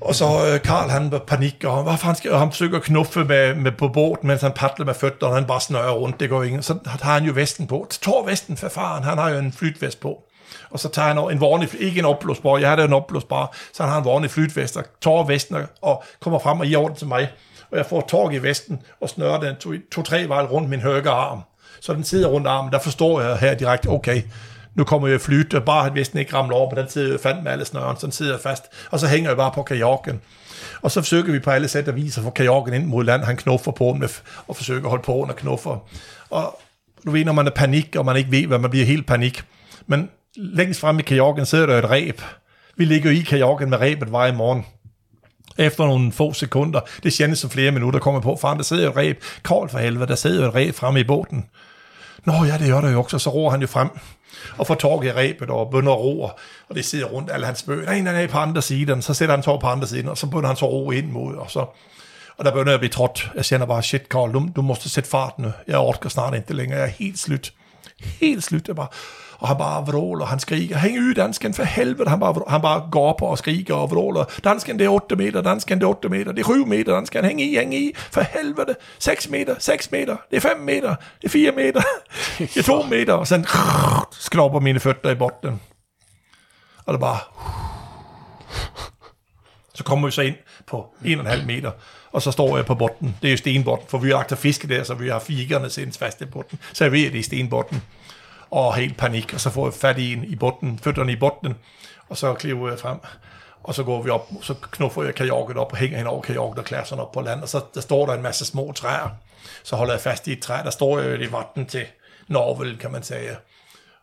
Og så øh, Karl, han var panik, og hvad fanden skal, og han forsøger at knuffe med, med på båten, mens han padler med fødderne, og han bare snører rundt, det går ingen. Så har han jo vesten på. Tår vesten for faren, han har jo en flytvest på og så tager han en vorne, ikke en opblåsbar, jeg har da en opblåsbar, så han har en vanlig flytvest, og tårer vesten og kommer frem og giver orden til mig. Og jeg får tag i vesten og snører den to-tre to, vejl rundt min højre arm. Så den sidder rundt armen, der forstår jeg her direkte, okay, nu kommer jeg flyt, og bare at vesten ikke ramler over, men den sidder fandt med alle snøren, så den sidder fast, og så hænger jeg bare på kajakken. Og så forsøger vi på alle sæt at vise at få kajakken ind mod land, han knuffer på den, og forsøger at holde på den og knuffer. Og Du ved, når man er panik, og man ikke ved, hvad man bliver helt panik. Men længst frem i kajakken sidder der et ræb. Vi ligger i kajakken med ræbet i morgen. Efter nogle få sekunder, det er sjældent så flere minutter, kommer på, frem der sidder jo et ræb, kold for helvede, der sidder jo et ræb fremme i båden. Nå ja, det gør der jo også, så roer han jo frem og får tork i ræbet og bønder og roer, og det sidder rundt alle hans bøger. Nej, nej, nej, på andre siden, så sætter han tog på andre siden, og så begynder han så ro ind mod, og så og der begynder jeg at blive trådt. Jeg siger bare, shit Carl, du, du måste sætte farten nu. Jeg orker snart ikke længere. Jeg er helt slut. Helt slut. Jeg bare, og han bare vråler, han skriker, hæng ud dansken for helvede, han bare, han bare går på og skriger og vråler, dansken det er 8 meter, dansken det er 8 meter, det er 7 meter, dansken hæng i, hæng i, for helvede, 6 meter, 6 meter, det er 5 meter, det er 4 meter, det er 2 meter, og sen skraber mine føtter i botten. Og det bare, så kommer vi så ind på 1,5 meter, og så står jeg på botten. Det er jo stenbotten, for vi har lagt fiske der, så vi har fikerne sendt fast i botten. Så jeg ved, at det er stenbotten og helt panik, og så får jeg fat i en i bunden, fødderne i bunden, og så kliver jeg frem, og så går vi op, så knuffer jeg kajakken op og hænger hende over kajakken og klasser op på land, og så der står der en masse små træer, så holder jeg fast i et træ, der står jeg i vatten til Norvel, kan man sige,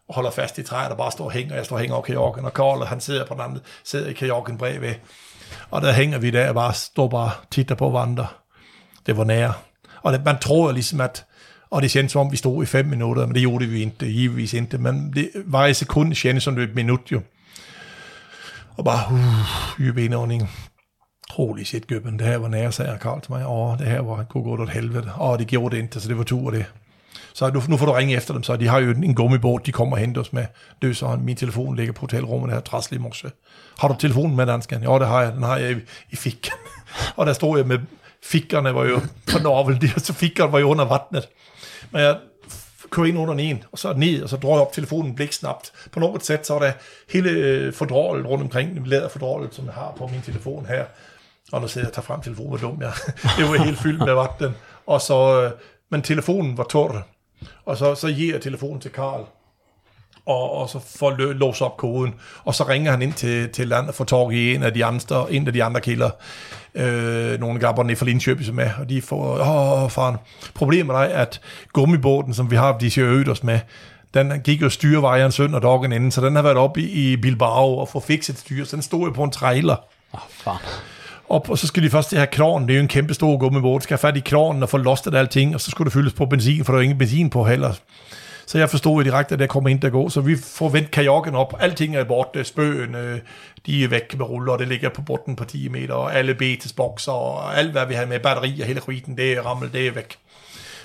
og holder fast i træet, der bare står og hænger, jeg står og hænger over kajakken, og Karl, han sidder på den anden, sidder i kajakken bredved, og der hænger vi der og bare står bare og titter på vandre. Det var nære. Og det, man tror ligesom, at og det kändes som om vi stod i fem minutter, men det gjorde vi inte, givetvis inte. Men det, varje sekund kändes som et minut jo. Og bare, uh, dyb indånding. Holy shit, gubben, det her var nære, sagde Karl til mig. Åh, det her var, kunne gå til helvede. Åh, det gjorde det ikke, så det var tur det. Så nu, nu får du ringe efter dem, så de har jo en gummibåd, de kommer og henter os med. Det er så, min telefon ligger på hotelrummet her, træslig morse. Har du telefonen med, dansken? Ja, det har jeg. Den har jeg i, i fikken. og der stod jeg med fikkerne var jo på Norvel, så fikkerne var jo under vattnet. Og jeg kører ind under en, og så ned, og så drar jeg op telefonen bliksnapt. På noget sæt, så er der hele øh, fordrålet rundt omkring, læderfordrålet, som jeg har på min telefon her. Og nu sidder jeg og tager frem telefonen, hvor dum jeg Det var helt fyldt med vatten. Og så, øh, men telefonen var tør. Og så, så giver jeg telefonen til Karl og, og så får lø, låst op koden, og så ringer han ind til, til land og får tag i en af de andre, en af de andre kilder, øh, nogle gabber ned fra Linköping som er, og de får, åh faren, problemet er, at gummibåden, som vi har, de ser øget os med, den gik jo styrevejeren søndag dagen inden, så den har været oppe i, i Bilbao og få fikset styr, så den stod jo på en trailer. Åh, oh. Op, og så skal de først have kranen, det er jo en kæmpe stor gummibåd, skal have fat i kranen og få lostet alting, og så skulle det fyldes på benzin, for der er ingen benzin på heller. Så jeg forstod jo direkte, at det kommer ind der gå. Så vi får vendt kajakken op. Alting er borte. Spøen, øh, de er væk med ruller, og det ligger på bunden på 10 meter. Og alle betisbokser og alt, hvad vi har med batteri og hele skiten, det er rammel, det er væk.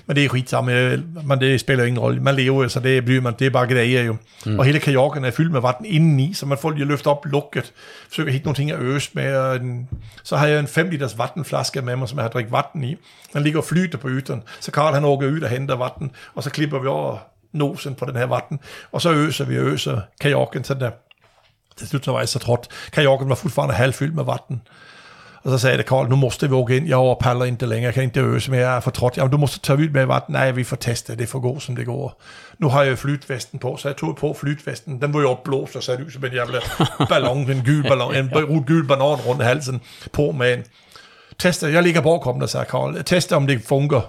Men det er skitsamme, men det spiller ingen rolle. Man lever så det bliver man, det er bare grejer jo. Mm. Og hele kajakken er fyldt med vand indeni, så man får lige løftet op lukket, forsøger at hitte nogle ting at øse med. Og en, så har jeg en 5 liters vattenflaske med mig, som jeg har drikket vatten i. Den ligger og flyter på yteren. Så Karl han åker ud og henter vatten, og så klipper vi over nosen på den her vatten, og så øser vi øser kajakken til der. Til slut så var jeg så trådt. Kajakken var fortfarande halvfyldt med vatten. Og så sagde det Karl, nu måste vi åka in. Jag overpaller inte längre, jag kan inte ösa mer, jag är för trött. Ja, du måste ta ut med vatten. Nej, vi får testa, det får gå som det går. Nu har jag flytvästen på, så jag tog på flytvästen. Den var ju uppblåst och så ut som en jävla ballong, en gul ballong, en gul banan runt halsen på med en. Testa, jag ligger bakom dig, sagde Karl. Testa om det funkar.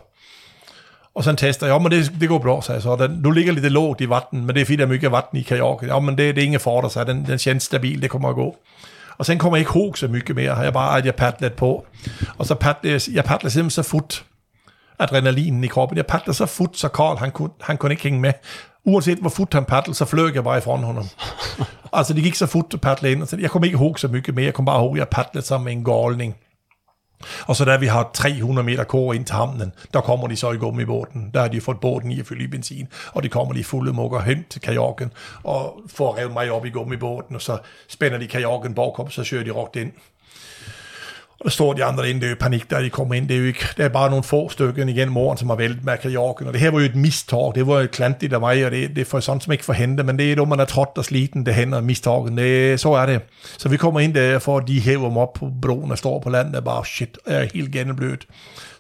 Og så tester jeg, ja, men det, det går bra, sagde jeg så. Den, ligger lidt lågt i vatten, men det er fordi, der er mycket vatten i kajakken. Ja, men det, det er ingen far, der sagde, den, den känns stabil, det kommer at gå. Og sen kommer jeg ikke ihåg så mycket mere, jeg bare, at jeg paddlede på. Og så paddlede jeg, jeg paddlede simpelthen så fort, adrenalinen i kroppen. Jeg paddlede så fort, så Karl, han kunne, han kunne ikke hænge med. Uanset hvor fort han paddlede, så fløg jeg bare ifrån honom. altså, det gik så fort at paddle ind. Jeg kommer ikke ihåg så mycket mere, jeg kommer bare ihåg, at jeg paddlede som en galning. Og så da vi har 300 meter kår ind til hamnen, der kommer de så i gummibåden. Der har de fået båden i at fylde i benzin, og de kommer de fulde mukker hen til kajakken, og får revet mig op i gummibåden, og så spænder de kajakken bagom, så søger de rokt ind. Og der står de andre ind, det er jo panik, der de kommer ind. Det er jo ikke, der er bare nogle få stykker igen morgen, som har væltet med kajakken. Og det her var jo et mistag, det var jo klantigt af mig, og det, det er for sådan som ikke forhente, men det er jo, man er trådt og sliten, det hænder mistagen. Det, så er det. Så vi kommer ind der, for de hæver dem op på broen og står på landet, og bare shit, er helt gennemblødt.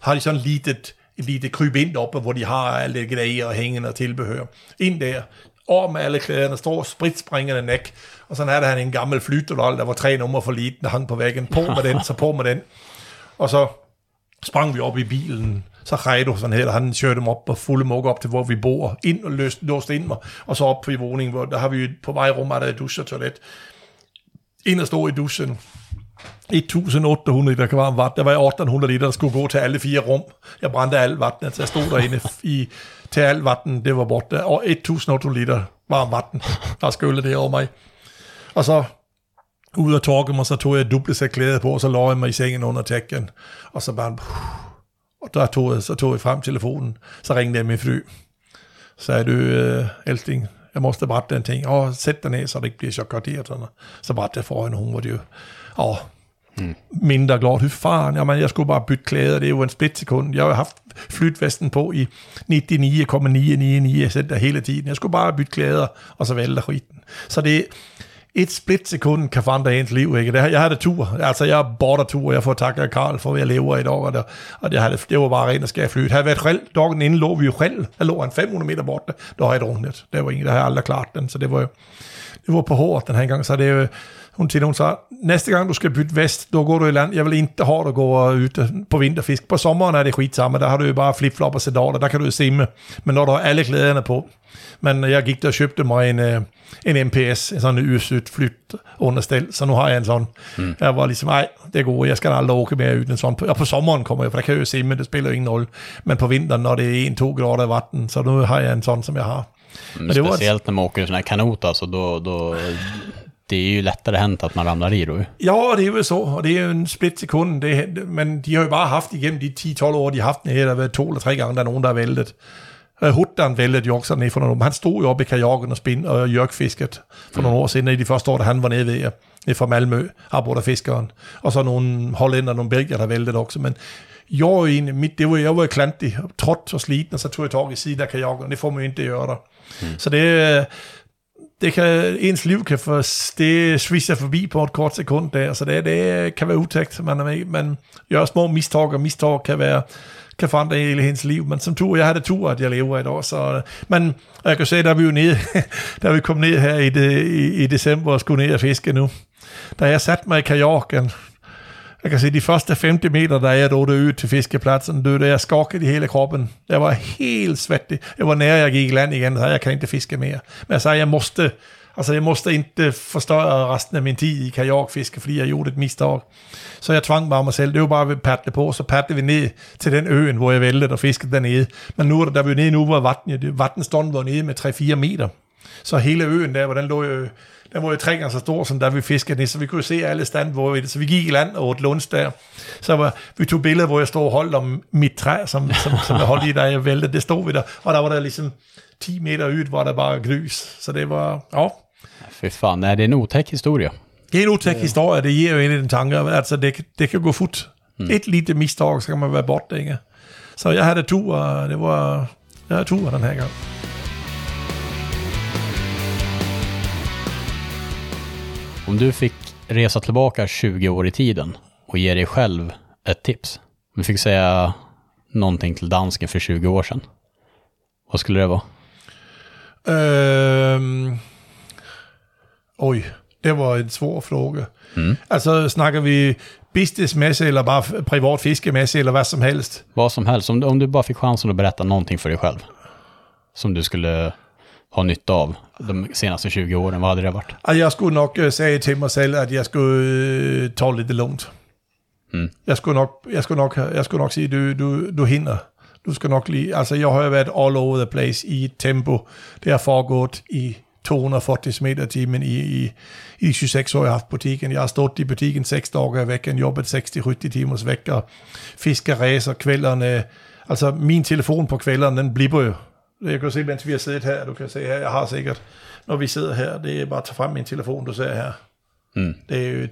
Har de sådan lidt et lille kryb ind oppe, hvor de har alle det grejer og hængende og tilbehør. Ind der, over med alle klæderne, står spritspringende næk, og så er der han en gammel flytterol, der var tre numre for liten, der hang på væggen. På med den, så på med den. Og så sprang vi op i bilen, Så Reido, sådan hedder han kørte dem op på fulde mug op til, hvor vi bor, ind og løst, låste ind mig, og så op på i våningen, hvor der har vi på vej rum, der er dusch og toilet. Ind og stå i duschen, 1800 liter varmt vand. Der var 1800 liter, der skulle gå til alle fire rum. Jeg brændte alt vatten, så jeg stod derinde i, til alt vatten, det var borte. Og 1800 liter varm vatten, der skyllede det over mig. Og så ud og torke mig, så tog jeg et duble sæt klæde på, og så lå jeg mig i sengen under tækken. Og så bare, og der tog jeg, så tog jeg frem telefonen, så ringede jeg med fly. Så sagde du, øh, Elsting, jeg måste berätta en ting. Ja, sätt dig ner så det ikke bliver chockerad. Så berättade jeg for hende, hun var det jo, ja, mm. mindre glad. Hur fan, jamen, jeg skulle bare bytte klæder, det er jo en splitsekund. Jeg har haft flytvesten på i 99,999 center hele tiden. Jeg skulle bare bytte klæder, og så vælter skiten. Så det, et splitsekund kan forandre ens liv, ikke? Det, jeg havde tur, altså jeg border tur, jeg får takke Karl for, at jeg lever i dag, og, det, og det, havde, det var bare rent at skære flyet. Havde været reelt, dagen inden lå vi jo reelt, der lå en 500 meter bort, der havde jeg druknet. Det var ingen, der havde aldrig klart den, så det var jo, det var på hårdt den her gang, så det er jo, hun til hun sagde, næste gang du skal bytte vest, då går du i land. Jeg vil inte ha at gå ut på vinterfisk. På sommeren er det skitsamma, der har du jo bare flip-flop og sedaler, der kan du jo simme. Men når du har alle klæderne på. Men jeg gik der og købte mig en, øh, en MPS, en sådan en udsødt flyt understel, så nu har jeg en sådan. Mm. Jeg var ligesom, nej, det er godt, jeg skal aldrig åke mere ud en sådan. Og på sommeren kommer jeg, for der kan jeg jo simme, det spiller jo ingen rolle. Men på vinteren, når det er 1-2 grader i vatten, så nu har jeg en sådan, som jeg har. Men, Men speciellt när man åker sån här kanot, alltså, då, då det är ju lättare hänt att man ramlar i då. Ja, det är väl så. Och det är ju en split sekund. Det, men de har ju bara haft igennem de 10-12 år, de har haft det her, der har været to eller tre gange, der er nogen, der har væltet. Hutteren væltede jo også ned for nogle år. Han stod jo oppe i kajakken og spin og jørkfisket for mm. nogle år siden, i de første år, da han var nede ved nede fra Malmø, fiskeren. Og så nogle hollænder, nogle belgier, der væltede også. Men var egentlig, mit, det var, jeg var klantig, trådt og sliten, og så tog jeg tag i siden af kajakken, og det får man jo ikke gøre der. Mm. Så det, det kan, ens liv kan for, det svisser forbi på et kort sekund der, så det, det kan være utægt. Man, man gør små mistog, og mistog kan være kan forandre hele hendes liv, men som tur, jeg har det tur, at jeg lever et år. så, men jeg kan se, der er vi jo nede, der er vi kommet ned her i, det, i, i december og skulle ned og fiske nu. Da jeg satte mig i kajakken, jeg kan se, de første 50 meter, der jeg drog ud til fiskepladsen, det jeg skokket i hele kroppen. Jeg var helt svettig. Jeg var nær, jeg gik i land igen, så jeg kan ikke fiske mere. Men jeg sagde, jeg måste, altså jeg måste inte forstørre resten af min tid i kajakfiske, fordi jeg gjorde et misstag. Så jeg tvang bare mig selv. Det var bare at paddle på, så padlede vi ned til den øen, hvor jeg væltede og fiskede dernede. Men nu er der, der vi nede nu, hvor vatten, vattenstånden var nede med 3-4 meter. Så hele øen der, hvor den lå jo den var jo tre gange så stor, som da vi fiskede den, så vi kunne se alle stand, hvor vi, så vi gik i land og et lunds der. Så var, vi tog billeder, hvor jeg stod og holdt om mit træ, som, som, som jeg holdt i, da jeg væltede. Det stod vi der, og der var der ligesom 10 meter ud, hvor der bare grus. Så det var, ja. Fy fan, är det en otäck historia? Det er en otäck historia, det ger jo en den tanker, altså det, det kan gå fort. Mm. Et lille misstag, så kan man være borte, ikke? Så jeg havde tur, og det var, jeg havde tur den her gang. Om du fick resa tillbaka 20 år i tiden och ge dig själv ett tips. Om du fick säga någonting till dansken för 20 år sedan. Vad skulle det vara? Um, oj, det var en svår fråga. Mm. Alltså snackar vi businessmässigt eller bara privat fiskemässigt eller vad som helst? Vad som helst. Om du, om du bara fick chansen att berätta någonting för dig själv. Som du skulle ha nytta av de senaste 20 åren? Vad hade det varit? Jag skulle nog uh, säga till mig själv att jag skulle uh, ta lite lugnt. Mm. Jag skulle nog, jag skulle nog, jag skulle nog säga du, du, du hinner. Du ska nog lige, alltså jag har ju varit all over the place i tempo. Det har foregått i 240 meter timen i, i, i 26 år jag haft butiken. Jag har stått i butiken 6 dagar i veckan, jobbat 60-70 timers veckor, fiskat resor, kvällarna. Alltså min telefon på kvällarna, den blipper ju jeg kan se, mens vi har siddet her, du kan se her, jeg har sikkert, når vi sidder her, det er bare at tage frem min telefon, du ser her. Mm. Det er jo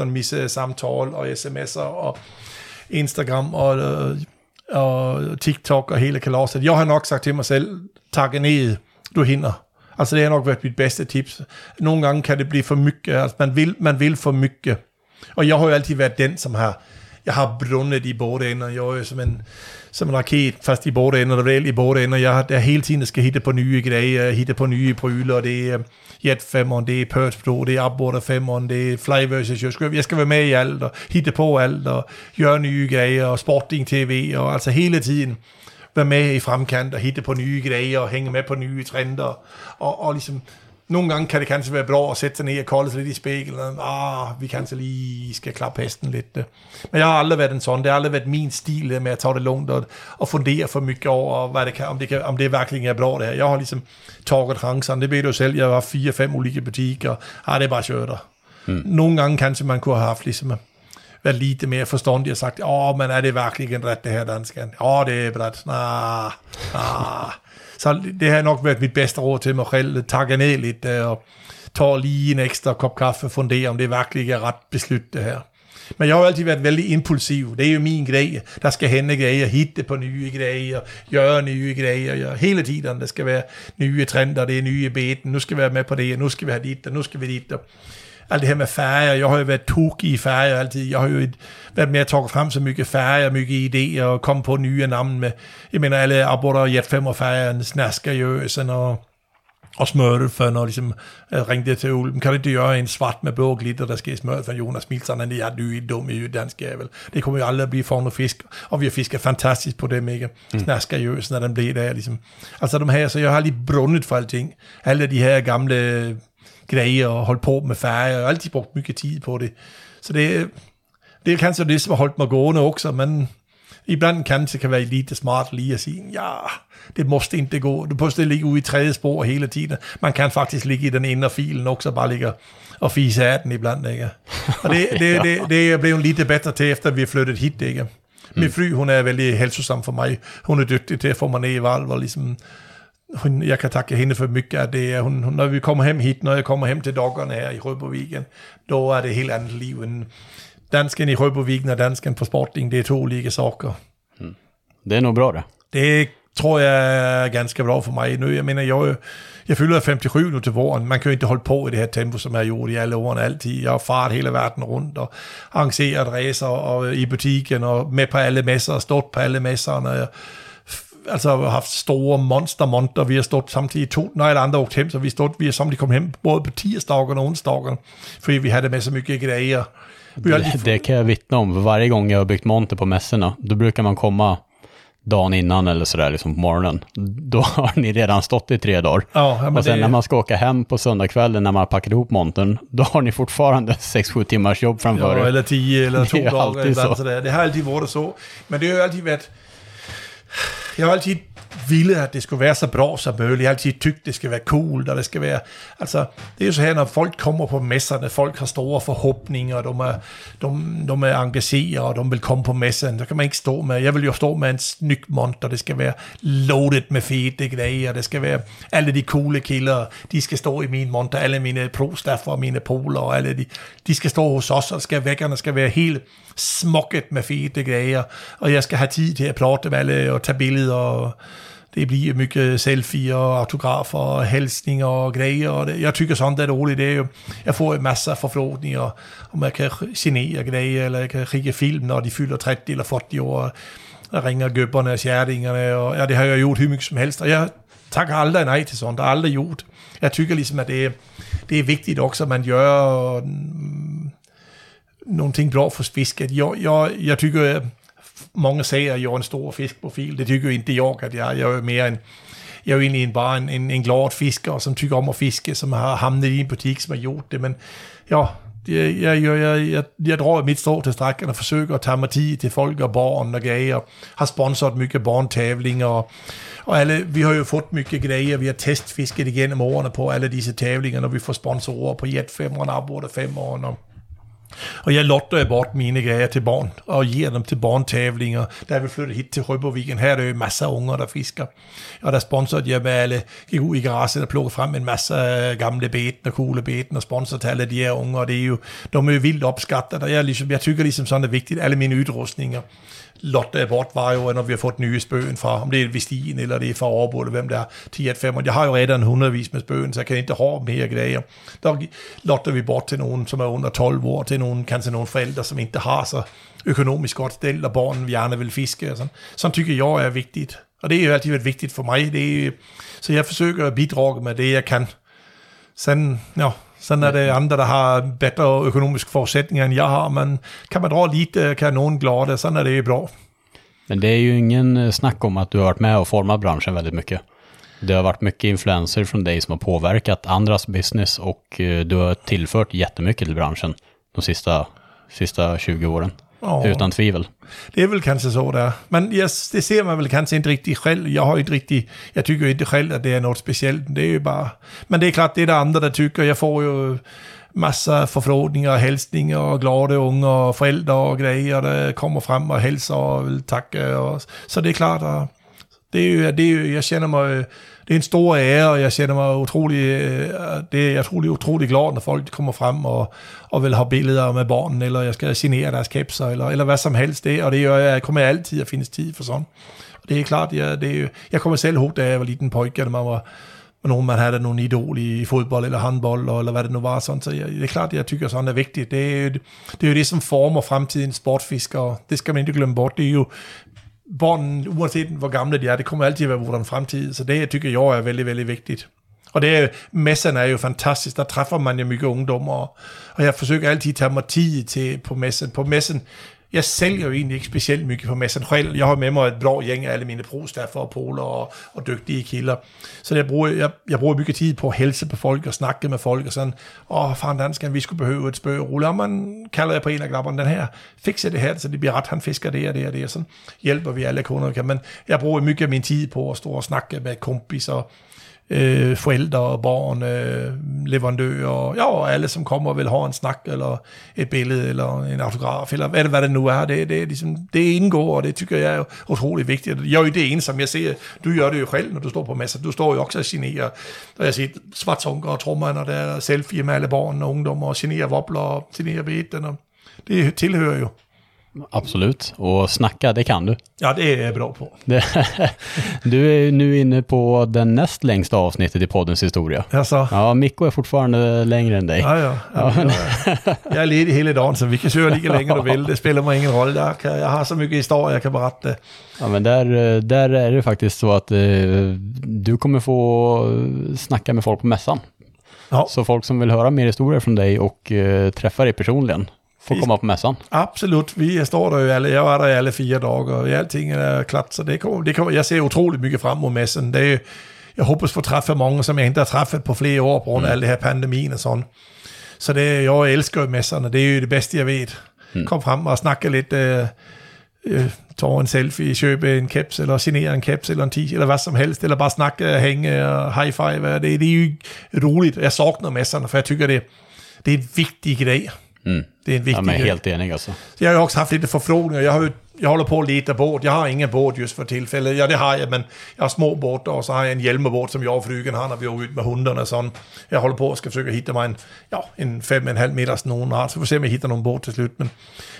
10-15 missede samtaler og sms'er og Instagram og, og TikTok og hele kalaset. Jeg har nok sagt til mig selv, tak ned, du hinder. Altså det har nok været mit bedste tips. Nogle gange kan det blive for mycket, altså man vil, man vil for mycket. Og jeg har jo altid været den, som har jeg har brunnet i både ender. Jeg er jo som en, som en raket fast i både ender, og vel i både ender. Jeg har der hele tiden skal hitte på nye grejer, hitte på nye bryler. Det er øh, Jet 5, det er Perch Pro, det er Upwater 5, det er Fly versus jeg skal, jeg skal være med i alt, og hitte på alt, og gøre nye grejer, og Sporting TV, og altså hele tiden være med i fremkant og hitte på nye grejer og hænge med på nye trender og, og ligesom nogle gange kan det kanskje være bra at sætte sig ned og kolde sig lidt i spejlet. Ah, vi kanskje lige skal klappe hesten lidt. Men jeg har aldrig været en sådan. Det har aldrig været min stil med at tage det lugnt og, og fundere for mycket over, hvad det kan, om, det kan, om det virkelig er bra det her. Jeg har ligesom taget chancen. Det ved du selv. Jeg har fire-fem ulike butikker. Ah, det er bare kjører. Hmm. Nogle gange kanskje man kunne have haft ligesom været lite mere forståndig og sagt, åh, men er det virkelig en ret det her dansken? Ja, det er ret. Nah, nah. Så det har nok været mit bedste råd til mig selv. Takke ned lidt øh, og tage lige en ekstra kop kaffe og fundere, om det virkelig er ret beslut det her. Men jeg har jo altid været vældig impulsiv. Det er jo min grej. Der skal hende grejer, hitte på nye grejer, gøre nye grejer. Ja. Hele tiden, der skal være nye trender, det er nye beten. Nu skal vi være med på det, nu skal vi have dit, og nu skal vi dit. Og alt det her med færger. Jeg har jo været tuk i færger altid. Jeg har jo været med at tage frem så mycket færger, mycket idéer og komme på nye navne med, jeg mener alle Abborder Jet 45, Snasker Jøsen og og smørelfen, og ligesom uh, ringte til Ulven, kan du ikke gøre en svart med blå glitter, der skal i smørelfen? Jonas Milton, han er du dum i dansk jævel. Det kommer jo aldrig at blive for noget fisk, og vi har fisket fantastisk på dem, ikke? Mm. Snasker Jøsen, når den blev der, ligesom. Altså de her, så jeg har lige brundet for alting. Alle de her gamle grejer og holdt på med færger, og altid brugt mycket tid på det. Så det, det er kanskje det, som har holdt mig gående også, men ibland kanske kan være lite smart lige at sige, ja, det måste inte gå. Du måste ligge ude i tredje spor hele tiden. Man kan faktisk ligge i den indre filen også, bare ligge og fise af den ibland, ikke? Og det, det, det, det blevet lite bedre til, efter vi flyttet hit, ikke? Min fly, hun er veldig hälsosam for mig. Hun er dygtig til at få mig ned i valv, og ligesom hun, jeg kan takke hende for mycket af det. Hun, hun, når vi kommer hjem hit, når jeg kommer hjem til doggerne her i Rødboviken, da er det helt andet liv end dansken i Rødboviken og dansken på Sporting. Det er to olika saker. Mm. Det er nog bra det. Det tror jeg er ganska bra for mig nu. Jeg mener, jeg, jeg fylder 57 nu til våren. Man kan jo ikke holde på i det her tempo, som jeg har gjort i alle årene altid. Jeg har faret hele verden rundt og arrangeret racer og i butikken og med på alle messer og stået på alle messerne altså haft store monster Vi har stået samtidig to, når alle andre åkt hjem, så vi, stod, vi har samtidig kommet hjem både på tirsdagen og onsdagen, fordi vi hade med så mycket grejer. Det, det kan jag vittna om, för varje gång jag har byggt monter på mässorna, då brukar man komma dagen innan eller sådär liksom på morgonen. Då har ni redan stått i tre dagar. Ja, och sen det... när man ska åka hem på söndagskvällen när man har packat ihop montern, då har ni fortfarande 6-7 timmars jobb framför er. Ja, eller 10 eller 2 dagar. Så. Sådär. Det har alltid varit så. Men det har ju alltid varit jeg har altid ville, at det skulle være så bra som muligt. Jeg har altid tykt, det skal være cool, og det skal være... Altså, det er jo så her, når folk kommer på messerne, folk har store forhåbninger, de er, de, de er engageret, og de vil komme på messen, så kan man ikke stå med... Jeg vil jo stå med en snyk monter, det skal være loaded med fede grejer, det skal være alle de coole kilder, de skal stå i min monter, alle mine pro og mine poler, og alle de, de skal stå hos os, og skal vækkerne skal være helt smukket med fede grejer, og jeg skal have tid til at prata med alle, og tage billeder, og det bliver mycket selfie og autografer og hälsningar og grejer. Og det, jeg tycker sånt är roligt. Det är ju, jag får en massa förfrågningar om jag kan signera grejer eller jag kan skicka film när de fyller 30 eller 40 år. Jag ringer gubbarna och kärringarna och ja, det har jag gjort hur mycket som helst. Och jag tackar aldrig nej till sånt. Det har aldrig gjort. Jag tycker liksom att det är, det är viktigt också att man gör någonting bra för fisket. Jag, jag, jag tycker många säger att jag är en stor fiskprofil. Det tycker inte jag att jag är. Jag är mer en, jag är egentligen bara en, en, en glad fiskare som tycker om att fiska, som har hamnat i en butik som har gjort det. Men ja, jeg, jeg, jeg, jeg, jeg drar mitt strå til strækken og forsøger at tage mig tid til folk og barn og grejer. Har sponsoret mycket barntavlinger og, og alle, vi har jo fået mycket grejer. Vi har testfisket igennem årene på alle disse tavlinger, når vi får sponsorer på Jet 5 og Nabord 5 år. Og jeg lotter bort mine grejer til barn, og giver dem til barntavlinger. Där vi flyttede hit til Røberviken, her er det jo masser af unger, der fisker. Og der sponsorede jeg med alle, gik ud i garaget og plukkede frem en masse gamle beten og coola beten, og sponsorede til alle de her unger, det er jo, de er jo vildt opskattet, og jeg, ligesom, jeg tykker ligesom sådan, det er vigtigt, alle Lotte udrustninger, bort, var jo, når vi har fået nye spøgen fra, om det er Vestin, eller det er fra Aarhus, eller hvem det er, 10 5 Jeg har jo redan hundredvis med spøgen, så jeg kan ikke have mere grejer. Der lotter vi bort til nogen, som er under 12 år, til nogen, kanskje nogle forældre, som ikke har så økonomisk godt stillet, og barnen gerne vil fiske. Og sådan. sådan tycker jeg er vigtigt. Og det er jo altid været vigtigt for mig. Det er, så jeg forsøger at bidrage med det, jeg kan. Sen, ja, sen er det andre, der har bedre økonomiske forudsætninger, end jeg har, men kan man dra lite kan nogen glade, sen er det bra. Men det är ju ingen eh, snack om att du har varit med och format branschen väldigt mycket. Det har varit mycket influenser från dig som har påverkat andras business och eh, du har tillfört jättemycket till branschen de sista, sista 20 åren. Ja. Utan tvivel. Det är väl kanske så där. Men yes, det ser man väl kanske inte riktigt själv. Jag har inte riktigt, jag tycker inte själv att det är något speciellt. Det är ju bara, men det är klart det är det andra där tycker. Jag får ju massa förfrågningar, hälsningar och glada unga och föräldrar och grejer. Det kommer fram och hälsar och vill tacka. Och, så det är klart det är ju, det är ju, jag känner mig, det er en stor ära och jag känner mig utrolig, øh, det är jag utrolig otroligt glad når folk kommer fram och, och vill ha bilder med barnen eller jag ska signera deres kapser, eller, eller vad som helst. Det, och det gör jag, kommer alltid att finnas tid för sånt. Och det är klart, jeg, det är jag kommer själv ihåg, da jeg var liten pojke, når man var nogen man havde nogen idol i fodbold eller håndbold, eller hvad det nu var. Sådan. Så jeg, det er klart, jeg tykker sådan er vigtigt. Det er, jo, det er jo det, som former fremtidens sportfiskere. Det skal man ikke glemme bort. Det er jo børn, uanset hvor gamle de er, det kommer altid at være vores fremtid. Så det jeg tycker jeg er veldig, veldig vigtigt. Og det er, messen er jo fantastisk, der træffer man jo mye ungdommer, og jeg forsøger altid at tage mig tid til på messen. På messen jeg sælger jo egentlig ikke specielt mycket på messen själv. Jeg har med mig et blå gæng af alle mine brostaffer og poler og, og dygtige kilder. Så jeg bruger, jeg, jeg bruger mye tid på at hälsa på folk og snakke med folk og sådan, åh, fan dansken, vi skulle behøve et spøgerulle. Og man kalder jeg på en af knapperne, den her, fikser det her, så det bliver ret, han fisker det og det og det, og sådan hjælper vi alle kunder. Men jeg bruger mycket af min tid på at stå og snakke med kompiser, øh, forældre børn, øh, leverandører, ja, og alle som kommer og vil have en snak, eller et billede, eller en autograf, eller hvad det, hvad det nu er. Det, det, ligesom, det indgår, og det tykker jeg er utrolig vigtigt. Jeg er jo det ene, som jeg ser, du gør det jo selv, når du står på masser. Du står jo også og generer, og jeg siger, svartunker og trommerne, og der er selfie med alle børn og ungdommer, og generer wobbler og generer beten, og det tilhører jo. Absolut, och snacka det kan du. Ja, det är jag bra på. du är nu inne på den näst längsta avsnittet i poddens historia. Jaså? Ja, Mikko är fortfarande längre än dig. Ja, ja. ja, ja. Jag är ledig hela dagen, så vi kan köra lika länge du vill. Det spelar mig ingen roll. Jag, kan, jag har så mycket historia jag kan berätta. Ja, men där, där är det faktiskt så att eh, du kommer få snacka med folk på mässan. Ja. Så folk som vill höra mer historier från dig och eh, träffa dig personligen, får komma på mässan. Absolut, vi står der jo alle, jeg var der i alle fire dage, og alting er klart, så det kommer, det kommer, jeg ser utroligt mycket frem mod mässan. Det er, jeg håber at få træffe mange, som jeg ikke har træffet på flere år, på grund af mm. alt det her pandemien og sådan. Så det, jeg elsker mässerne, det er jo det bedste, jeg ved. Mm. Kom frem og snakke lidt, øh, øh, tage en selfie, købe en caps, eller signere en caps, eller en t eller hvad som helst, eller bare snakke, hænge og high five. Det, det er jo roligt. Jeg savner mässerne, for jeg tykker, det, det er en vigtig grej. Mm. Det är en viktig ja, men helt enig alltså. Jag har också haft lite förfrågningar. Jag, har, jag håller på att leta båt. Jag har ingen båt just för tillfället. Ja, det har jag, men jag har små båtar och så har jag en hjälmebåt som jag och frugan har när vi åker ut med hundarna. Sån. Jag håller på att ska försöka hitta mig en, ja, en fem, en halv meters någon har. Så får se om jag hittar någon båt till slut. Men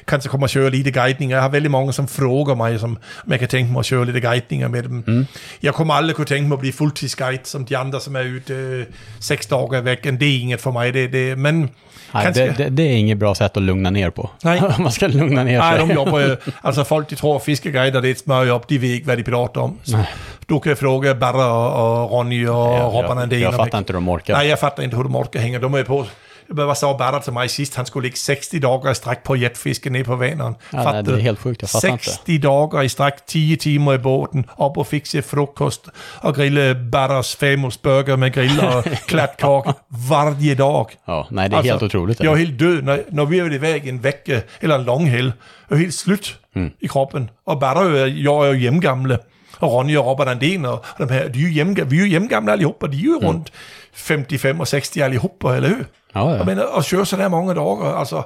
kanske kommer att köra lite guidningar. Jag har väldigt många som frågar mig som, om jag kan tänka mig att köra lite guidningar med dem. Mm. Jag kommer aldrig kunna tänka mig att bli fulltidsguide som de andra som är ute äh, sex dagar i veckan. Det är inget för mig. Det, det, men Nej, det, det, det, är inget bra sätt att lugna ner på. Nej. Man ska lugna ner sig. Nej, de jobbar ju, alltså folk de tror fiskeguider det är ett smörjobb, de vet vad de pratar om. Så du kan fråga Barra och, och Ronny och Robban Jag, jag fattar inte hur de orkar. Nej, jag fattar inte hur de orkar hänga. De är på vad sa Berra till mig sist? Han skulle ligge 60 dagar i sträck på jetfiske ner på Vänern. Ja, nej, det är helt fattar 60 inte. dagar i sträck, 10 timmar i båten, upp och fixa frukost och grilla Berras famous burger med grillar och kladdkaka varje dag. Ja, nej, det är alltså, helt otroligt. Jag är helt död när, när vi är iväg en vecka eller en lång helg. Jag är helt slut mm. i kroppen. Och Berra, jag är ju jämngamle. Och Ronny och Robert Andén och de här, de är ju jämngamla, vi är ju jämngamla allihopa. De är ju mm. runt 55 och 60 allihopa, eller hur? Ja, ja. Menar, att köra sådär många dagar, alltså,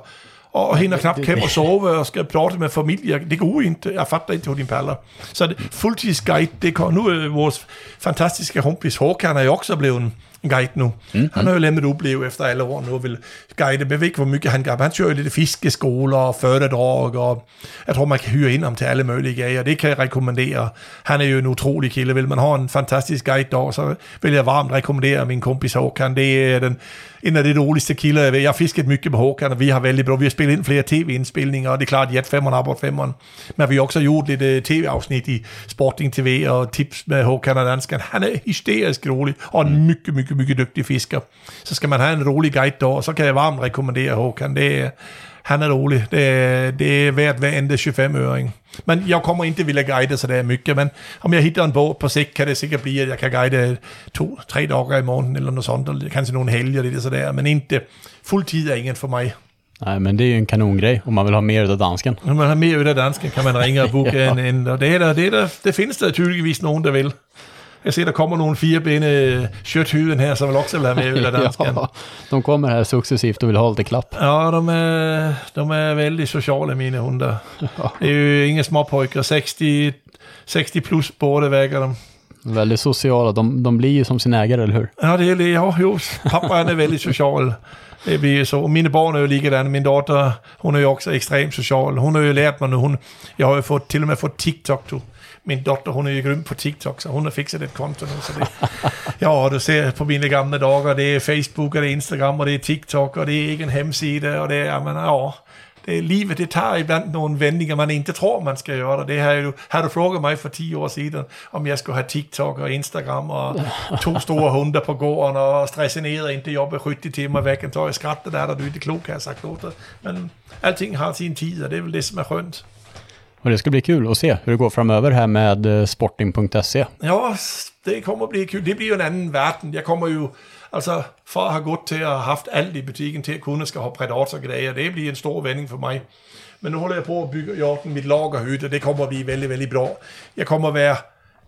och hinner knappt hem och sova och ska prata med familj, det går ju inte. Jag fattar inte hur din pallar. Så det, fulltidsguide, det kan, nu är vår fantastiska kompis Håkan är ju också blivit guide nu. Mm. Han har jo lämnat opleve efter alla år nu och vill guide. Jag vet inte hvor mycket han gør. Han kör ju lite fiskeskolor och föredrag och jag tror man kan hyra in ham till alla möjliga grejer. Det kan jag rekommendera. Han är ju en otrolig kille. Vill man ha en fantastisk guide då så vill jag varmt rekommendera min kompis Håkan. Det är den, en af de roligste kilder, jeg ved. Jeg har fisket mycket med Håkan, og vi har väldigt bra. Vi har spelat in flera tv-indspilninger, og det er klart, Jet 5 har bort 5 Men vi har också gjort lite øh, tv-afsnit i Sporting TV og tips med Håkan og Danskan. Han är hysterisk rolig och en mycket, mycket, mycket dygtig fisker. Så ska man ha en rolig guide då, så kan jag varmt rekommendera Håkan. Det är, han är rolig. Det är, det är värt varenda 25-öring. Men jag kommer inte vilja guida så där mycket, men om jag hittar en båt på sikt kan det säkert bli att jag kan guida två, tre dagar i månaden eller något sånt, eller kanske någon helg eller sådär, men inte fulltid är inget för mig. Nej, men det är ju en kanongrej om man vill ha mer av dansken. Om man har mer av dansken kan man ringa och boka en, en och det, är der, det, är der, det finns det tydligvis någon der vill. Jag ser, der kommer nogle firebene kötthuvuden här som vill också vill ha med av dansken. ja, de kommer här successivt och vill ha lite klapp. Ja, de är, de är väldigt sociala mina hundar. Det är ju inga små pojkar, 60, 60 plus båda väger de. Väldigt sociala. De, de blir ju som sin ägare, eller hur? Ja, det är det. Ja, jo, pappa han är väldigt social. Det blir så. Och mina barn är ju likadana. Min dotter, hon är ju också extremt social. Hon har ju lärt mig nu. Hon, jag har ju fått, till och med fått TikTok. Du. Min dotter, hon är ju grym på TikTok, så hon har fixat ett konto nu. Så det, ja, du ser på mina gamla dagar, det är Facebook och det är Instagram och det är TikTok och det är egen hemsida och det är, jag menar, ja. Det, livet det tar ibland några vändningar man inte tror man ska göra. Det här, har du frågat mig för tio år sedan om jag skulle ha TikTok och Instagram och två stora hundar på gården och stressa inte jobba 70 timmar i veckan, jag skrattat där, där du är inte klok har jag sagt åt dig. Men allting har sin tid och det är väl det som är skönt. Och det ska bli kul att se hur det går framöver här med eh, sporting.se. Ja, det kommer att bli kul. Det blir ju en annan värld. Jag kommer ju, alltså, för att ha gått till att ha haft allt i butiken till att kunna ska ha predatorgrejer, det blir en stor vändning för mig. Men nu håller jag på att bygga göra mitt lagerhytte, det kommer att bli väldigt, väldigt bra. Jag kommer att vara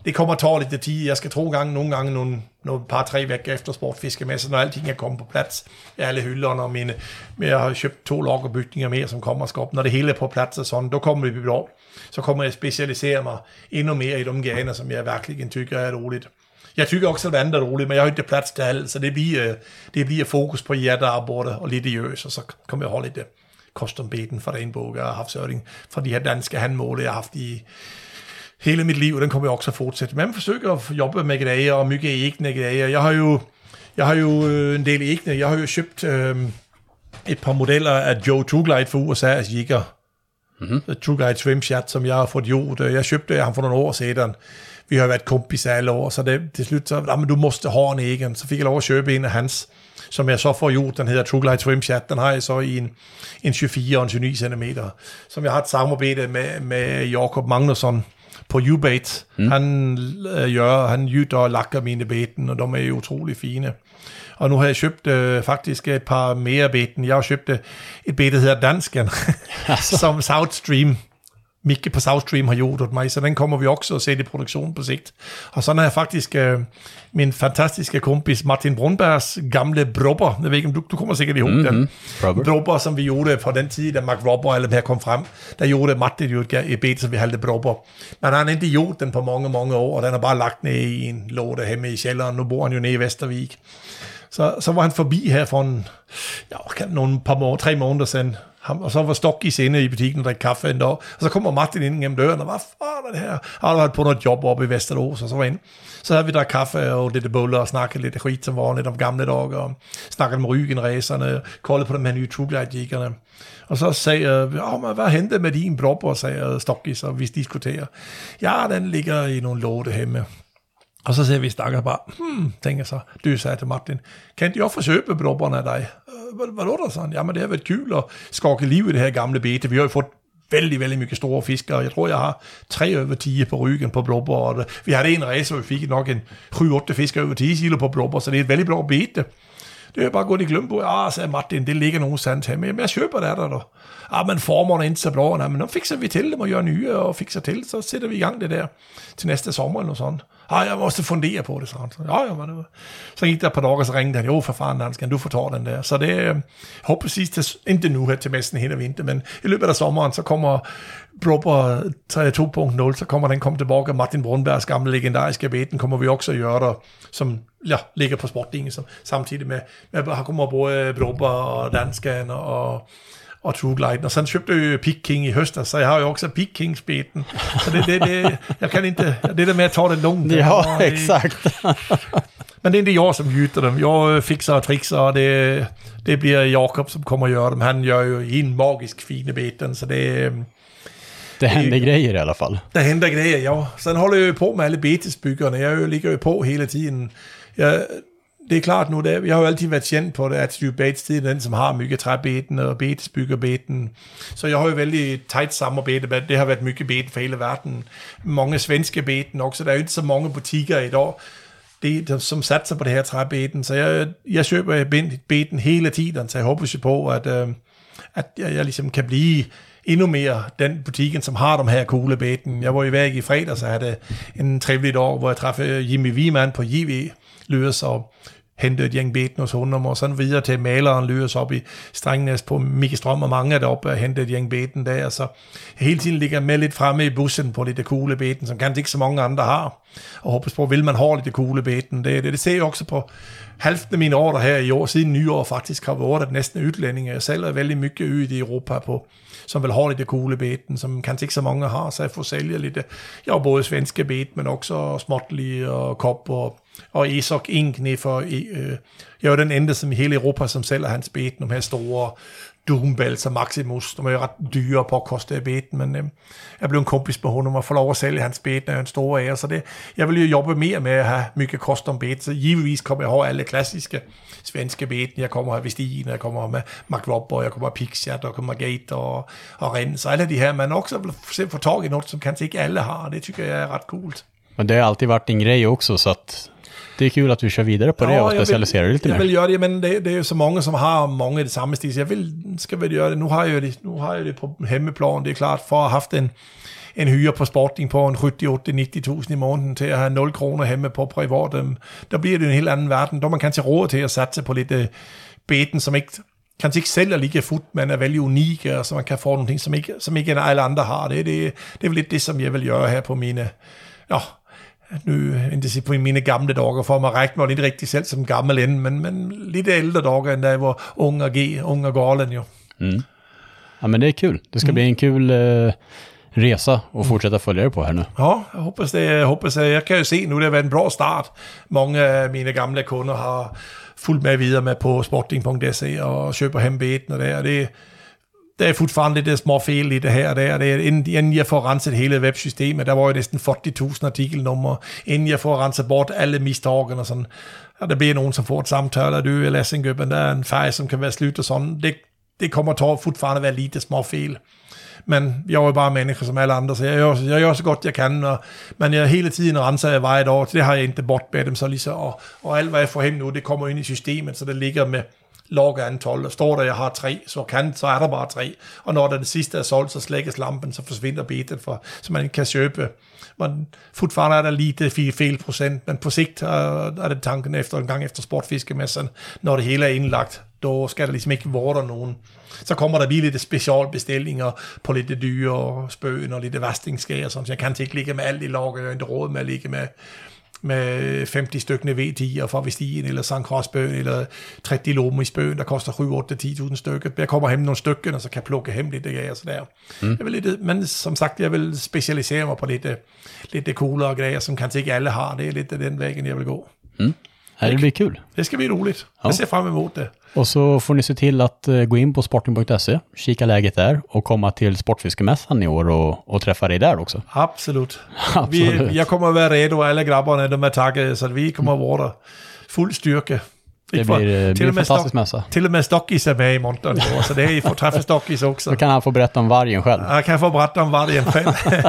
det kommer att ta lite tid. Jag ska tro gange, någon gång, någon, nogle par, tre veckor efter sportfiskemässan när allting er kommit på plats i alle hylderne og min, men jag har köpt två lokkerbygninger mer som kommer skapa. När det hela er på plats og sådan, då kommer det bli bra. Så kommer jag specialisera mig ännu mer i de grejer som jag verkligen tycker är roligt. Jag tycker också att det är roligt, men jag har inte plats till allt, så det blir, det blir fokus på hjärtearbete och lite gös, och så kommer jag ha lite kostumbeten för regnbågar och havsöring för de här danska handmål jag har haft i hela mitt liv, och den kommer jag också fortsätta. Men försöker jobba med grejer och mycket egna grejer. Jag har ju, jag har ju en del egna, jag har ju köpt ähm, ett par modeller av Joe Truglide för USA's Jigger. Mm-hmm. True Guide Swim Chat, som jag har fått gjort. Jag köpte han för några år sedan. Vi har varit kompisar alla år, så det, till slut så, men du måste ha en egen. Så fick jag lov att köpa en av hans, som jag så får gjort. Den heter True Guide Swim Chat. Den har jag så i en, en 24 och en 29 cm. Som jag har ett samarbete med, med Jakob Magnusson på U-Bait. Mm. Han äh, gör, han gjuter och lackar mina beten och de är ju otroligt fina. Och nu har jag köpt äh, faktiskt ett par mer beten. Jag har köpt äh, ett bete som heter Dansken, som Southstream Micke på Southstream har åt mig, så den kommer vi också att se i produktion på sikt. Och sen har jag faktiskt äh, min fantastiska kompis Martin Brunbergs gamla Brobber, jag vet inte om du, du kommer säkert ihåg Mhm. den. Brobber. Brobber som vi gjorde på den tiden, Mark Robber eller här kom fram. Där gjorde Martin ju ett, bete som vi hade Brobber. Men han har inte gjort den på många, många år, och den har bara lagt ner i en låda hemma i källaren. Nu bor han ju nere i Västervik. Så, så var han förbi här för en, ja, någon par må- tre månader sedan ham, og så var Stokkis inde i butikken og drikke kaffe en dag. Och så kommer Martin ind gennem døren, og hvad fan er det här? Han hade varit på noget job oppe i Vesterås, og så var in. Så havde vi der kaffe og lidt bullar og snakket lidt skit som var lidt om gamle dage, og snackade med Rügenresorna, kollade på de her nye True Glide-gigarna. Och så säger ja men vad hände med din brobber, sagde Stokkis, og vi diskuterer. Ja, den ligger i nogle låte hjemme. Och så ser vi stackare bara, hmm, tänker så. Du säger till Martin, kan inte jag få köpa brobbarna dig? Øh, Vad, vadå då, sa han. Ja men det har varit kul att skaka liv i det här gamla betet. Vi har ju fått väldigt, väldigt mycket stora fiskar. Jag tror jag har tre över tio på ryggen på blobbar. Øh, vi hade en resa och vi fick nog en 7-8 fiskar över 10 kilo på blobbar, så det är ett väldigt bra bete. Det är bara gått i glöm på. Ja, ah, säger Martin, det ligger någonstans hemma. Men jag köper ah, det där då. Ja, men formerna är inte så bra. Nej, men då fixar vi till dem och gör nya och fixar till. Så sätter vi igång det där till nästa sommar eller något sånt. Ah, ja, jag måste fundera på det, sa han. Så, Ja, ja, men det var... Så gick det ett par dagar så ringde han. Jo, för fan dansken, du får ta den där. Så det øh, är, hoppas till, inte nu här till mässan hela vintern, men i löpet av sommaren så kommer Brobber 2.0 så kommer den komma tillbaka. Martin Brunbergs gamla legendariska beten kommer vi också göra som ja, ligger på sportlinjen som, samtidigt med, med har kommer både øh, Brobber och dansken och og True Glide. Og sen köpte jag ju Pick King i höstas, så jag har ju också Pick Kings-beten. Så det, det, det, jag kan inte, det där med att ta det lugnt. Ja, det- exakt. Men det är inte jag som gjuter dem. Jag fixar och trixar och det, det blir Jakob som kommer att göra dem. Han gör ju in magisk fina beten, så det, Det händer grejer i alla fall. der händer grejer, ja. Sen håller jag ju på med alla betesbyggerne. Jag ligger ju på hela tiden. Jag, det är klart nu, det, jag har jo alltid varit känd på det, att Stu Bates den som har mycket träbeten och beten. Så jag har ju väldigt tæt samarbete med, det har varit mycket beten för hela världen. Många svenske beten också, det är jo ikke så många butiker idag det, som satser på det her træbeten. Så jeg, jeg køber beten hele tiden, så jeg håber jo på, at, øh, at jeg, jeg ligesom kan blive endnu mere den butikken, som har de her kuglebeten. beten. Jeg var i væk i fredag, så havde en trevligt år, hvor jeg træffede Jimmy Wiemann på JV Løs og hentet Jan gæng beten honom, og sådan videre til maleren Løs op i Strengnæs på Mikke Strøm og mange deroppe og hentet Jan beten der, så jeg hele tiden ligger med lidt fremme i bussen på lidt coole beten, som kanskje ikke så mange andre har, og håber på, vil man have lidt coole beten. Det, det, det ser jeg også på halvdelen af mine år her i år, siden nyår faktisk har været at næsten udlændinge. Jeg selv er veldig mycket ud i Europa på, som vil have lidt coole beten, som kanskje ikke så mange har, så jeg får sælge lidt. Jeg har både svenske bet, men også småtlige og kop og, og Esok Inkne for, øh, øh, jeg er jo den endte som i hele Europa, som sælger hans beten, de her store Doombells altså og Maximus, de er jo ret dyre på at koste beten, men øh, jeg blev en kompis med honom og får lov at sælge hans beten, er en stor ære, så det, jeg vil jo jobbe mere med at have mycket kost om beten, så givetvis kommer jeg over alle klassiske svenske beten, jeg kommer her Vestin, jeg kommer med Mark Robber, jeg kommer Pixat, jeg kommer Gate og, og Rens, og alle de her, men også få tag i noget, som kanskje ikke alle har, det tycker jag är rätt coolt. Men det har alltid varit en grej också, så att det är kul att du kör vidare på det och specialiserar dig lite jeg mer. vil gøre det, men det, det er jo så mange, som har mange af det samme stil, så jeg vil, skal vel gøre det. Nu har jeg jo det, nu har jeg det på hemmeplan, det er klart, for at have haft en, en hyre på sporting på en 70, 80, 90.000 i måneden til at have 0 kroner hjemme på privat, øhm, der bliver det en helt anden verden. Der man kan til råd til at satse på lidt øh, beten, som ikke kanskje ikke sælger lige fut, men er veldig unikke, og så man kan få nogle ting, som ikke, som ikke alle andre har. Det, det, det er vel lidt det, som jeg vil gøre her på mine, ja, nu ikke sige på mine gamle dage, for mig række mig lidt rigtig selv som gammel ende, men, men lidt ældre dage, end da jeg var ung og G, ung og galen jo. Ja, men det är kul. Det ska bli en kul eh, resa att fortsätta följa dig på här nu. Ja, jeg hoppas det. Jeg hoppas det. Jeg kan jo se nu, det har været en bra start. Mange af mine gamle kunder har fulgt med videre med på sporting.se og køber hem beten og det, og det, der er fortfarande lidt små fel i det her og der. Det er, inden, inden jeg får renset hele websystemet, der var jo næsten 40.000 artikelnummer, inden jeg får renset bort alle misstagen og sådan. Ja, der bliver nogen, som får et samtale, og du er Lassingøben, der er en färg som kan være slut og sådan. Det, det kommer til at fortfarande være lite små fel. Men jeg er jo bare som alle andre, så jeg gør, jeg gør så godt jeg kan, og, men jeg hele tiden renser jeg varje dag, så det har jeg ikke bort med dem, så lige och, og, og alt hvad jeg får hen nu, det kommer ind i systemet, så det ligger med log antal, og står der, jeg har tre, så kan, så er der bare tre, og når den det sidste er solgt, så slækkes lampen, så forsvinder beten, for, så man ikke kan købe. Men fortfarande er der lite fe- fel procent, men på sigt er, er det tanken efter en gang efter sportfiskemessen, når det hele er indlagt, då skal der ligesom ikke være nogen. Så kommer der lige lidt specialbestillinger på lidt dyre spøen og lidt vastingskær så jeg kan ikke ligge med alt i lager, jeg har ikke råd med at ligge med med 50 stykker V10 fra Vestin, eller St. Crossbøen, eller 30 lomme i spøen, der koster 7, 8, 10.000 stykker. Jeg kommer hem nogle stykker, og så kan jeg plukke hem lidt af og så der. Mm. Jeg vil lidt, men som sagt, jeg vil specialisere mig på lidt, øh, lidt coolere grejer, som kanskje ikke alle har. Det er lidt den vägen, jeg vil gå. Ja, det blir kul. Det ska bli roligt. Jag ser fram emot det. Och så får ni se till att eh, gå in på sporting.se, kika läget där och komma till Sportfiskemässan i år och, och träffa dig där också. Absolut. Absolut. Vi, jag kommer att vara redo, alla grabbarna de är taggade, så vi kommer att vara. Full styrka. Det blir, eh, till blir en fantastisk mässa. Till och med Stockis är med i montern år, så det är, I får träffa Stockis också. Då kan han få berätta om vargen själv. Jag kan få berätta om vargen själv.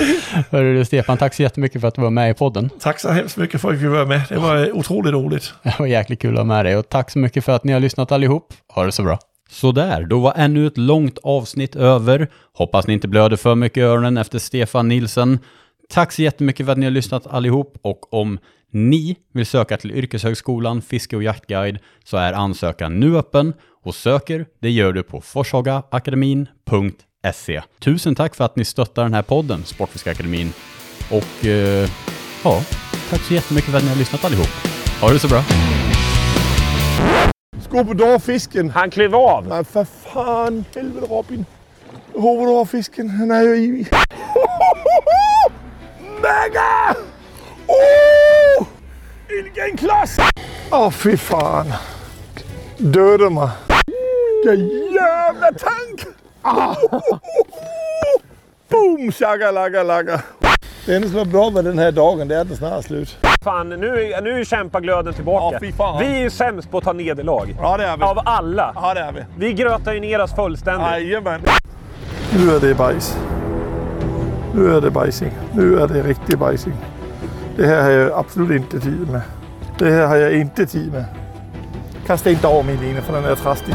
Hörru du Stefan, tack så jättemycket för att du var med i podden. Tack så hemskt mycket för att vi var med. Det var otroligt roligt. Det var jäkligt kul att ha med dig och tack så mycket för att ni har lyssnat allihop. Ha det så bra. Sådär, då var ännu ett långt avsnitt över. Hoppas ni inte blöder för mycket i öronen efter Stefan Nilsen. Tack så jättemycket för att ni har lyssnat allihop och om ni vill söka till Yrkeshögskolan Fiske och jaktguide så är ansökan nu öppen och söker, det gör du på forshagaakademin.se. Tusen tack för att ni stöttar den här podden, Sportfiskeakademin. Och eh, ja, tack så jättemycket för att ni har lyssnat allihop. Ha det så bra. Skub på dår fisken. Han klev av. Nej, för fan. Helvete, Robin. Du har fisken. Han er jo evig. Mega! Uh! Ilgen klods! Åh, oh, fy fan. Døde mig. Ja, jävla tank! Ah. Boom, shaka, laka, laka. Det enda som er bra med den her dagen, det er, at den snart er slut. Fan, nu, är- nu är kämpaglöden tillbaka. Ja, fy fan. Vi är ju sämst på att ta nederlag. Ja, det er vi. Av alla. Ja, det er vi. Vi grötar ju ner oss fullständigt. Jajamän. Nu er det bajs. Nu er det bajsing. Nu er det rigtig bajsing. Det her har jeg absolut inte tid med. Det her har jeg inte tid med. Kasta inte over min ene, for den er træstig.